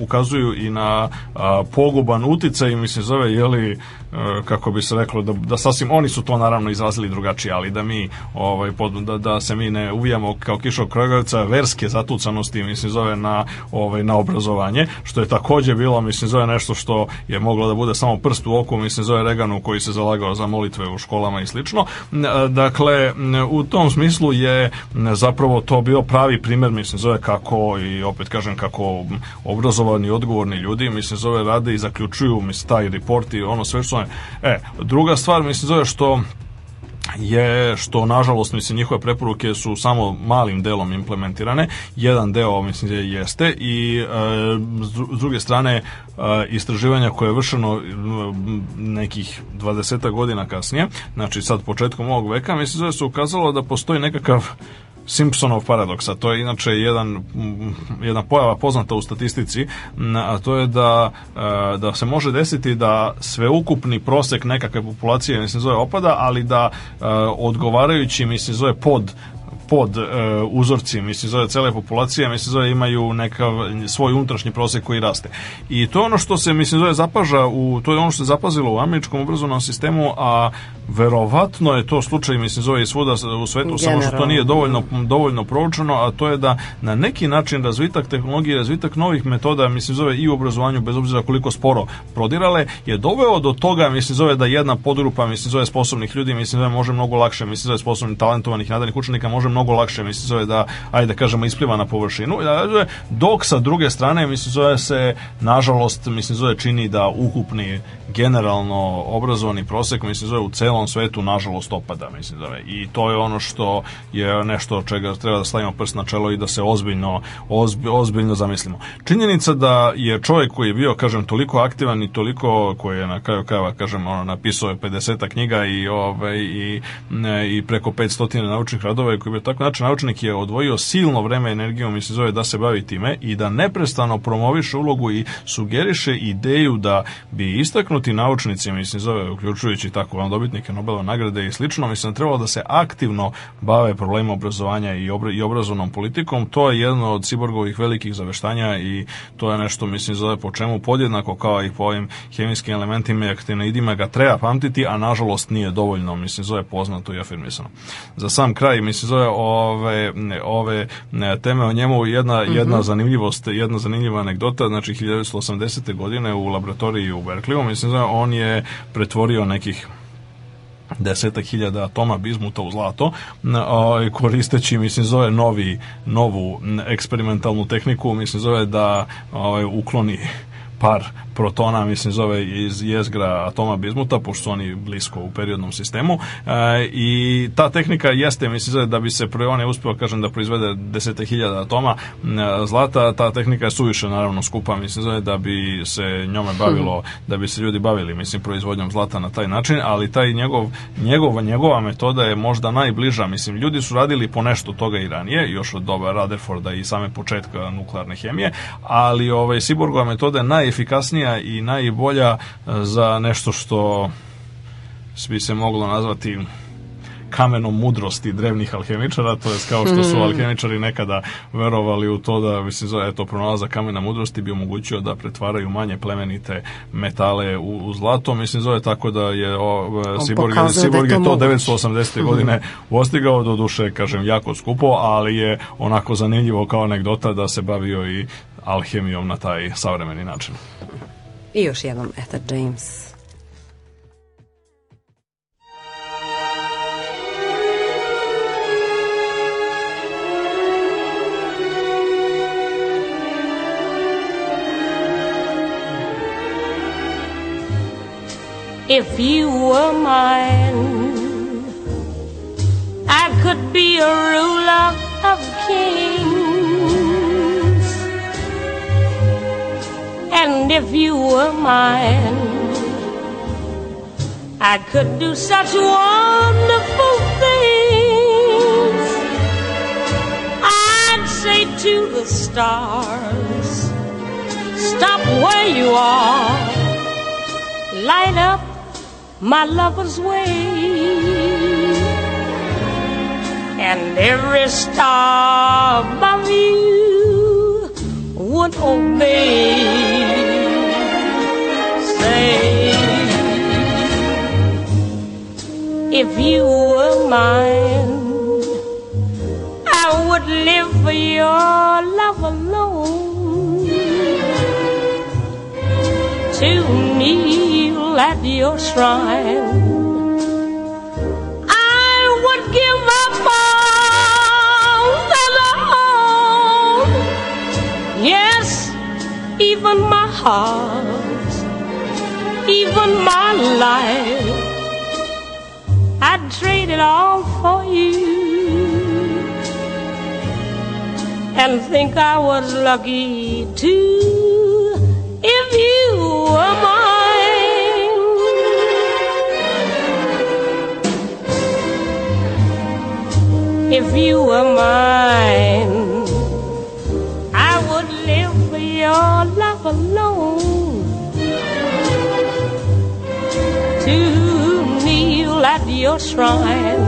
ukazuju i na a, poguban uticaj mislim zove je li E, kako bi se reklo da, da sasvim oni su to naravno izrazili drugačije, ali da mi ovaj da, da se mi ne uvijamo kao Kišo Kragovica verske zatucanosti mislim zove na ovaj na obrazovanje, što je takođe bilo mislim zove nešto što je moglo da bude samo prst u oku, mislim zove Reganu koji se zalagao za molitve u školama i slično. E, dakle u tom smislu je e, zapravo to bio pravi primer mislim zove kako i opet kažem kako obrazovani odgovorni ljudi mislim zove rade i zaključuju mislim taj report i ono sve što je. E, druga stvar, mislim, zove što je što nažalost mislim njihove preporuke su samo malim delom implementirane jedan deo mislim je jeste i e, s druge strane e, istraživanja koje je vršeno e, nekih 20 godina kasnije znači sad početkom ovog veka mislim da su ukazalo da postoji nekakav Simpsonov a To je inače jedan, mm, jedna pojava poznata u statistici, a to je da, e, da se može desiti da sveukupni prosek nekakve populacije, mislim, zove opada, ali da e, odgovarajući, mislim, zove pod pod e, uzorci, mislim, zove cele populacije, mislim, zove imaju neka svoj unutrašnji prosek koji raste. I to je ono što se, mislim, zove zapaža, u, to je ono što se zapazilo u američkom obrazovnom sistemu, a verovatno je to slučaj, mislim, zove i svuda u svetu, Generalno. samo što to nije dovoljno, dovoljno proučeno, a to je da na neki način razvitak tehnologije, razvitak novih metoda, mislim, zove i u obrazovanju, bez obzira koliko sporo prodirale, je doveo do toga, mislim, zove da jedna podgrupa, mislim, zove sposobnih ljudi, mislim, zove može mnogo lakše, mislim, zove sposobnih, talentovanih, nadanih učenika može mnogo mnogo lakše, mislim zove da, ajde da kažemo, ispliva na površinu, da, da, da, dok sa druge strane, mislim zove se, nažalost, mislim zove čini da ukupni generalno obrazovani prosek, mislim zove u celom svetu, nažalost, opada, mislim zove. I to je ono što je nešto od čega treba da stavimo prst na čelo i da se ozbiljno, ozbi, ozbiljno zamislimo. Činjenica da je čovjek koji je bio, kažem, toliko aktivan i toliko koji je na kraju krajeva, kažem, ono, napisao je 50 knjiga i, ovaj i, i preko 500 naučnih radova i koji je tako znači, naučnik je odvojio silno vreme energijom, mislim, zove da se bavi time i da neprestano promoviše ulogu i sugeriše ideju da bi istaknuti naučnici, mislim, zove, uključujući tako on dobitnike Nobelove nagrade i slično, mislim, da trebalo da se aktivno bave problemom obrazovanja i, obra, i obrazovnom politikom. To je jedno od Ciborgovih velikih zaveštanja i to je nešto, mislim, zove po čemu podjednako kao i po ovim hemijskim elementima i aktinidima ga treba pamtiti, a nažalost nije dovoljno, mislim, zove poznato i afirmisano. Za sam kraj, mislim, zove ove, ove teme o njemu jedna, mhm. jedna mm -hmm. zanimljivost, jedna zanimljiva anegdota, znači 1980. godine u laboratoriji u Berkliju, mislim da on je pretvorio nekih desetak hiljada atoma bizmuta u zlato ovaj, koristeći mislim zove novi novu eksperimentalnu tehniku mislim zove da ovaj, ukloni par protona, mislim, zove iz jezgra atoma bizmuta, pošto oni blisko u periodnom sistemu. E, I ta tehnika jeste, mislim, da bi se one uspio, kažem, da proizvede desete hiljada atoma e, zlata, ta tehnika je suviše, naravno, skupa, mislim, da bi se njome bavilo, mhm. da bi se ljudi bavili, mislim, proizvodnjom zlata na taj način, ali taj njegov, njegova, njegova metoda je možda najbliža, mislim, ljudi su radili po nešto toga i ranije, još od doba Rutherforda i same početka nuklearne hemije, ali ovaj, Siborgova metoda je najefikasnija najpametnija i najbolja e, za nešto što bi se moglo nazvati kamenom mudrosti drevnih alhemičara, to je kao što su hmm. alhemičari nekada verovali u to da, mislim, zove, eto, pronalaza kamena mudrosti bi omogućio da pretvaraju manje plemenite metale u, u zlato, mislim, zove, tako da je o, Siborg, e, Siborg je da to, to 980. godine mhm. postigao, do duše, kažem, jako skupo, ali je onako zanimljivo kao anegdota da se bavio i alhemijom na taj savremeni način. Vi gjør gjennom etter Dreams. If you were mine, I could be a ruler of kings. And if you were mine, I could do such wonderful things. I'd say to the stars, stop where you are, light up my lover's way. And every star above you would obey. Say, if you were mine, I would live for your love alone. To kneel at your shrine, I would give up. Yes, even my heart, even my life, I'd trade it all for you. And think I was lucky too if you were mine. If you were mine. your love alone. To kneel at your shrine,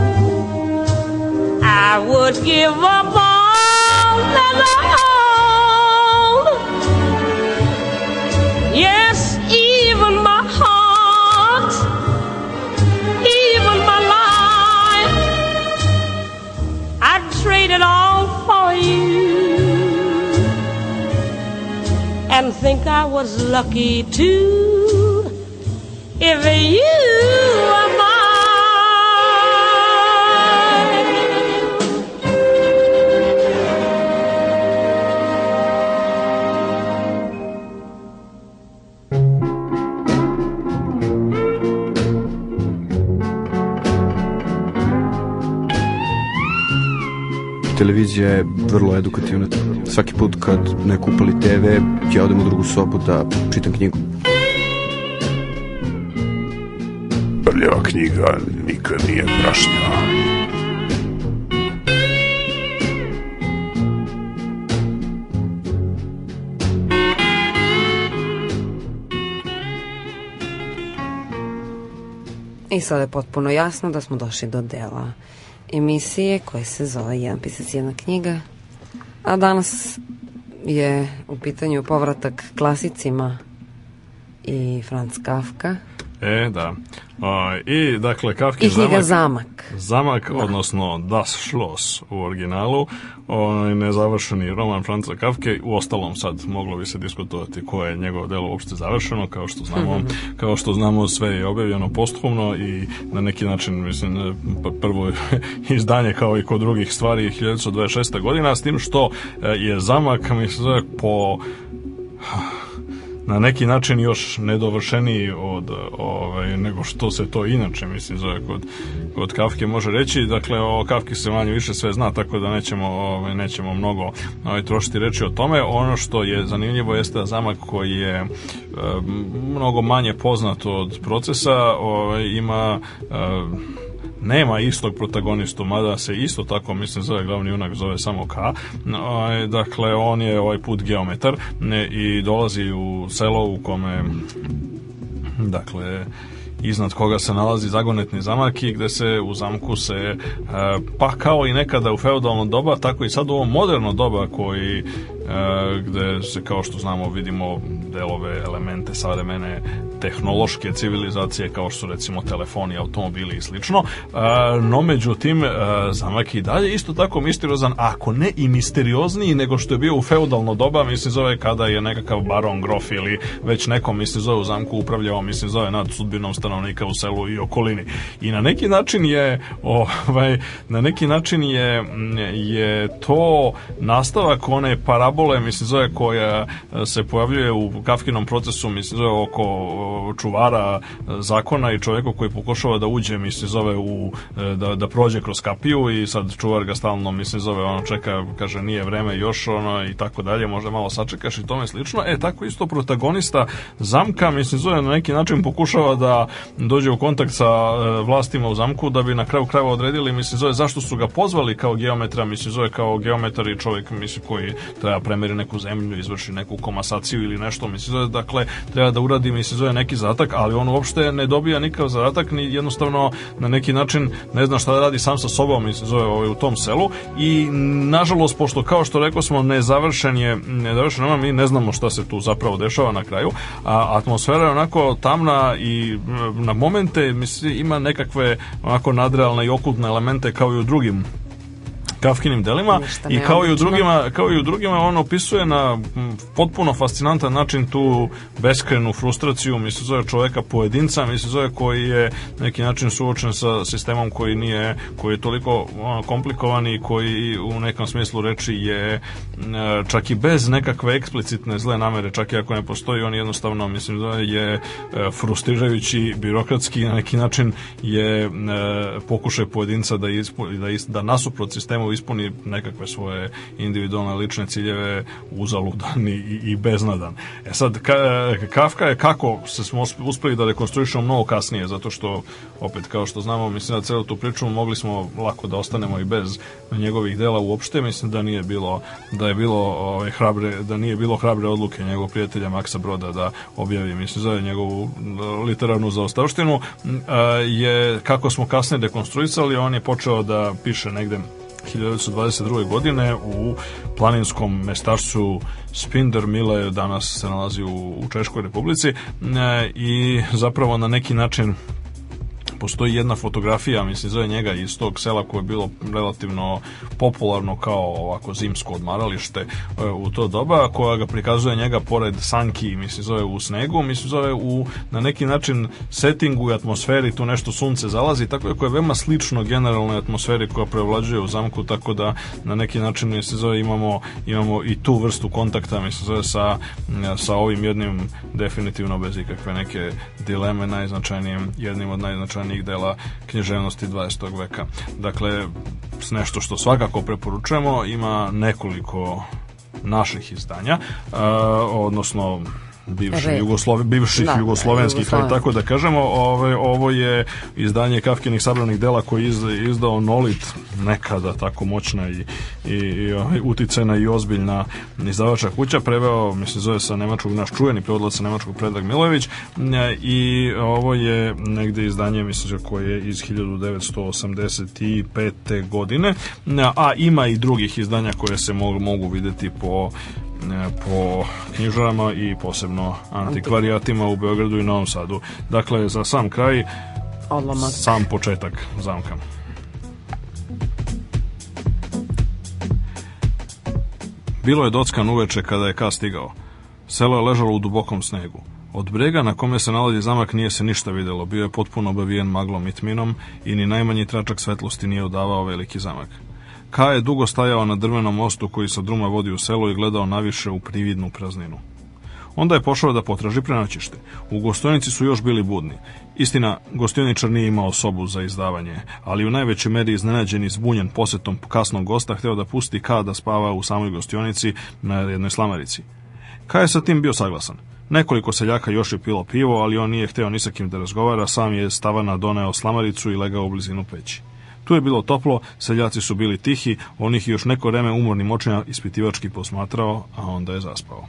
I would give up all that I Yes. think I was lucky too. If you are mine. televizija je é, vrlo edukativna Svaki put kad neko upali TV, ja odem u drugu sobu da čitam knjigu. Prljava knjiga nikad nije prašnjava. I sada je potpuno jasno da smo došli do dela emisije koje se zove Jedan pisac, jedna knjiga, A danas je u pitanju povratak klasicima i Franz Kafka. E, da. I, dakle, Kafka Kafkin I zamak, zamak. Zamak, da. odnosno Das Schloss u originalu, onaj nezavršeni roman Franca Kafke, u ostalom sad moglo bi se diskutovati koje je njegovo delo uopšte završeno, kao što znamo, mm -hmm. kao što znamo sve je objavljeno posthumno i na neki način, mislim, prvo izdanje kao i kod drugih stvari 1926. godina, s tim što e, je zamak, mislim, po na neki način još nedovršeniji od ovaj, nego što se to inače mislim zove kod, kod Kafke može reći dakle o Kafki se manje više sve zna tako da nećemo, ovaj, nećemo mnogo ovaj, trošiti reči o tome ono što je zanimljivo jeste da zamak koji je eh, mnogo manje poznat od procesa ovaj, ima eh, nema istog protagonistu, mada se isto tako, mislim, zove glavni junak, zove samo K. Ovaj, dakle, on je ovaj put geometar i dolazi u selo u kome, dakle, iznad koga se nalazi zagonetni zamak i gde se u zamku se eh, pa kao i nekada u feudalno doba tako i sad u ovo moderno doba koji E, gde se kao što znamo vidimo delove, elemente savremene tehnološke civilizacije kao što su recimo telefoni, automobili i slično. E, no međutim e, zamak i dalje isto tako misteriozan, ako ne i misteriozniji nego što je bio u feudalno doba, mislim zove kada je nekakav baron grof ili već neko mislim zove u zamku upravljao, mislim zove nad sudbinom stanovnika u selu i okolini. I na neki način je ovaj na neki način je je to nastavak one parabole fabule, mislim, zove, koja eh, se pojavljuje u Kafkinom procesu, mislim, zove, oko eh, čuvara eh, zakona i čovjeka koji pokušava da uđe, mislim, zove, u, da, da prođe kroz kapiju i sad čuvar ga stalno, mislim, zove, ono čeka, kaže, nije vreme još, ono, i tako dalje, možda malo sačekaš i tome slično. E, tako isto protagonista zamka, mislim, zove, na neki način pokušava da dođe u kontakt sa vlastima u zamku da bi na kraju krajeva odredili, mislim, zove, zašto su ga pozvali kao geometra, mislim, zove, kao geometar i čovjek, mislim, koji treba premeri neku zemlju, izvrši neku komasaciju ili nešto, mislim zove, da, dakle, treba da uradi, mi se zove neki zadatak, ali on uopšte ne dobija nikav zadatak, ni jednostavno na neki način ne zna šta da radi sam sa sobom, se zove, ovaj, u tom selu i nažalost, pošto kao što rekao smo, nezavršen je, nezavršen ono, mi ne znamo šta se tu zapravo dešava na kraju, a atmosfera je onako tamna i na momente, mislim, ima nekakve onako nadrealne i okultne elemente kao i u drugim Kafkinim delima i kao i, u drugima, kao i u drugima on opisuje na potpuno fascinantan način tu beskrenu frustraciju, mi se zove čoveka pojedinca, mi zove koji je na neki način suočen sa sistemom koji nije, koji je toliko komplikovan i koji u nekom smislu reči je čak i bez nekakve eksplicitne zle namere, čak i ako ne postoji, on jednostavno mislim da je e, frustrirajući birokratski na neki način je e, pokušaj pojedinca da, ispo, da, is, da nasuprot sistemu ispuni nekakve svoje individualne lične ciljeve uzaludan i, i beznadan. E sad, ka, Kafka je kako se smo uspeli da rekonstruišemo mnogo kasnije, zato što, opet, kao što znamo, mislim da celu tu priču mogli smo lako da ostanemo i bez njegovih dela uopšte, mislim da nije bilo da je bilo ove, ovaj, hrabre, da nije bilo hrabre odluke njegovog prijatelja Maksa Broda da objavi, mislim, za njegovu eh, literarnu zaostavštinu, je kako smo kasnije dekonstruisali, on je počeo da piše negde 1922. godine u planinskom mestarcu Spinder Mile danas se nalazi u, u Češkoj republici e, i zapravo na neki način postoji jedna fotografija, mislim, zove njega iz tog sela koje je bilo relativno popularno kao ovako zimsko odmaralište e, u to doba, koja ga prikazuje njega pored sanki, mislim, zove u snegu, mislim, zove u, na neki način settingu i atmosferi, tu nešto sunce zalazi, tako da koje je veoma slično generalnoj atmosferi koja prevlađuje u zamku, tako da na neki način, mislim, zove imamo, imamo i tu vrstu kontakta, mislim, zove sa, sa ovim jednim definitivno bez ikakve neke dileme najznačajnijim, jednim od najznačajnijih najznačajnijih dela književnosti 20. veka. Dakle, nešto što svakako preporučujemo, ima nekoliko naših izdanja, e, odnosno bivši Re. bivših da, jugoslovenskih, da, tako da kažemo. Ove, ovo je izdanje Kafkinih sabranih dela koji je izdao Nolit, nekada tako moćna i, i, i ovaj, uticena i ozbiljna izdavača kuća, preveo, mislim, zove sa nemačkog, naš čuveni prevodlac sa nemačkog Predrag Milojević e, i ovo je negde izdanje, mislim, koje je iz 1985. godine, e, a ima i drugih izdanja koje se mogu, mogu videti po po knjižarama i posebno antikvarijatima u Beogradu i Novom Sadu. Dakle, za sam kraj, Odlomak. sam početak zamka. Bilo je dockan uveče kada je Ka stigao. Selo je ležalo u dubokom snegu. Od brega na kome se nalazi zamak nije se ništa videlo, bio je potpuno obavijen maglom i tminom i ni najmanji tračak svetlosti nije odavao veliki zamak. Ka je dugo stajao na drvenom mostu koji sa druma vodi u selo i gledao naviše u prividnu prazninu. Onda je pošao da potraži prenoćište. U gostojnici su još bili budni. Istina, gostioničar nije imao sobu za izdavanje, ali u najvećoj meri iznenađen i zbunjen posetom kasnog gosta hteo da pusti Ka da spava u samoj gostionici na jednoj slamarici. Ka je sa tim bio saglasan. Nekoliko seljaka još je pilo pivo, ali on nije hteo ni sa kim da razgovara, sam je Stavana doneo slamaricu i legao u blizinu peći. Tu je bilo toplo, seljaci su bili tihi, on ih još neko vreme umornim očima ispitivački posmatrao, a onda je zaspao.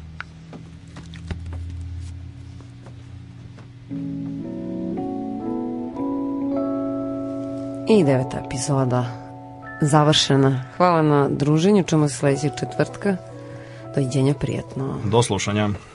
I deveta epizoda završena. Hvala na druženju, čujemo se sledećeg četvrtka. Doviđenja prijatno. Do slušanja.